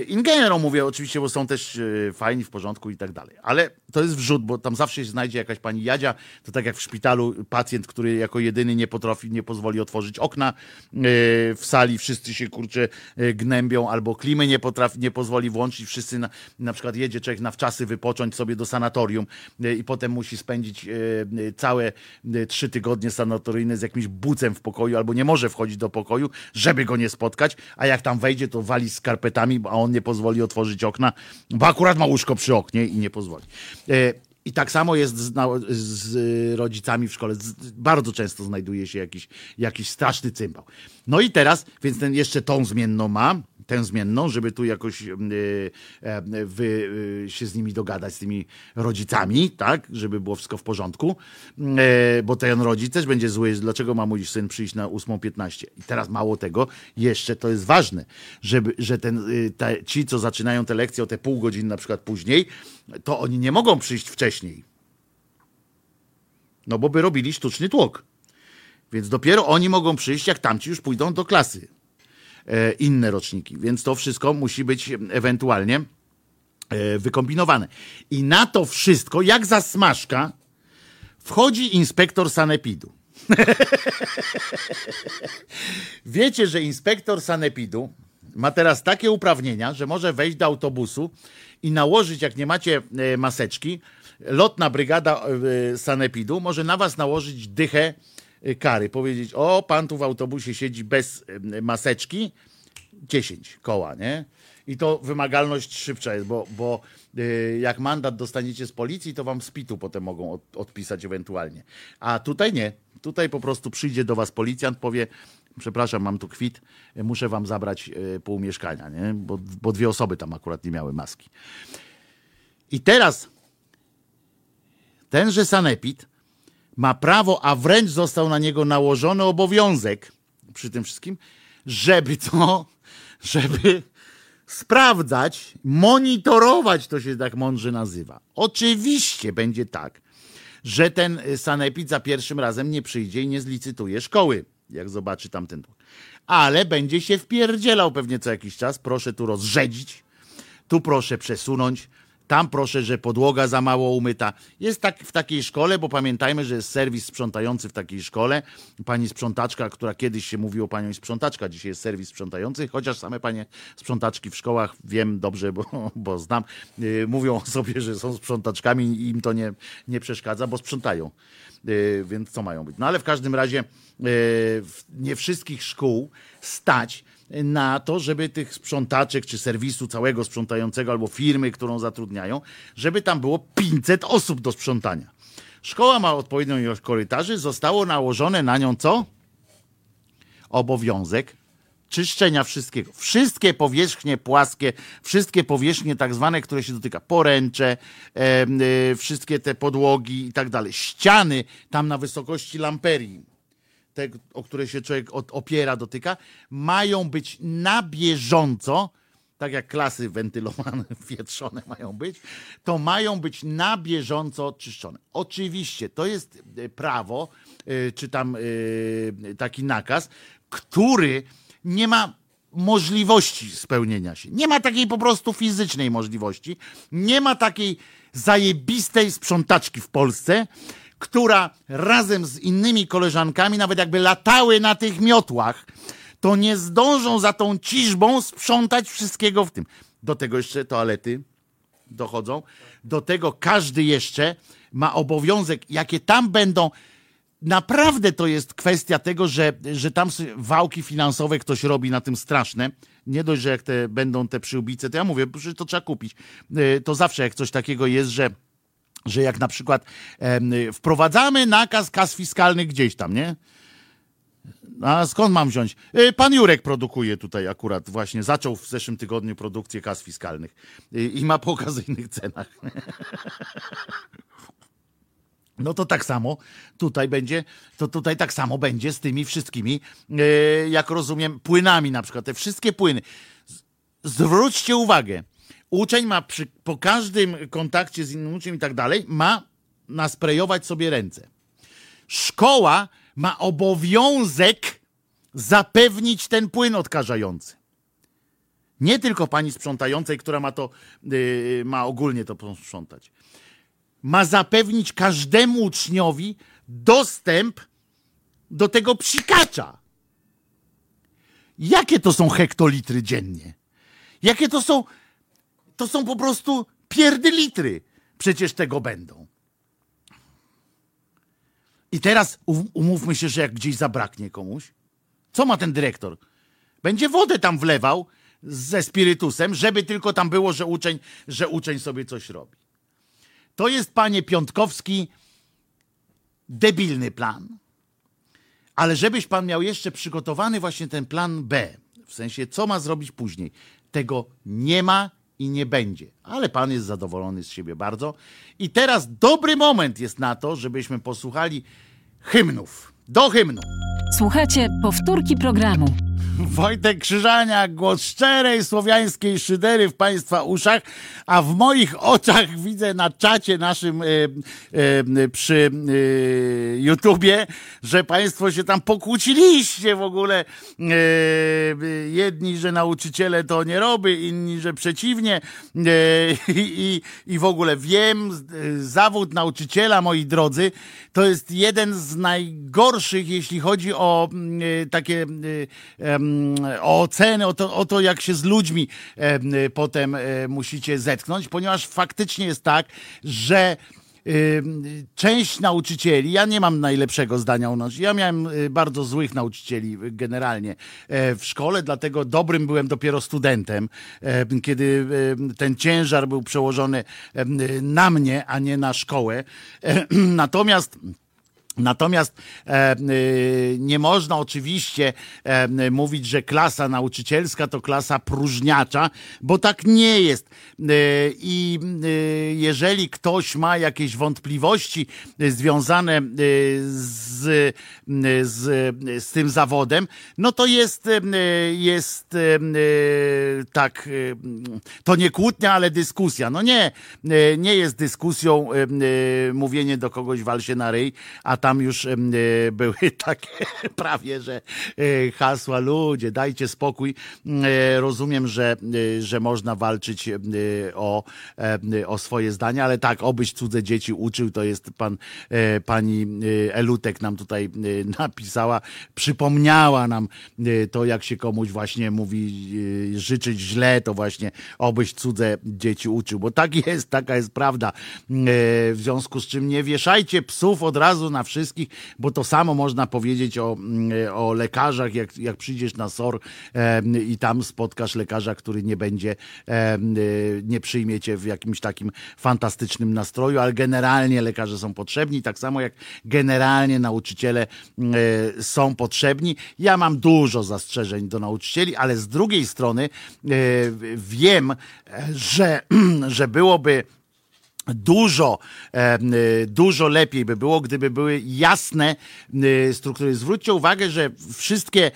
in general mówię oczywiście, bo są też y, fajni, w porządku i tak dalej. Ale to jest wrzut, bo tam zawsze się znajdzie jakaś pani Jadzia, to tak jak w szpitalu pacjent, który jako jedyny nie potrafi, nie pozwoli otworzyć okna y, w sali, wszyscy się kurczę y, gnębią, albo klimy nie potrafi, nie pozwoli włączyć, wszyscy na, na przykład jedzie człowiek na wczasy wypocząć sobie do sanatorium y, i potem musi spędzić y, y, całe y, trzy tygodnie sanatoryjne z jakimś bucem w pokoju, albo nie może wchodzić do pokoju, żeby go nie spotkać, a jak tam wejdzie, to wali skarpetami, a on nie pozwoli otworzyć okna, bo akurat ma łóżko przy oknie i nie pozwoli. E, I tak samo jest z, z y, rodzicami w szkole. Z, bardzo często znajduje się jakiś, jakiś straszny cymbał. No i teraz, więc ten jeszcze tą zmienną ma, tę zmienną, żeby tu jakoś y, e, wy, y, się z nimi dogadać, z tymi rodzicami, tak, żeby było wszystko w porządku, e, bo ten rodzic też będzie zły, dlaczego ma mój syn przyjść na 8.15. I teraz mało tego, jeszcze to jest ważne, żeby, że ten, y, te, ci, co zaczynają te lekcje o te pół godziny na przykład później, to oni nie mogą przyjść wcześniej. No bo by robili sztuczny tłok. Więc dopiero oni mogą przyjść, jak tamci już pójdą do klasy. E, inne roczniki. Więc to wszystko musi być ewentualnie e, wykombinowane. I na to wszystko, jak za smaszka, wchodzi inspektor sanepidu. Wiecie, że inspektor sanepidu ma teraz takie uprawnienia, że może wejść do autobusu i nałożyć, jak nie macie e, maseczki, lotna brygada sanepidu może na was nałożyć dychę kary. Powiedzieć, o, pan tu w autobusie siedzi bez e, maseczki, 10 koła, nie? I to wymagalność szybsza jest, bo, bo y, jak mandat dostaniecie z policji, to wam z pitu potem mogą od, odpisać ewentualnie. A tutaj nie. Tutaj po prostu przyjdzie do was policjant, powie, przepraszam, mam tu kwit, y, muszę wam zabrać y, pół mieszkania, nie? Bo, bo dwie osoby tam akurat nie miały maski. I teraz tenże sanepid ma prawo, a wręcz został na niego nałożony obowiązek przy tym wszystkim, żeby to, żeby sprawdzać, monitorować, to się tak mądrze nazywa. Oczywiście będzie tak, że ten sanepid za pierwszym razem nie przyjdzie i nie zlicytuje szkoły, jak zobaczy tamten. Ale będzie się wpierdzielał pewnie co jakiś czas. Proszę tu rozrzedzić, tu proszę przesunąć, tam proszę, że podłoga za mało umyta. Jest tak w takiej szkole, bo pamiętajmy, że jest serwis sprzątający w takiej szkole. Pani sprzątaczka, która kiedyś się mówiło panią sprzątaczka, dzisiaj jest serwis sprzątający, chociaż same panie sprzątaczki w szkołach, wiem dobrze, bo, bo znam, yy, mówią o sobie, że są sprzątaczkami i im to nie, nie przeszkadza, bo sprzątają. Yy, więc co mają być? No ale w każdym razie yy, nie wszystkich szkół stać na to, żeby tych sprzątaczek, czy serwisu całego sprzątającego, albo firmy, którą zatrudniają, żeby tam było 500 osób do sprzątania. Szkoła ma odpowiednią ilość korytarzy, zostało nałożone na nią co? Obowiązek czyszczenia wszystkiego. Wszystkie powierzchnie płaskie, wszystkie powierzchnie tak zwane, które się dotyka, poręcze, e, e, wszystkie te podłogi i tak dalej, ściany tam na wysokości lamperii, te, o które się człowiek opiera, dotyka, mają być na bieżąco, tak jak klasy wentylowane, wietrzone mają być, to mają być na bieżąco czyszczone. Oczywiście to jest e, prawo, e, czy tam e, taki nakaz, który nie ma możliwości spełnienia się. Nie ma takiej po prostu fizycznej możliwości. Nie ma takiej zajebistej sprzątaczki w Polsce, która razem z innymi koleżankami, nawet jakby latały na tych miotłach, to nie zdążą za tą ciżbą sprzątać wszystkiego w tym. Do tego jeszcze toalety dochodzą. Do tego każdy jeszcze ma obowiązek, jakie tam będą. Naprawdę to jest kwestia tego, że, że tam wałki finansowe ktoś robi na tym straszne. Nie dość, że jak te będą te przyłbice, to ja mówię, że to trzeba kupić. Y, to zawsze jak coś takiego jest, że że jak na przykład wprowadzamy nakaz kas fiskalnych gdzieś tam, nie? A skąd mam wziąć? E, pan Jurek produkuje tutaj akurat właśnie, zaczął w zeszłym tygodniu produkcję kas fiskalnych e, i ma po okazyjnych cenach. No to tak samo tutaj będzie, to tutaj tak samo będzie z tymi wszystkimi, e, jak rozumiem, płynami na przykład, te wszystkie płyny. Zwróćcie uwagę, uczeń ma przy, po każdym kontakcie z innym uczniem i tak dalej, ma nasprejować sobie ręce. Szkoła ma obowiązek zapewnić ten płyn odkażający. Nie tylko pani sprzątającej, która ma to, yy, ma ogólnie to sprzątać. Ma zapewnić każdemu uczniowi dostęp do tego psikacza. Jakie to są hektolitry dziennie? Jakie to są to są po prostu pierdylitry. Przecież tego będą. I teraz umówmy się, że jak gdzieś zabraknie komuś, co ma ten dyrektor? Będzie wodę tam wlewał ze spirytusem, żeby tylko tam było, że uczeń, że uczeń sobie coś robi. To jest, panie Piątkowski, debilny plan. Ale żebyś pan miał jeszcze przygotowany właśnie ten plan B, w sensie co ma zrobić później, tego nie ma i nie będzie. Ale pan jest zadowolony z siebie bardzo. I teraz dobry moment jest na to, żebyśmy posłuchali hymnów. Do hymnu. Słuchajcie powtórki programu. Wojtek Krzyżania, głos szczerej słowiańskiej szydery w Państwa uszach, a w moich oczach widzę na czacie naszym e, e, przy e, YouTubie, że Państwo się tam pokłóciliście w ogóle. Jedni, że nauczyciele to nie robi, inni, że przeciwnie. I, I w ogóle wiem, zawód nauczyciela, moi drodzy, to jest jeden z najgorszych, jeśli chodzi o takie o ocenę, o to, o to, jak się z ludźmi potem musicie zetknąć, ponieważ faktycznie jest tak, że część nauczycieli, ja nie mam najlepszego zdania o nauczycieli, ja miałem bardzo złych nauczycieli generalnie w szkole, dlatego dobrym byłem dopiero studentem, kiedy ten ciężar był przełożony na mnie, a nie na szkołę. Natomiast Natomiast e, nie można oczywiście e, mówić, że klasa nauczycielska to klasa próżniacza, bo tak nie jest. E, I jeżeli ktoś ma jakieś wątpliwości związane z, z, z tym zawodem, no to jest, jest tak, to nie kłótnia, ale dyskusja. No nie, nie jest dyskusją mówienie do kogoś wal się na ryj, a tam już e, były takie prawie, że e, hasła ludzie, dajcie spokój. E, rozumiem, że, że można walczyć o, o swoje zdania, ale tak, obyś cudze dzieci uczył, to jest pan, pani Elutek nam tutaj napisała, przypomniała nam to, jak się komuś właśnie mówi życzyć źle, to właśnie obyś cudze dzieci uczył, bo tak jest, taka jest prawda. W związku z czym nie wieszajcie psów od razu na wszystko, wszystkich, bo to samo można powiedzieć o, mm, o lekarzach, jak, jak przyjdziesz na SOR e, i tam spotkasz lekarza, który nie będzie, e, nie przyjmie cię w jakimś takim fantastycznym nastroju, ale generalnie lekarze są potrzebni, tak samo jak generalnie nauczyciele e, są potrzebni. Ja mam dużo zastrzeżeń do nauczycieli, ale z drugiej strony e, wiem, że, że byłoby Dużo, y, dużo lepiej by było, gdyby były jasne y, struktury. Zwróćcie uwagę, że wszystkie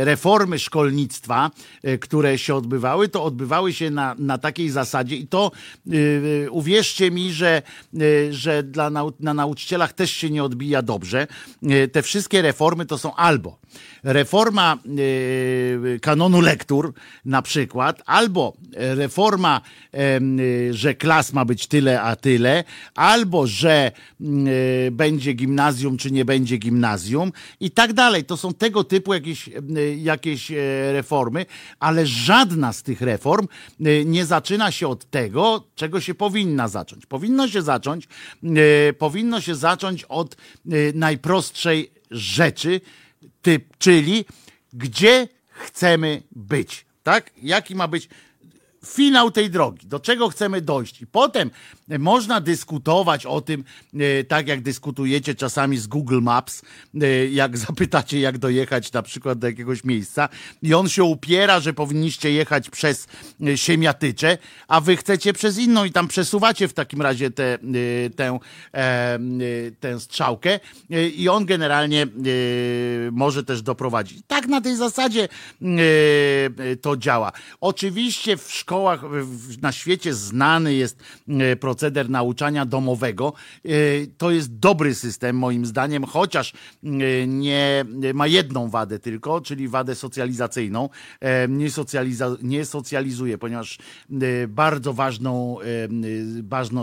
reformy szkolnictwa, które się odbywały, to odbywały się na, na takiej zasadzie i to uwierzcie mi, że, że dla nau na nauczycielach też się nie odbija dobrze. Te wszystkie reformy to są albo reforma kanonu lektur na przykład, albo reforma, że klas ma być tyle, a tyle, albo że mm, e, będzie gimnazjum, czy nie będzie gimnazjum i tak dalej. To są tego typu jakieś, mm, jakieś e, reformy, ale żadna z tych reform e, nie zaczyna się od tego, czego się powinna zacząć. Powinno się zacząć, powinno się zacząć od najprostszej rzeczy, typ, czyli gdzie chcemy być. Tak? Jaki ma być finał tej drogi, do czego chcemy dojść. I potem można dyskutować o tym, e, tak jak dyskutujecie czasami z Google Maps, e, jak zapytacie, jak dojechać na przykład do jakiegoś miejsca, i on się upiera, że powinniście jechać przez e, Siemiatycze, a wy chcecie przez inną i tam przesuwacie w takim razie tę te, tę strzałkę i on generalnie może też doprowadzić. Tak na tej zasadzie to działa. Oczywiście w szkole szkołach na świecie znany jest e, proceder nauczania domowego. E, to jest dobry system, moim zdaniem, chociaż e, nie ma jedną wadę tylko, czyli wadę socjalizacyjną. Nie, socjaliza, nie socjalizuje, ponieważ bardzo ważną,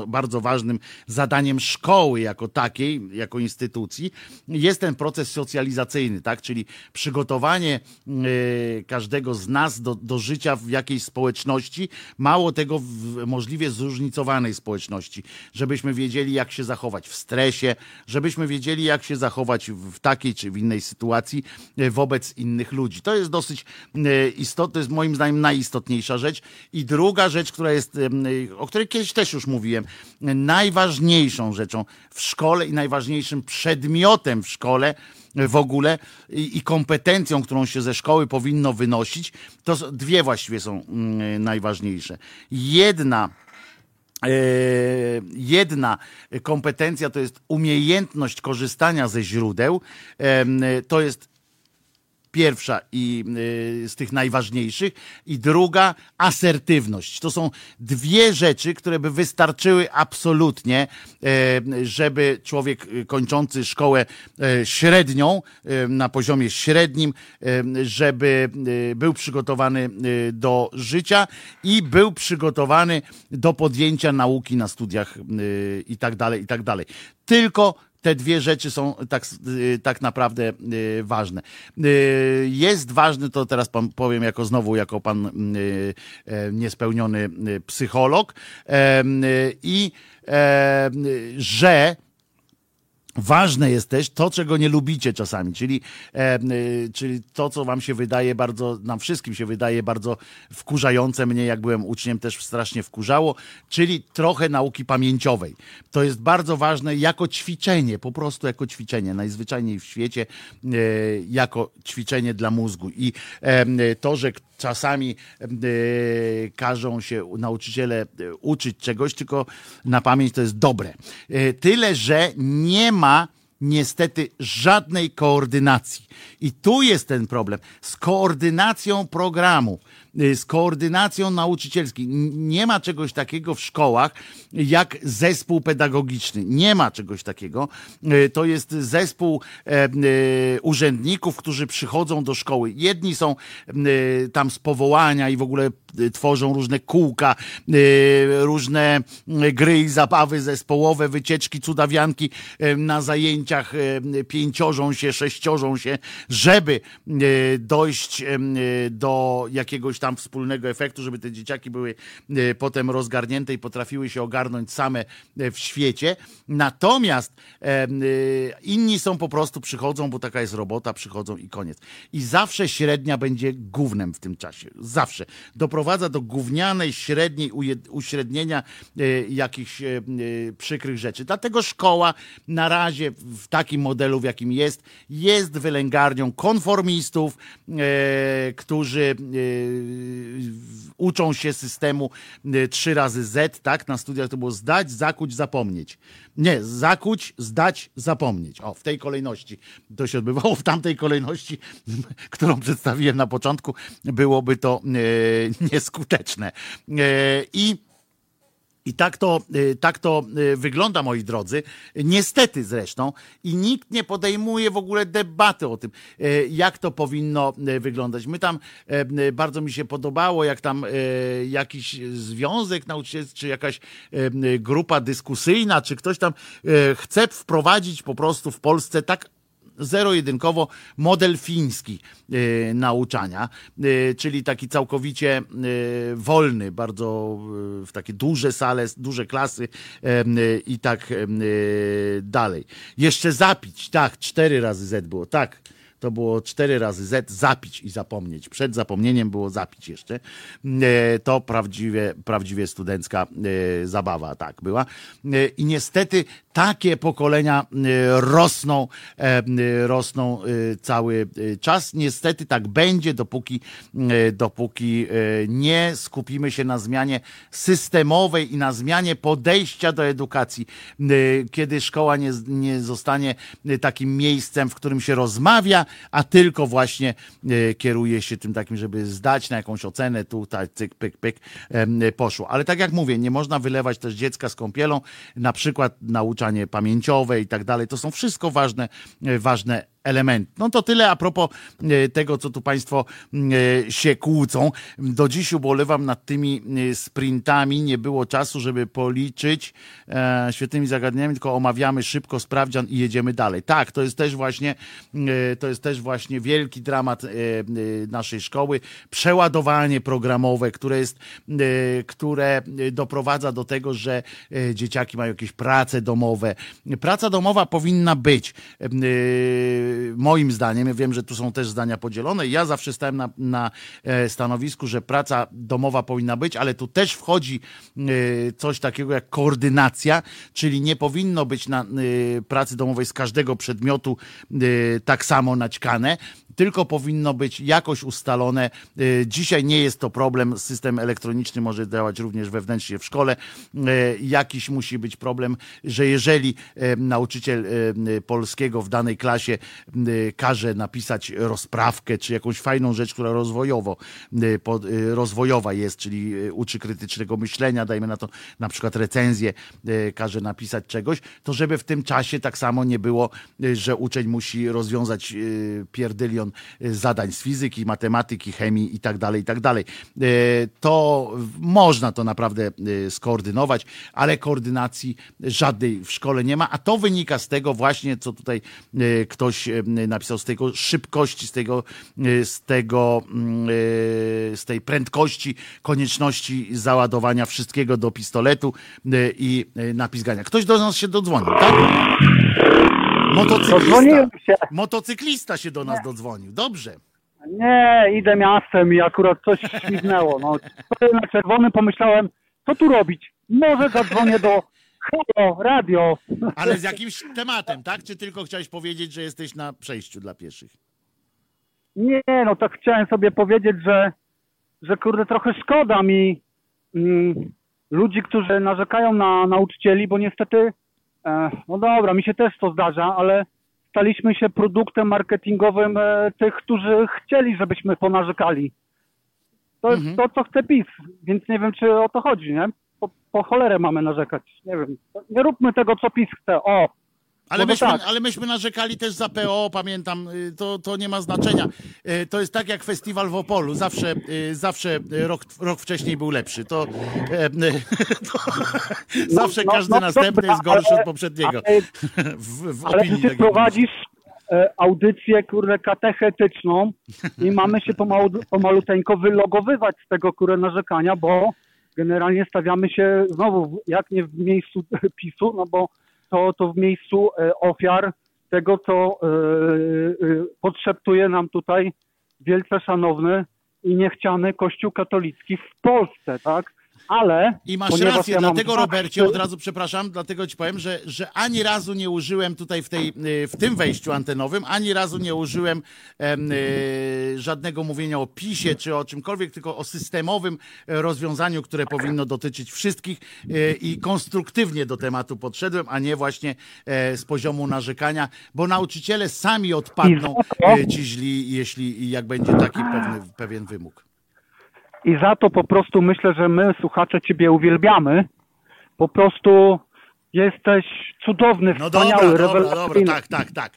bardzo ważnym zadaniem szkoły jako takiej, jako instytucji jest ten proces socjalizacyjny, tak? czyli przygotowanie każdego z nas do, do życia w jakiejś społeczności, mało tego w możliwie zróżnicowanej społeczności, żebyśmy wiedzieli, jak się zachować w stresie, żebyśmy wiedzieli, jak się zachować w takiej czy w innej sytuacji e, wobec innych ludzi. To jest dosyć e, istotne, to jest moim zdaniem najistotniejsza rzecz. I druga rzecz, która jest, e, o której kiedyś też już mówiłem, najważniejszą rzeczą w szkole i najważniejszym przedmiotem w szkole, w ogóle i, i kompetencją, którą się ze szkoły powinno wynosić, to dwie właściwie są mm, najważniejsze. Jedna e, Jedna kompetencja to jest umiejętność korzystania ze źródeł. To jest pierwsza i y, z tych najważniejszych, i druga asertywność. To są dwie rzeczy, które by wystarczyły absolutnie, y, żeby człowiek y, kończący szkołę średnią, na poziomie średnim, żeby był przygotowany do życia i był przygotowany do podjęcia nauki na studiach i tak dalej, i tak dalej. Tylko te dwie rzeczy są tak, tak naprawdę ważne. Jest ważny, to teraz pan powiem jako znowu, jako pan niespełniony psycholog i że Ważne jest też to, czego nie lubicie czasami, czyli, e, czyli to, co wam się wydaje bardzo, nam wszystkim się wydaje bardzo wkurzające. Mnie, jak byłem uczniem, też strasznie wkurzało, czyli trochę nauki pamięciowej. To jest bardzo ważne jako ćwiczenie, po prostu jako ćwiczenie, najzwyczajniej w świecie, e, jako ćwiczenie dla mózgu. I e, to, że czasami e, każą się nauczyciele e, uczyć czegoś, tylko na pamięć to jest dobre. E, tyle, że nie ma niestety żadnej koordynacji. I tu jest ten problem z koordynacją programu. Y, z koordynacją nauczycielską. Nie ma czegoś takiego w szkołach jak zespół pedagogiczny. Nie ma czegoś takiego. Y, to jest zespół e, y, urzędników, którzy przychodzą do szkoły. Jedni są tam z powołania i w ogóle tworzą różne kółka, różne gry i zabawy zespołowe, wycieczki, cudawianki na zajęciach pięciorzą się, sześciorzą się, żeby dojść do jakiegoś tam wspólnego efektu, żeby te dzieciaki były potem rozgarnięte i potrafiły się ogarnąć same w świecie. Natomiast e, inni są po prostu, przychodzą, bo taka jest robota, przychodzą i koniec. I zawsze średnia będzie głównym w tym czasie. Zawsze. Doprowadza do gównianej, średniej, uśrednienia jakichś przykrych rzeczy. Dlatego szkoła na razie w takim modelu, w jakim jest, jest wylęgarnią konformistów, którzy uczą się systemu trzy razy Z, tak? Na studiach to było zdać, zakuć, zapomnieć. Nie, zakuć, zdać, zapomnieć. O, w tej kolejności to się odbywało. W tamtej kolejności, którą przedstawiłem na początku, byłoby to e, nieskuteczne. E, I i tak to, y, tak to y, wygląda, moi drodzy. Niestety zresztą. I nikt nie podejmuje w ogóle debaty o tym, y, jak to powinno wyglądać. My tam, bardzo mi się podobało, jak tam jakiś związek nauczycielski, czy jakaś grupa dyskusyjna, czy ktoś tam chce wprowadzić po prostu w Polsce tak zero-jedynkowo model fiński y, nauczania, y, czyli taki całkowicie y, wolny, bardzo w takie duże sale, duże klasy i tak dalej. Jeszcze zapić, tak, cztery razy Z było, tak to było cztery razy Z, zapić i zapomnieć. Przed zapomnieniem było zapić jeszcze. E, to prawdziwie, prawdziwie studencka e, zabawa, tak była. E, I niestety takie pokolenia rosną, rosną cały czas. Niestety tak będzie, dopóki, dopóki nie skupimy się na zmianie systemowej i na zmianie podejścia do edukacji. Kiedy szkoła nie, nie zostanie takim miejscem, w którym się rozmawia, a tylko właśnie e, kieruje się tym takim, żeby zdać na jakąś ocenę, tutaj cyk, pyk, pyk, poszło. Ale tak jak mówię, nie można wylewać też dziecka z kąpielą, na przykład nauczanie pamięciowe i tak dalej. To są wszystko ważne, e, ważne element. No to tyle a propos e, tego, co tu Państwo e, się kłócą. Do dziś ubolewam nad tymi e, sprintami. Nie było czasu, żeby policzyć świetnymi zagadnieniami, tylko omawiamy szybko sprawdzian i jedziemy dalej. Tak, to jest też właśnie, to jest też właśnie wielki dramat naszej szkoły. Przeładowanie programowe, które jest, które doprowadza do tego, że dzieciaki mają jakieś prace domowe. Praca domowa powinna być moim zdaniem, ja wiem, że tu są też zdania podzielone, ja zawsze stałem na, na e, stanowisku, że praca domowa powinna być, ale tu też wchodzi e, coś takiego jak koordynacja, czyli nie powinno być na e, pracy domowej z każdego przedmiotu tak samo naćkane, tylko powinno być jakoś ustalone. Dzisiaj nie jest to problem, system elektroniczny może działać również wewnętrznie w szkole. Jakiś musi być problem, że jeżeli nauczyciel polskiego w danej klasie każe napisać rozprawkę, czy jakąś fajną rzecz, która rozwojowo, y, y, rozwojowa jest, czyli y, uczy krytycznego myślenia, dajmy na to na przykład recenzję, y, każe napisać czegoś, to żeby w tym czasie tak samo nie było, y, że uczeń musi rozwiązać y, pierdylion y, zadań z fizyki, matematyki, chemii i tak dalej, i tak dalej. Y, To można to naprawdę y, skoordynować, ale koordynacji żadnej w szkole nie ma, a to wynika z tego właśnie, co tutaj y, ktoś y, napisał, z tego szybkości, z tego, y, z tego, mm, y, z tej prędkości, konieczności załadowania wszystkiego do pistoletu y, i napisgania. Ktoś do nas się dodzwonił, tak? Motocyklista, się. motocyklista się do nas dodzwonił. Dobrze. Nie, idę miastem i akurat coś śmignęło. No, stoję na czerwonym, pomyślałem, co tu robić? Może zadzwonię do Halo, radio. Ale z jakimś tematem, tak? Czy tylko chciałeś powiedzieć, że jesteś na przejściu dla pieszych? Nie, no tak chciałem sobie powiedzieć, że, że kurde, trochę szkoda mi mm, ludzi, którzy narzekają na nauczycieli, bo niestety, e, no dobra, mi się też to zdarza, ale staliśmy się produktem marketingowym e, tych, którzy chcieli, żebyśmy ponarzekali. To jest Mhm. to, co chce PiS, więc nie wiem, czy o to chodzi, nie? Po, po cholerę mamy narzekać, nie wiem. Nie róbmy tego, co PiS chce, o. Ale No myśmy, tak. ale myśmy narzekali też za PO, pamiętam, y, to, to nie ma znaczenia. Y, To jest tak jak festiwal w Opolu, zawsze, y, zawsze rok, rok wcześniej był lepszy. To, to zawsze no, każdy no następny dobra, jest gorszy ale- od poprzedniego. ale- W, w Ale ty prowadzisz e, audycję, kurde, katechetyczną i mamy się pomalu, pomaluteńko wylogowywać z tego, kurde, narzekania, bo generalnie stawiamy się znowu, jak nie w miejscu PiSu, no bo to, to w miejscu e, ofiar tego, co e, e, podszeptuje nam tutaj wielce szanowny i niechciany Kościół katolicki w Polsce, tak? Ale I masz rację, ja mam dlatego dwa Robercie, od razu przepraszam, dlatego ci powiem, że, że ani razu nie użyłem tutaj w, tej, y, w tym wejściu antenowym, ani razu nie użyłem em, y, żadnego mówienia o PiSie czy o czymkolwiek, tylko o systemowym e, rozwiązaniu, które powinno dotyczyć wszystkich y, i konstruktywnie do tematu podszedłem, a nie właśnie e, z poziomu narzekania, bo nauczyciele sami odpadną ci źli, jeśli i jak będzie taki pewny, pewien wymóg. I za to po prostu myślę, że my, słuchacze, Ciebie uwielbiamy. Po prostu jesteś cudowny, No wspaniały, dobra, dobra, dobra, rewelacyjny. tak, tak, tak.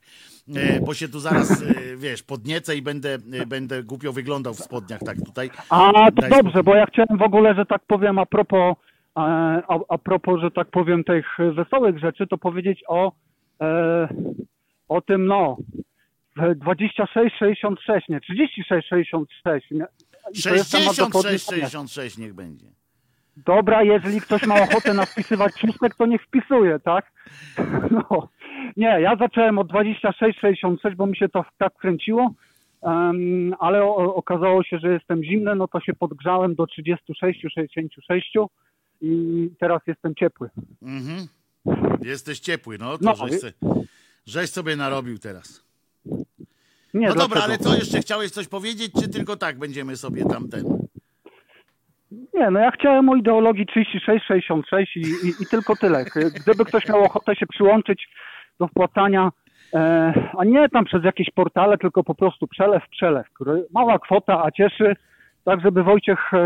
E, bo się tu zaraz, e, wiesz, podniecę i będę, e, będę głupio wyglądał w spodniach, tak tutaj. A to Daj dobrze, bo ja chciałem w ogóle, że tak powiem, a propos, e, a, a propos, że tak powiem, tych wesołych rzeczy, to powiedzieć o, e, o tym, no, 26-66, nie, 36-66. To jest temat do 66, podniesienia. 66 niech będzie. Dobra, jeżeli ktoś ma ochotę na wpisywać szóstek, to niech wpisuje, tak? No. Nie, ja zacząłem od 26-66, bo mi się to tak kręciło, em, ale o, okazało się, że jestem zimny, no to się podgrzałem do 36-66 i teraz jestem ciepły. Mhm. Jesteś ciepły, no to No, żeś, se, żeś sobie narobił teraz. Nie, No dobra, dlaczego? ale co jeszcze chciałeś coś powiedzieć, czy tylko tak będziemy sobie tamten? Nie, no ja chciałem o ideologii 36-66 i, i, i tylko tyle. Gdyby ktoś miał ochotę się przyłączyć do wpłacania, e, a nie tam przez jakieś portale, tylko po prostu przelew, przelew. który- Mała kwota, a cieszy, tak żeby Wojciech e,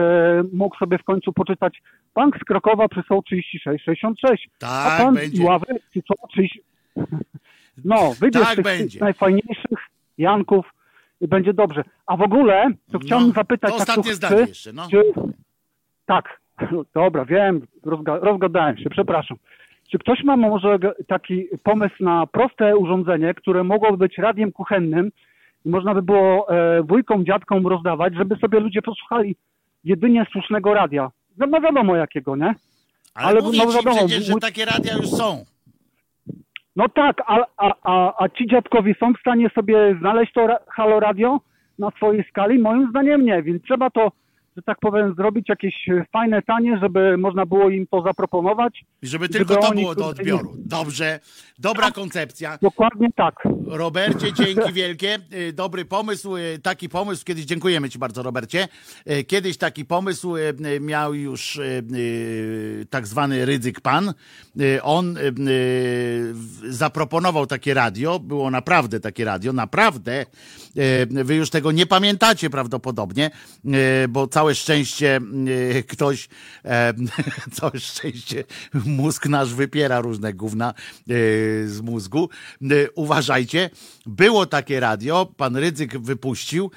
mógł sobie w końcu poczytać. Bank z Krakowa przysłał 36-66, a Tak, pan będzie. przysłał 30... No, wybierz Tak tych będzie. najfajniejszych Janków i będzie dobrze. A w ogóle, to chciałbym No, zapytać, to ostatnie zdanie chcę, jeszcze, no. czy... Tak, dobra, wiem, rozga rozgadałem się, przepraszam. Czy ktoś ma może taki pomysł na proste urządzenie, które mogłoby być radiem kuchennym i można by było e, wujkom, dziadkom rozdawać, żeby sobie ludzie posłuchali jedynie słusznego radia? No, no wiadomo jakiego, nie? Ale, Ale mówię no wiadomo, przecież, że takie radia już są. No tak, a, a, a, a ci dziadkowie są w stanie sobie znaleźć to ra- halo radio na swojej skali? Moim zdaniem nie, więc trzeba to że tak powiem, zrobić jakieś fajne tanie, żeby można było im to zaproponować. I żeby tylko Żeby to było do odbioru. Dobrze, dobra koncepcja. Dokładnie tak. Robercie, dzięki wielkie. Y, Dobry pomysł, y, taki pomysł, kiedyś dziękujemy Ci bardzo, Robercie. Kiedyś taki pomysł miał już tak zwany Rydzyk Pan. On zaproponował takie radio, było naprawdę takie radio, naprawdę. Y, Wy już tego nie pamiętacie prawdopodobnie, y, bo całe szczęście y, ktoś, e, całe szczęście mózg nasz wypiera różne gówna z mózgu. Uważajcie, było takie radio, pan Rydzyk wypuścił,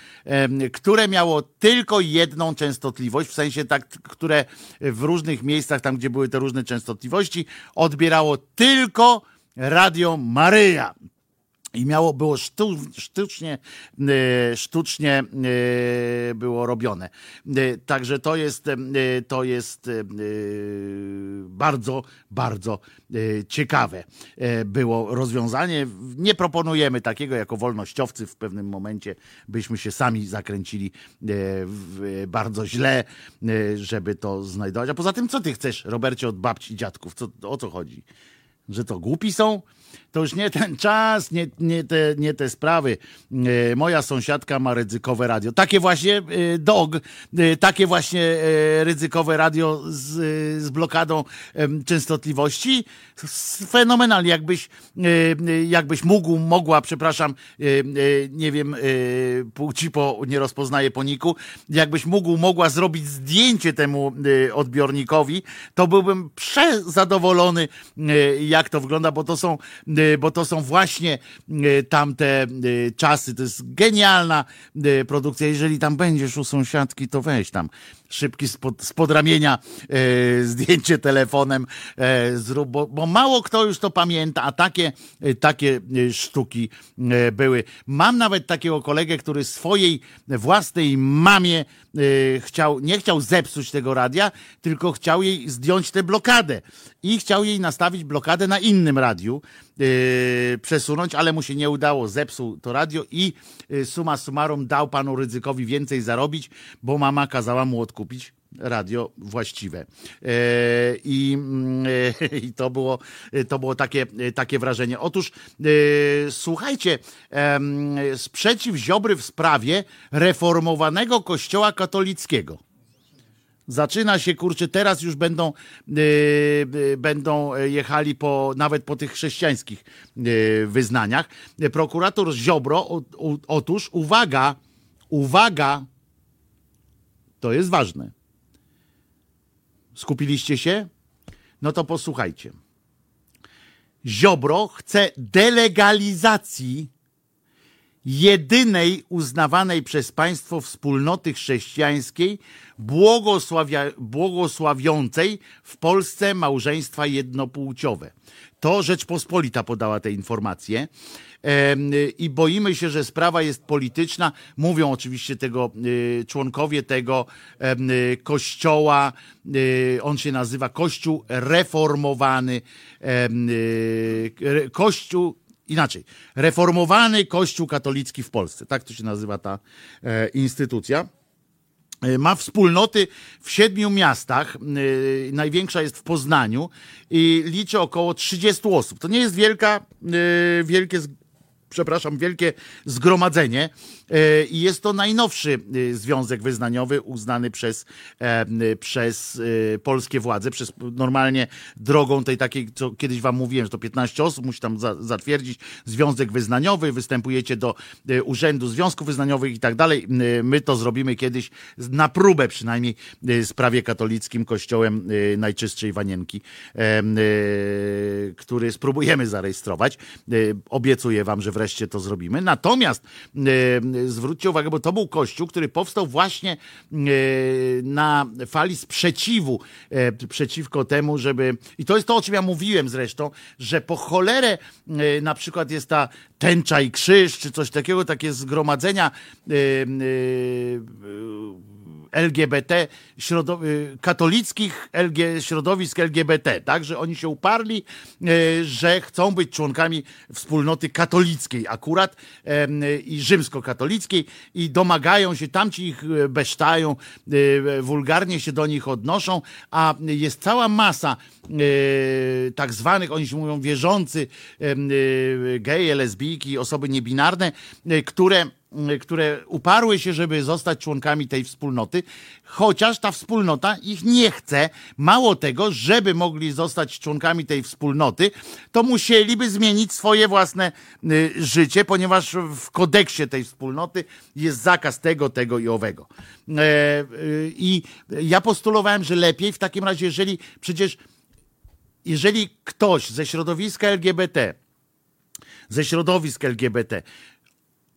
które miało tylko jedną częstotliwość, w sensie tak, które w różnych miejscach, tam gdzie były te różne częstotliwości, odbierało tylko Radio Maryja. I miało, było sztu, sztucznie, e, sztucznie e, było robione. E, Także to jest, to jest bardzo, bardzo ciekawe było rozwiązanie. Nie proponujemy takiego jako wolnościowcy w pewnym momencie, byśmy się sami zakręcili bardzo źle, żeby to znajdować. A poza tym, co ty chcesz, Robercie, od babci i dziadków? Co, o co chodzi? że to głupi są. To już nie ten czas, nie, nie, te, nie te sprawy. E, moja sąsiadka ma ryzykowe radio. Takie właśnie e, dog, e, takie właśnie ryzykowe radio z, z blokadą częstotliwości. Fenomenalnie, jakbyś, jakbyś mógł, mogła, przepraszam, nie wiem, płci po, nie rozpoznaję po niku, jakbyś mógł, mogła zrobić zdjęcie temu odbiornikowi, to byłbym przezadowolony, jak to wygląda, bo to są, bo to są właśnie e, tamte e, czasy. To jest genialna produkcja. Jeżeli tam będziesz u sąsiadki, to weź tam szybki spod, spod ramienia e, zdjęcie telefonem e, zrób, bo, bo mało kto już to pamięta, a takie, e, takie sztuki były. Mam nawet takiego kolegę, który swojej własnej mamie chciał, nie chciał zepsuć tego radia, tylko chciał jej zdjąć tę blokadę i chciał jej nastawić blokadę na innym radiu, przesunąć, ale mu się nie udało, zepsuł to radio i e, suma summarum dał panu Rydzykowi więcej zarobić, bo mama kazała mu odkupić radio właściwe. E, I, mm, i to było, to było takie, takie wrażenie. Otóż słuchajcie, sprzeciw Ziobry w sprawie reformowanego kościoła katolickiego. Zaczyna się, kurczę, teraz już będą, yy, yy, będą jechali po, nawet po tych chrześcijańskich yy, wyznaniach. Prokurator Ziobro, o, o, otóż, uwaga, uwaga, to jest ważne. Skupiliście się? No to posłuchajcie. Ziobro chce delegalizacji jedynej uznawanej przez państwo wspólnoty chrześcijańskiej błogosławia, błogosławiącej w Polsce małżeństwa jednopłciowe. To Rzeczpospolita podała te informacje. I boimy się, że sprawa jest polityczna. Mówią oczywiście tego y, członkowie tego y, kościoła. y, On się nazywa Kościół Reformowany. Kościół inaczej, reformowany Kościół katolicki w Polsce. Tak to się nazywa ta e, instytucja. E, Ma wspólnoty w siedmiu miastach. e, Największa jest w Poznaniu i liczy około 30 osób. To nie jest wielka, e, wielkie, przepraszam, wielkie zgromadzenie. E, I jest to najnowszy e, związek wyznaniowy uznany przez, e, przez e, polskie władze, przez normalnie drogą tej takiej, co kiedyś wam mówiłem, że to 15 osób musi tam za, zatwierdzić związek wyznaniowy, występujecie do e, Urzędu Związków Wyznaniowych i tak dalej. My to zrobimy kiedyś na próbę przynajmniej z prawie katolickim kościołem Najczystszej Wanienki, e, który spróbujemy zarejestrować. Obiecuję wam, że wreszcie to zrobimy. Natomiast zwróćcie uwagę, bo to był kościół, który powstał właśnie e, na fali sprzeciwu e, przeciwko temu, żeby. I to jest to, o czym ja mówiłem zresztą, że po cholerę e, na przykład jest ta tęcza i krzyż, czy coś takiego, takie zgromadzenia LGBT, y, katolickich LG, środowisk LGBT, tak, że oni się uparli, y, że chcą być członkami wspólnoty katolickiej akurat i rzymskokatolickiej i domagają się, tamci ich y, besztają, wulgarnie się do nich odnoszą, a jest cała masa tak zwanych, oni się mówią wierzący, geje, lesbijki, osoby niebinarne, które które uparły się, żeby zostać członkami tej wspólnoty, chociaż ta wspólnota ich nie chce. Mało tego, żeby mogli zostać członkami tej wspólnoty, to musieliby zmienić swoje własne y, życie, ponieważ w kodeksie tej wspólnoty jest zakaz tego, tego i owego. E, y, I ja postulowałem, że lepiej w takim razie, jeżeli przecież jeżeli ktoś ze środowiska LGBT, ze środowisk LGBT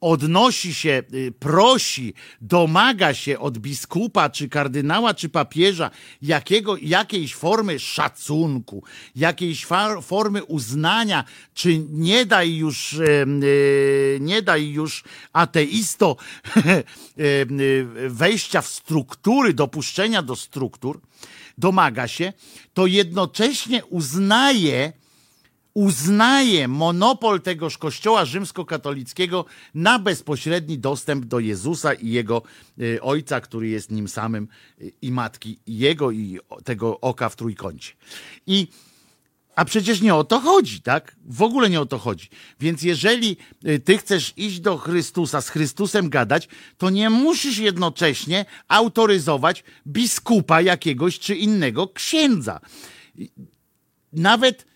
odnosi się, y, prosi, domaga się od biskupa, czy kardynała, czy papieża jakiego, jakiejś formy szacunku, jakiejś formy uznania, czy nie daj już, em, y, nie daj już ateisto y, wejścia w struktury, dopuszczenia do struktur, domaga się, to jednocześnie uznaje, uznaje monopol tegoż kościoła rzymskokatolickiego na bezpośredni dostęp do Jezusa i jego y, ojca, który jest nim samym y, i matki jego i tego oka w trójkącie. I a przecież nie o to chodzi, tak? W ogóle nie o to chodzi. Więc jeżeli y, ty chcesz iść do Chrystusa, z Chrystusem gadać, to nie musisz jednocześnie autoryzować biskupa jakiegoś czy innego księdza. Nawet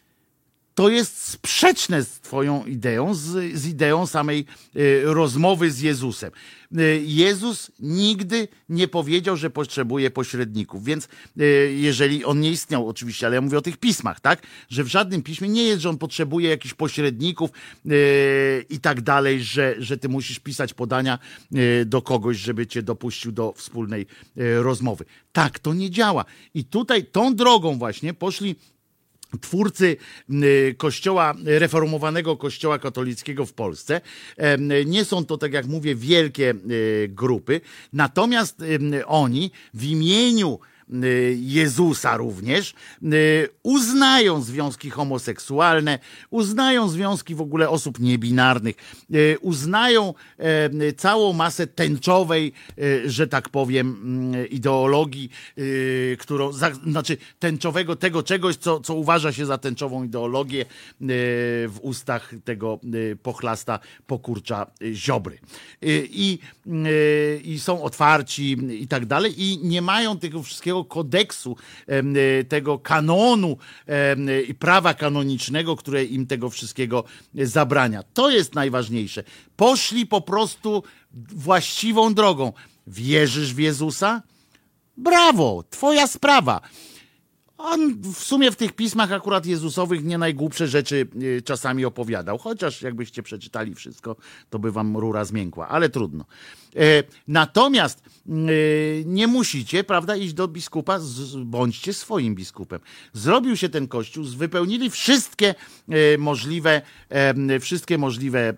to jest sprzeczne z Twoją ideą, z, z ideą samej y, rozmowy z Jezusem. Y, Jezus nigdy nie powiedział, że potrzebuje pośredników, więc y, jeżeli on nie istniał, oczywiście, ale ja mówię o tych pismach, tak? Że w żadnym piśmie nie jest, że on potrzebuje jakichś pośredników i tak dalej, że, że ty musisz pisać podania do kogoś, żeby cię dopuścił do wspólnej rozmowy. Tak to nie działa. I tutaj tą drogą właśnie poszli twórcy y, kościoła, reformowanego kościoła katolickiego w Polsce. Nie są to, tak jak mówię, wielkie y, grupy, natomiast ym, oni w imieniu y, Jezusa również y, uznają związki homoseksualne, uznają związki w ogóle osób niebinarnych, y, uznają całą masę tęczowej, y, że tak powiem, ideologii, y, którą, znaczy tęczowego tego czegoś, co, co uważa się za tęczową ideologię y, w ustach tego y, pochlasta pokurcza y, Ziobry. Y, I, y, I są otwarci i tak dalej i nie mają tego wszystkiego kodeksu, em, y, tego kanonu y, i prawa kanonicznego, które im tego wszystkiego zabrania. To jest najważniejsze. Poszli po prostu właściwą drogą. Wierzysz w Jezusa? Brawo, twoja sprawa. On w sumie w tych pismach akurat Jezusowych nie najgłupsze rzeczy y, czasami opowiadał, chociaż jakbyście przeczytali wszystko, to by wam rura zmiękła, ale trudno. E, Natomiast y, nie musicie, prawda, iść do biskupa, bądźcie swoim biskupem. Zrobił się ten kościół, wypełnili wszystkie e, możliwe, wszystkie możliwe e,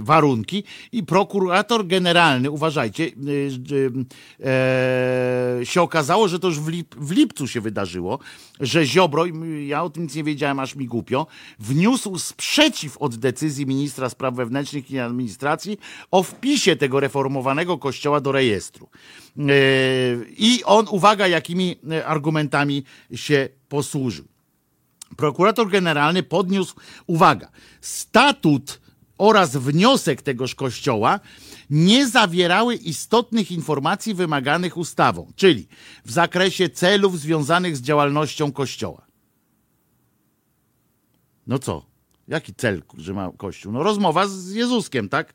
warunki i prokurator generalny, uważajcie, e, się okazało, że to już w, lip, w lipcu się wydarzyło, że Ziobro, ja o tym nic nie wiedziałem, aż mi głupio, wniósł sprzeciw od decyzji ministra spraw wewnętrznych i administracji o wpisie tego reformowanego kościoła do rejestru. E, I on, uwaga, jakimi e, argumentami się posłużył. Prokurator generalny podniósł, uwaga, statut oraz wniosek tegoż kościoła nie zawierały istotnych informacji wymaganych ustawą, czyli w zakresie celów związanych z działalnością kościoła. No co? Jaki cel, że ma kościół? No rozmowa z Jezuskiem, tak?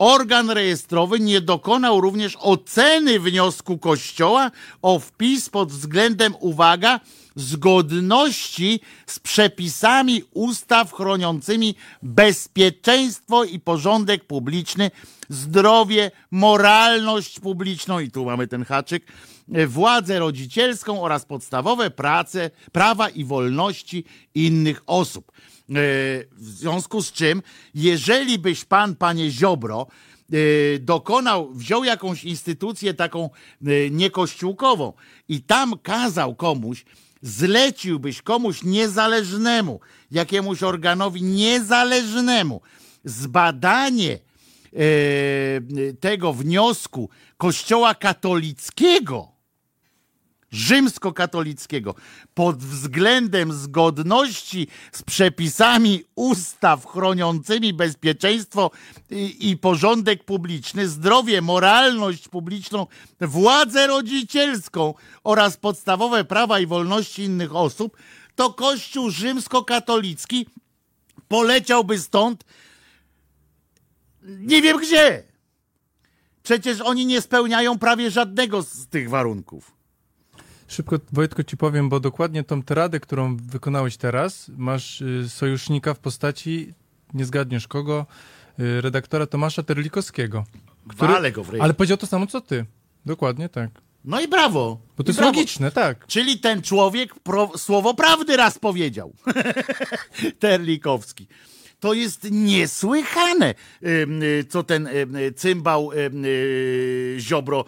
Organ rejestrowy nie dokonał również oceny wniosku Kościoła o wpis pod względem, uwaga, zgodności z przepisami ustaw chroniącymi bezpieczeństwo i porządek publiczny, zdrowie, moralność publiczną, i tu mamy ten haczyk, władzę rodzicielską oraz podstawowe prace, prawa i wolności innych osób. W związku z czym, jeżeli byś pan, panie Ziobro, e, dokonał, wziął jakąś instytucję taką e, niekościółkową i tam kazał komuś, zleciłbyś komuś niezależnemu, jakiemuś organowi niezależnemu, zbadanie e, tego wniosku Kościoła katolickiego, rzymskokatolickiego pod względem zgodności z przepisami ustaw chroniącymi bezpieczeństwo i, i, porządek publiczny, zdrowie, moralność publiczną, władzę rodzicielską oraz podstawowe prawa i wolności innych osób, to Kościół rzymskokatolicki poleciałby stąd nie wiem gdzie. Przecież oni nie spełniają prawie żadnego z tych warunków. Szybko, Wojtko, ci powiem, bo dokładnie tą teradę, którą wykonałeś teraz, masz y, sojusznika w postaci, nie zgadniesz kogo, y, redaktora Tomasza Terlikowskiego. Który, Wale go ale powiedział to samo, co ty. Dokładnie tak. No i brawo. Bo to I jest brawo. logiczne, tak. Czyli ten człowiek pro, słowo prawdy raz powiedział. Terlikowski. To jest niesłychane, co ten cymbał y, Ziobro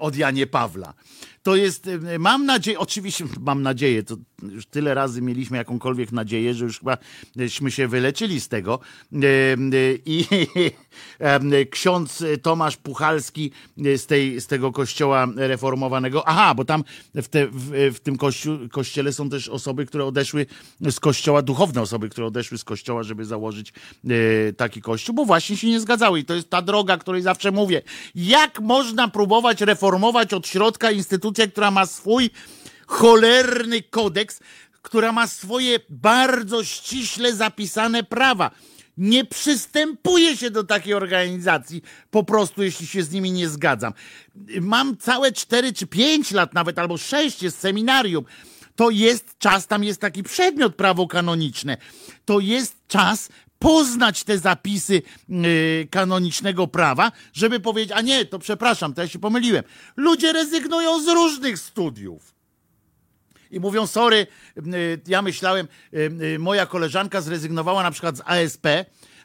od Janie Pawla to jest, e, mam nadzieję, oczywiście mam nadzieję, to już tyle razy mieliśmy jakąkolwiek nadzieję, że już chybaśmy się wyleczyli z tego. E, e, I ksiądz Tomasz Puchalski z, tej, z tego kościoła reformowanego, aha, bo tam w, te, w, w tym kościele są też osoby, które odeszły z kościoła, duchowne osoby, które odeszły z kościoła, żeby założyć taki kościół, bo właśnie się nie zgadzały. I to jest ta droga, której zawsze mówię. Jak można próbować reformować od środka instytucję, instytucja, która ma swój cholerny kodeks, która ma swoje bardzo ściśle zapisane prawa. Nie przystępuje się do takiej organizacji, po prostu jeśli się z nimi nie zgadzam. Mam całe 4 czy 5 lat nawet, albo 6 jest seminarium. To jest czas, tam jest taki przedmiot prawo kanoniczne. To jest czas poznać te zapisy yy, kanonicznego prawa, żeby powiedzieć, a nie, to przepraszam, to ja się pomyliłem. Ludzie rezygnują z różnych studiów. I mówią, sorry, yy, ja myślałem, yy, moja koleżanka zrezygnowała na przykład z ASP,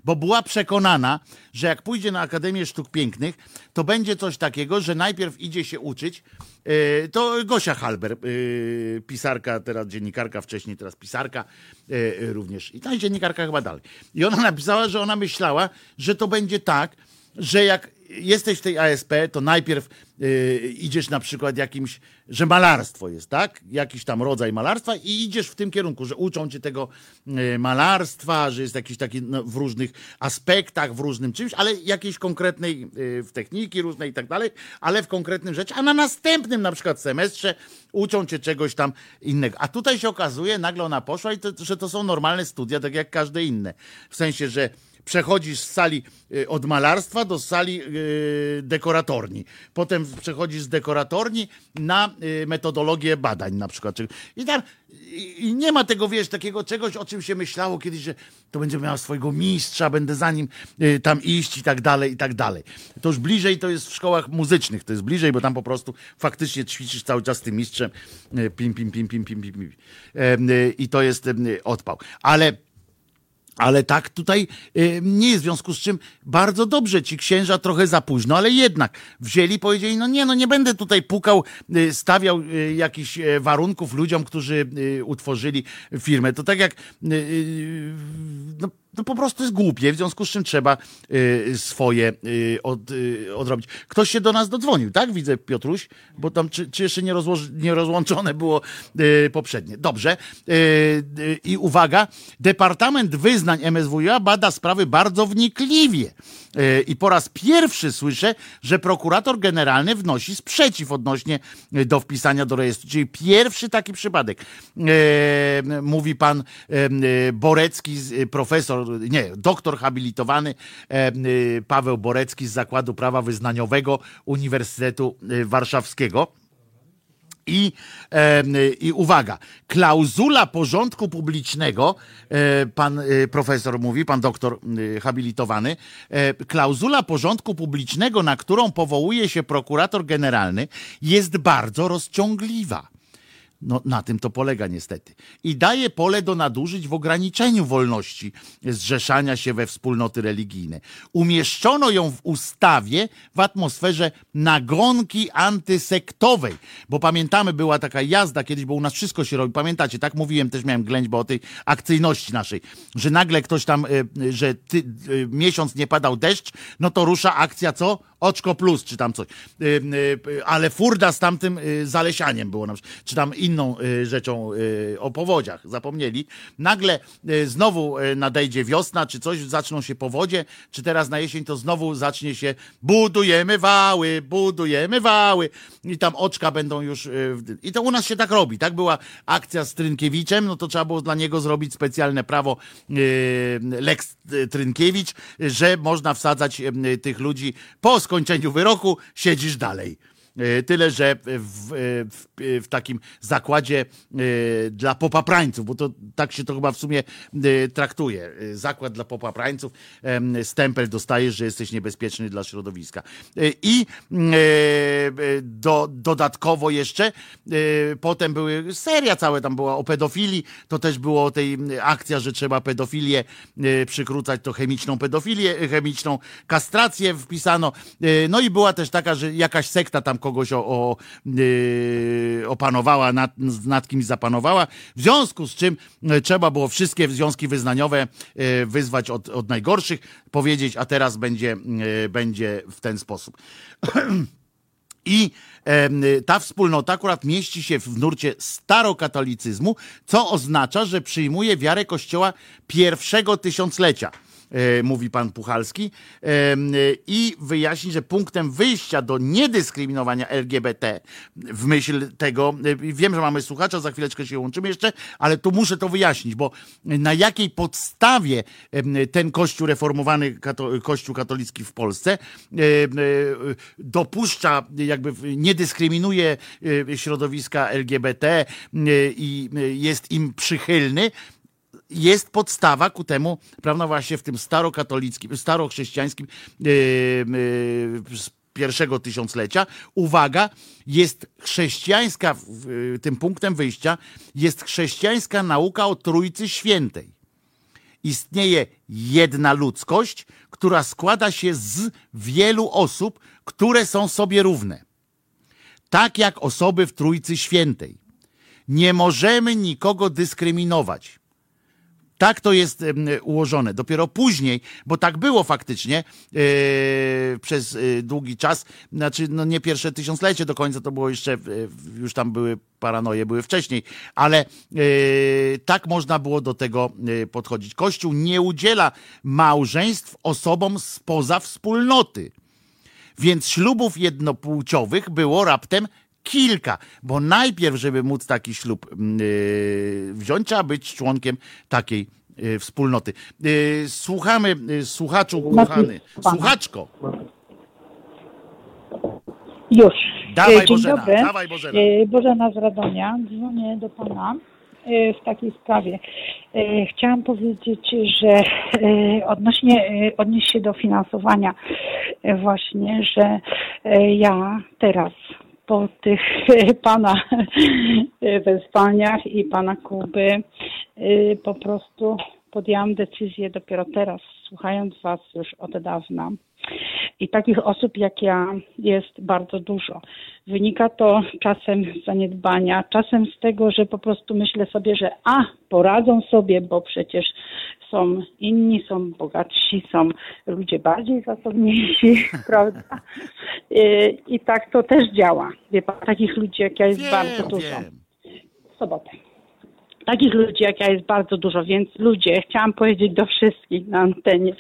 bo była przekonana, że jak pójdzie na Akademię Sztuk Pięknych, to będzie coś takiego, że najpierw idzie się uczyć. E, to Gosia Halber, e, pisarka, teraz dziennikarka, wcześniej teraz pisarka e, również. I ta dziennikarka chyba dalej. I ona napisała, że ona myślała, że to będzie tak, że jak jesteś w tej ASP, to najpierw y, idziesz na przykład jakimś, że malarstwo jest, tak? Jakiś tam rodzaj malarstwa i idziesz w tym kierunku, że uczą cię tego y, malarstwa, że jest jakiś taki no, w różnych aspektach, w różnym czymś, ale jakiejś konkretnej, y, w techniki różnej i tak dalej, ale w konkretnym rzeczy, a na następnym na przykład semestrze uczą cię czegoś tam innego. A tutaj się okazuje, nagle ona poszła i to, że to są normalne studia, tak jak każde inne. W sensie, że przechodzisz z sali y, od malarstwa do sali y, dekoratorni. Potem przechodzisz z dekoratorni na y, metodologię badań na przykład. I tam i nie ma tego, wiesz, takiego czegoś, o czym się myślało kiedyś, że to będzie miał swojego mistrza, będę za nim tam iść i tak dalej, i tak dalej. To już bliżej to jest w szkołach muzycznych, to jest bliżej, bo tam po prostu faktycznie ćwiczysz cały czas z tym mistrzem, pim, pim, pim, pim, pim, pim, pim. i to jest odpał. Ale ale tak tutaj y, nie jest, w związku z czym bardzo dobrze ci księża trochę za późno, ale jednak wzięli, powiedzieli, no nie, no nie będę tutaj pukał, y, stawiał y, jakichś warunków ludziom, którzy utworzyli firmę. To tak jak no, no po prostu jest głupie, w związku z czym trzeba y, swoje y, od, y, odrobić. Ktoś się do nas dodzwonił, tak? Widzę, Piotruś, bo tam czy, czy jeszcze nie, nie rozłączone było y, poprzednie. Dobrze. Y, y, I uwaga, Departament Wyznań MSWiA bada sprawy bardzo wnikliwie. I po raz pierwszy słyszę, że prokurator generalny wnosi sprzeciw odnośnie do wpisania do rejestru. Czyli pierwszy taki przypadek. Mówi pan Borecki, profesor nie, doktor habilitowany e, y, Paweł Borecki z Zakładu Prawa Wyznaniowego Uniwersytetu y, Warszawskiego. I, e, I uwaga, klauzula porządku publicznego, e, pan e, profesor mówi, pan doktor habilitowany, e, klauzula porządku publicznego, na którą powołuje się prokurator generalny, jest bardzo rozciągliwa No, na tym to polega niestety. I daje pole do nadużyć w ograniczeniu wolności zrzeszania się we wspólnoty religijne. Umieszczono ją w ustawie w atmosferze nagonki antysektowej, bo pamiętamy, była taka jazda kiedyś, bo u nas wszystko się robi. Pamiętacie, tak mówiłem, też miałem ględźbę o tej akcyjności naszej, że nagle ktoś tam, y, że ty, y, miesiąc nie padał deszcz, no to rusza akcja co? Oczko plus, czy tam coś. Ale furda z tamtym zalesianiem było, na przykład, czy tam inną rzeczą o powodziach, zapomnieli. Nagle znowu nadejdzie wiosna, czy coś, zaczną się powodzie, czy teraz na jesień to znowu zacznie się budujemy wały, budujemy wały i tam oczka będą już... I to u nas się tak robi. Tak była akcja z Trynkiewiczem, no to trzeba było dla niego zrobić specjalne prawo Lex Trynkiewicz, że można wsadzać tych ludzi po skończeniu wyroku siedzisz dalej. E, tyle, że w, w, w, takim zakładzie e, dla popaprańców, bo to tak się to chyba w sumie e, traktuje. Zakład dla popaprańców, stempel dostajesz, że jesteś niebezpieczny dla środowiska. I do, dodatkowo jeszcze potem były seria całe tam była o pedofilii, to też było tej akcja, że trzeba pedofilię przykrócać, to chemiczną pedofilię, chemiczną kastrację wpisano. No i była też taka, że jakaś sekta tam kogoś o, o, yy, opanowała, nad, nad kimś zapanowała, w związku z czym e, trzeba było wszystkie związki wyznaniowe yy, wyzwać od, od najgorszych, powiedzieć, a teraz będzie, będzie w ten sposób. I ta wspólnota akurat mieści się w nurcie starokatolicyzmu, co oznacza, że przyjmuje wiarę Kościoła pierwszego tysiąclecia. E, mówi pan Puchalski, e, i wyjaśni, że punktem wyjścia do niedyskryminowania LGBT w myśl tego, e, wiem, że mamy słuchacza, za chwileczkę się łączymy jeszcze, ale tu muszę to wyjaśnić, bo na jakiej podstawie ten Kościół reformowany, Kościół katolicki w Polsce dopuszcza, jakby nie dyskryminuje środowiska LGBT i jest im przychylny, jest podstawa ku temu, prawda, właśnie w tym starokatolickim, starochrześcijańskim yy, yy, pierwszego tysiąclecia. Uwaga, jest chrześcijańska, yy, tym punktem wyjścia jest chrześcijańska nauka o Trójcy Świętej. Istnieje jedna ludzkość, która składa się z wielu osób, które są sobie równe. Tak jak osoby w Trójcy Świętej. Nie możemy nikogo dyskryminować tak to jest ułożone. Dopiero później, bo tak było faktycznie yy, przez yy, długi czas, znaczy no nie pierwsze tysiąclecie do końca, to było jeszcze, yy, już tam były paranoje, były wcześniej, ale tak można było do tego podchodzić. Kościół nie udziela małżeństw osobom spoza wspólnoty. Więc ślubów jednopłciowych było raptem kilka, bo najpierw, żeby móc taki ślub yy, wziąć, trzeba być członkiem takiej yy, wspólnoty. Yy, słuchamy, yy, słuchaczu kochany, słuchaczko. Już. Dawaj Dzień Bożena, dobry. dawaj Bożena. Bożena z Radomia. Dzwonię do Pana w takiej sprawie. Chciałam powiedzieć, że odnośnie, odnieść się do finansowania właśnie, że ja teraz po tych pana wezwaniach i pana Kuby y, po prostu podjęłam decyzję dopiero teraz, słuchając was już od dawna. I takich osób jak ja jest bardzo dużo. Wynika to czasem z zaniedbania, czasem z tego, że po prostu myślę sobie, że a, poradzą sobie, bo przecież są inni, są bogatsi, są ludzie bardziej zasobniejsi, prawda? I, I, tak to też działa. Wie pan, takich ludzi jak ja jest wiem, bardzo dużo. Wiem. W sobotę. Takich ludzi jak ja jest bardzo dużo, więc ludzie, chciałam powiedzieć do wszystkich na antenie,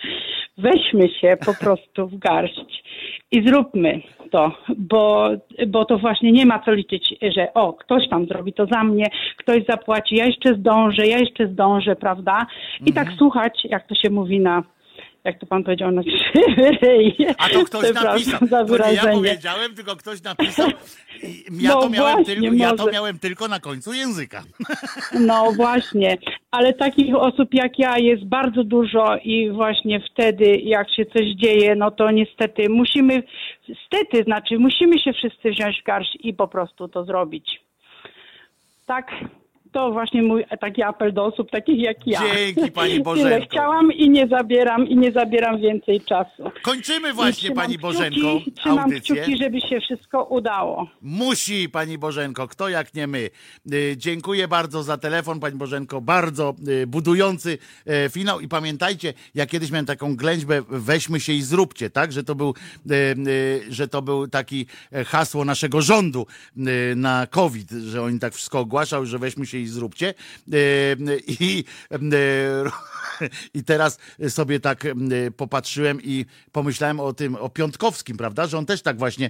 weźmy się po prostu w garść i zróbmy to, bo, bo to właśnie nie ma co liczyć, że o, ktoś tam zrobi to za mnie, ktoś zapłaci, ja jeszcze zdążę, ja jeszcze zdążę, prawda? I tak mhm. słuchać, jak to się mówi na jak to pan powiedział, na krzywy A to ktoś napisał, to nie ja powiedziałem, tylko ktoś napisał. Ja, no to miałem właśnie, tylko, ja to miałem tylko na końcu języka. No właśnie, ale takich osób jak ja jest bardzo dużo i właśnie wtedy, jak się coś dzieje, no to niestety musimy, niestety, znaczy musimy się wszyscy wziąć w garść i po prostu to zrobić. Tak, to właśnie mój taki apel do osób takich jak ja. Dzięki, pani Tyle Bożenko. chciałam i nie zabieram, i nie zabieram więcej czasu. Kończymy właśnie, pani Bożenko, kciuki, Trzymam audycję. kciuki, żeby się wszystko udało. Musi, pani Bożenko, kto jak nie my. Y, Dziękuję bardzo za telefon, pani Bożenko. Bardzo y, budujący e, finał. I pamiętajcie, ja kiedyś miałem taką ględźbę, weźmy się i zróbcie, tak? Że to był, y, y, że to był taki e, hasło naszego rządu y, na COVID, że oni tak wszystko ogłaszał, że weźmy się i zróbcie. Y, I, y, I teraz sobie tak popatrzyłem i pomyślałem o tym, o Piątkowskim, prawda? Że on też tak właśnie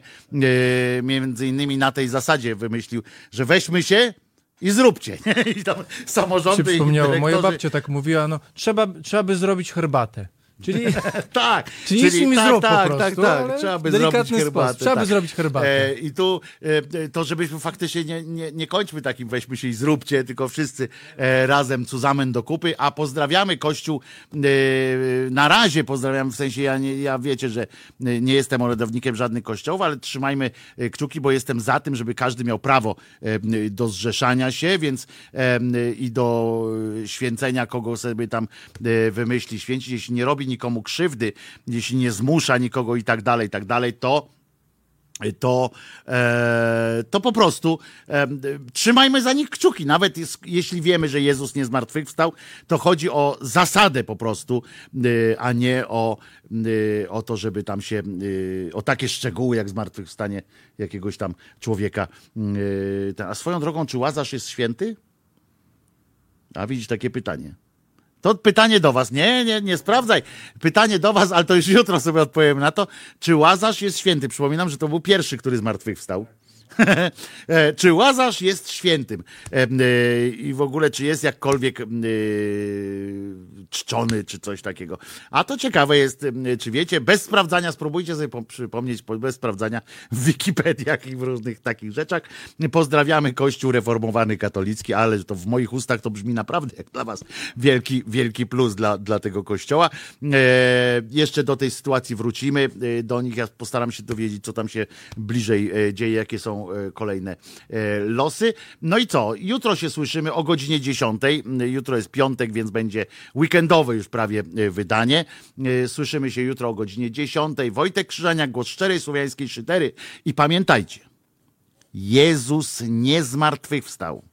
między innymi na tej zasadzie wymyślił, że weźmy się i zróbcie. I tam się samorządy i przypomniało, moja babcia tak mówiła, no trzeba, trzeba by zrobić herbatę. Czyli, tak, czyli, nic mi tak, tak, po tak, prostu, tak, ale trzeba by zrobić herbatę. Trzeba tak. by zrobić herbatę. E, I tu e, to, żebyśmy faktycznie nie, nie, nie kończmy takim weźmy się i zróbcie, tylko wszyscy e, razem cuzamen do kupy, a pozdrawiamy Kościół e, na razie pozdrawiam, w sensie ja, nie, ja wiecie, że e, nie jestem orędownikiem żadnych kościołów, ale trzymajmy e, kciuki, bo jestem za tym, żeby każdy miał prawo do zrzeszania się, więc i do święcenia, kogo sobie tam wymyśli święcić, jeśli nie robi nikomu krzywdy, jeśli nie zmusza nikogo i tak dalej, i tak dalej, to to, e, to po prostu e, trzymajmy za nich kciuki. Nawet jeśli wiemy, że Jezus nie zmartwychwstał, to chodzi o zasadę po prostu, e, a nie o, o to, żeby tam się, o takie szczegóły jak zmartwychwstanie jakiegoś tam człowieka. A swoją drogą, czy Łazarz jest święty? A widzisz takie pytanie. To pytanie do was. Nie, nie, nie sprawdzaj. Pytanie do was, ale to już jutro sobie odpowiem na to. Czy Łazarz jest święty? Przypominam, że to był pierwszy, który zmartwychwstał. E, czy Łazarz jest świętym? E, e, I w ogóle, czy jest jakkolwiek czczony, czy coś takiego. A to ciekawe jest, czy wiecie, bez sprawdzania, spróbujcie sobie po- przypomnieć, po- bez sprawdzania w Wikipediach i w różnych takich rzeczach. Pozdrawiamy Kościół Reformowany Katolicki, ale to w moich ustach to brzmi naprawdę jak dla was wielki, wielki plus dla, dla tego kościoła. Jeszcze do tej sytuacji wrócimy, do nich ja postaram się dowiedzieć, co tam się bliżej dzieje, jakie są e, kolejne e, losy. No i co? Jutro się słyszymy o godzinie 10. Jutro jest piątek, więc będzie weekendowe już prawie e, wydanie. E, Słyszymy się jutro o godzinie 10. Wojtek Krzyżaniak, głos szczerej słowiańskiej szydery. I pamiętajcie, Jezus nie zmartwychwstał.